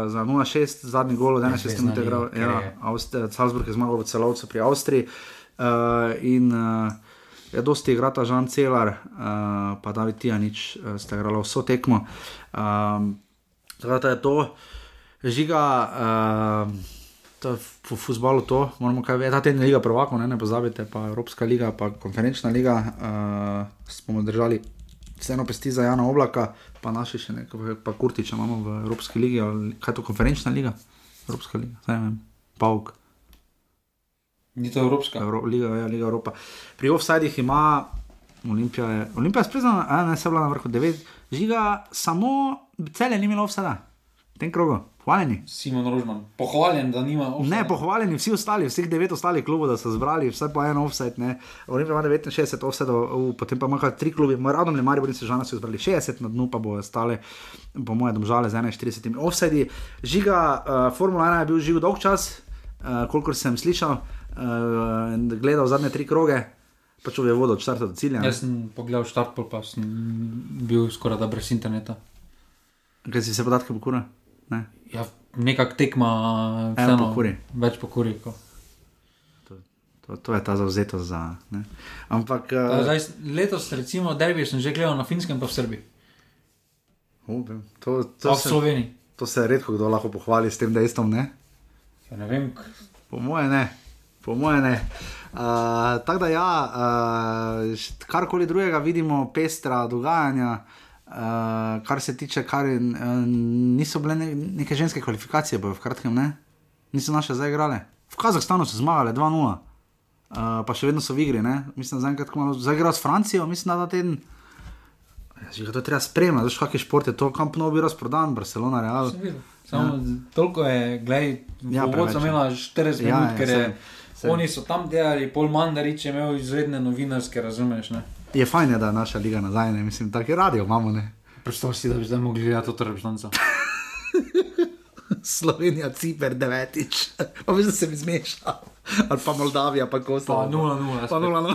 za 0-6 zadnji gol, od 61 minut je igral. Ja, Salzburg je zmagal v celovcu pri Avstriji. Uh, in uh, je dosti igral ta Žan Celar, uh, pa David Tijanič, uh, sta igrala vso tekmo. Um, tako da je to, žiga. Uh, v futbalu to, moramo kaj vedeti. Ta teden je Liga Prvakov, ne, ne pozabite, pa Evropska liga, pa konferenčna liga. Uh, smo držali vseeno pesti za Jana Oblaka, pa naši še nekaj, pa Kurtiča imamo v Evropski ligi, ali kaj je to konferenčna liga? Evropska liga, zdaj ne vem, Pauk. Ni to Evropska. Euro, liga, ja, liga Evropa. Pri offsajdih ima Olimpija, je- Olimpija je sprezna, a ne se bila na vrhu 9, žiga samo celje ni imelo offsajda. Tem krogu, hvaljeni. Simon Rožman, pohvaljen, da nima. offside. Ne, pohvaljeni vsi ostali, vseh devet ostalih klubov, da so zbrali vsaj po offside. Ne. Olimpija ima 69 offsajdov, potem pa ima kar tri klubi, Radom, Maribor in Sežana so zbrali 60, na dnu pa bo ostale, po mojem, domžale z 41 offsajdi. Žiga, uh, Formula 1 je bil živ dolg čas, uh, kolikor sem slišal, uh, gledal zadnje tri kroge, pač v vodo od štarta do cilja. ne. Jaz sem pogledal štart, pa sem bil skoraj da brez interneta. Kaj si se podatke pokura? Ne. Ja, nekak tekma, Eno vseeno, pokuri. več pokuri. ko. To, to je ta zauzetost za. Ne. Ampak. Pa Uh, Zdaj, letos, recimo, derbi sem že gledal na finskem, pa v Srbiji, uh, to, pa to, v se, Sloveniji. to se redko kdo lahko pohvali s tem dejstvom. Ne? Ja, ne vem, Po moje ne, po moje ne. Uh, Tako da, ja, uh, karkoli drugega vidimo, pestra dogajanja, uh, kar se tiče, kar je, uh, niso bile ne, neke ženske kvalifikacije, bojo v kratkem, ne? niso naše zdaj igrale. V Kazahstanu so zmagali 2-0, uh, pa še vedno so v igri, ne? mislim, da zaenkrat, ko imamo- zdaj igrajo s Francijo, mislim, da ta teden. Ja, že to je treba spremljati, veš, kakšen šport je to, kamp nov bi razprodan, Barcelona, Real. sem. Samo ja. toliko je, gledaj, Ja, ja, preveč sem je. imela 40 Ja, minut, ja, ker je. saj, saj. Oni so tam delali, pol mandarič je imel izredne novinarske, razumeš? Ne? Je fajn, je, da je naša liga nazaj, ne? mislim, tako radio imamo. Ne? Predstavljaj si, da bi zdaj mogli gledati to reprezentanco. Slovenija, Ciper, devetič, pa veš, da se mi zmeša. Ali pa Moldavija, pa Kosovo. Pa 0-0, Pa 0-0.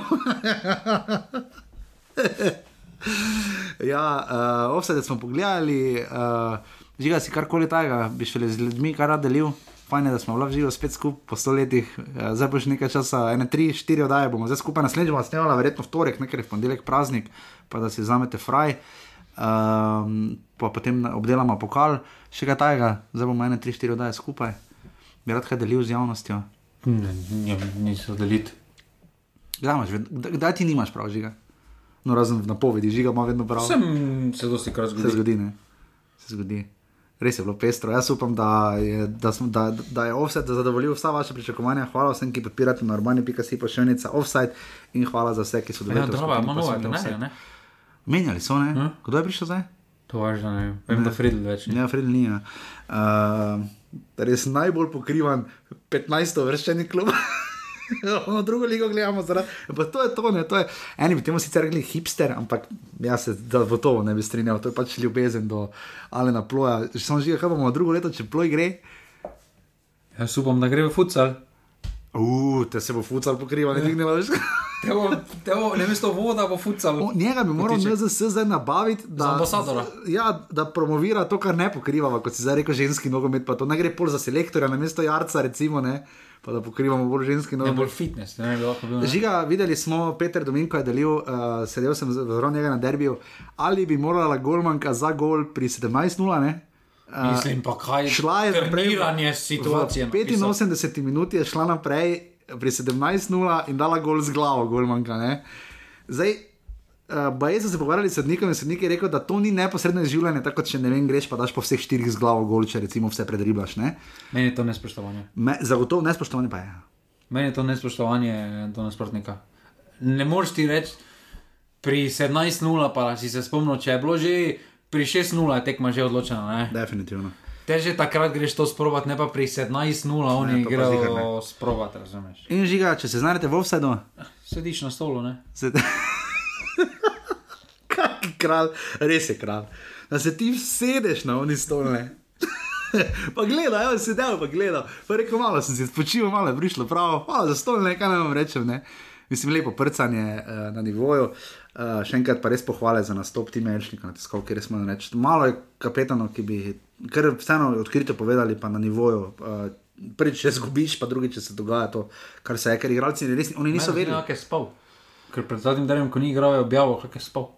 ja, uh, offset smo pogledali, uh, žiga si karkoli tajega, bi šele z ljudmi kar delil. Fajn je, da smo lahko živo spet skupaj po stoletjih, uh, zdaj boš nekaj časa, ene tri, štiri oddaje bomo zdaj skupaj naslednjič bomo snemali, verjetno v torek, nekaj v ponedeljek praznik, pa da si vzamete fraj. Um, pa potem obdelamo pokal, še kaj tajega, zdaj bomo ene tri, štiri oddaje skupaj. Bi rad kaj delil z javnostjo. Ne, ne, niso deliti. Kdaj, imaš, kdaj, ti nimaš prav žiga? No, razen v napovedi, žiga ima vedno prav. Sem se dosti krat Se zgodil. zgodi, ne? Se zgodi. Res je bilo pestro. Jaz upam, da je, da smo, da, da je offset zadovoljil vsa vaše pričakovanja. Hvala vsem, ki podpirate na urbani.si pošiljnica offset in hvala za vse, ki so Ja, dobili drava, ima nove trenerje, ne? Menjali so, ne? Hm? Kdo je prišel zdaj? To važ, da ne vem. Vem, da Fridl več ni. Ja, Fred ni. ja. Uh, res najbolj pokrivan 15. vrščeni klub. Ono drugo ligo gledamo, zaradi. Pa to je to, ne, to je. Eni bi temu sicer rekli hipster, ampak jaz se da gotovo ne bi strinjal, to je pač ljubezen do Alena Ploja. Že samo žiga, kaj bomo drugo leto, če Ploj gre. Jaz upam, da gre v futsal. Uf, te se bo futsal pokrival, ne dvignemo več. Te bo, te bo, ne mesto voda bo futsal. O, Njega bi moral. NZS zdaj nabaviti, da, ja, da promovira to, kar ne pokrivamo, kot si zdaj rekel, ženski nogomet. Pa to ne gre pol za selektorja, na mesto Jarca, recimo, ne, pa da pokrivamo bolj ženski Ne nogomet. bolj fitness, ne bi lahko bil. ne. Žiga, videli smo, Peter Dominko je delil, uh, sedel sem zraven njega na derbiju, ali bi morala Golmanka za gol pri 17-0, ne? Uh, Mislim pa, kaj šla je naprej. treniranje situacije. V 85 minuti je šla naprej pri 17-0 in dala gol z glavo, golmanka. Ne? Zdaj, uh, Bajez so se pogovarjali s sodnikom in sodnik je rekel, da to ni neposredno izživljanje, tako če ne vem, greš pa daš po vseh štirih z glavo gol, če recimo vse predriblaš. Ne? Meni je to nespoštovanje. Me, zagotovo nespoštovanje pa je. Meni je to nespoštovanje do nasprotnika. Ne moreš ti reči, pri 17-0, pa si se spomnil, če je bilo že pri 6-0, je tekma že odločena. Ne? Definitivno. Te že takrat greš to sprovat, ne pa pri 17-0, oni ne. grejo sprovat, razumeš. In žiga, če se znajdete v offsetu, Sediš na stolu, ne? se. Kaki kralj, res je kralj. Da se ti sedeš na oni stolne. pa gledaj, ja, sedel pa gledal. Pa rekel, malo sem si spočil, malo je prišlo prav, hvala za stolne, kaj naj vam rečem. Ne? Mislim, lepo prcanje uh, na nivoju. Uh, še enkrat pa res pohvale za nastop Tima Elšnika na tiskovki, ker smo reči. Malo je kapetanov, ki bi kar vseeno odkrito povedali, pa na nivoju. Uh, prvič, če zgubiš, pa drugič, če se dogaja to, kar se je, ker igralci res, oni niso vedeli. Kaj je spal? Ker pred zadnjim delom, ko ni igral, je objavil, kaj je spal.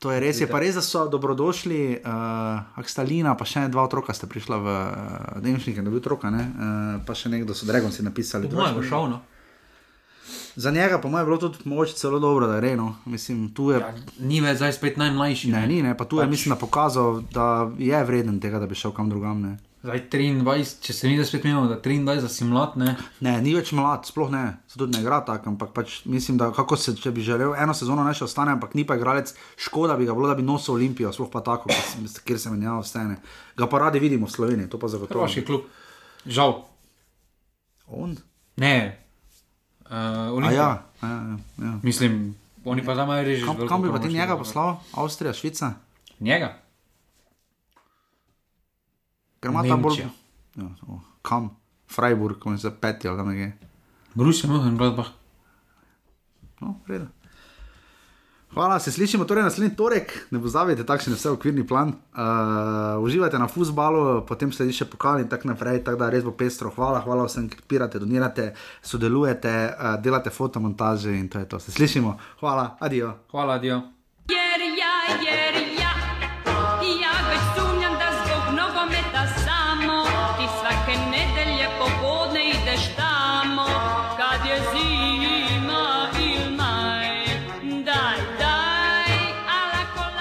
To je res, je pa res, da so dobrodošli, uh, Akstalina, pa še dva otroka sta prišla v uh, Demšnik, da bi bil otroka, uh, pa še nekdo so Dragon si napisali. To je bilo šovno. Za njega, po mojem, je bilo tudi mogoče celo dobro, da je rejno. Mislim, je... ja, ni več zdaj spet najmlajši. Ne, ne, ni, ne, pa tu pač... je, mislim, pokazal, da je vreden tega, da bi šel kam drugam. Ne. Zdaj 23, če se mi zdaj spet menimo, da 23, da si mlad. Ne? ne, ni več mlad, sploh ne, se tudi ne igra tako, ampak pač mislim, da kako se, če bi želel eno sezono ne še ostane, ampak ni pa igralec, škoda bi ga bilo, da bi nosil Olimpijo, sploh pa tako, kjer se menjava vse. Ga pa radi vidimo v Sloveniji, to pa zagotovo. Vaši klub, žal. On? Ne, Uh, ja, ja, ja, ja. Mislim, oni pa tam reži. Kam, kam bi pa ti njega poslal? Avstrija, Švica? Njega. Ker ima tam bolj. Ja, kam? Freiburg, ko se peti ali kam je. Brusel, München, Gladbach. No, redo. Hvala, se slišimo torej naslednji torek, ne pozabite, takšen je vse okvirni plan. Uh, uživajte na futbalu, potem sledi še pokal in tako naprej, tako da res bo pestro. Hvala, hvala vsem, ki podpirate, donirate, sodelujete, uh, delate fotomontaže in to je to. Se slišimo, hvala, adijo. Hvala, adijo.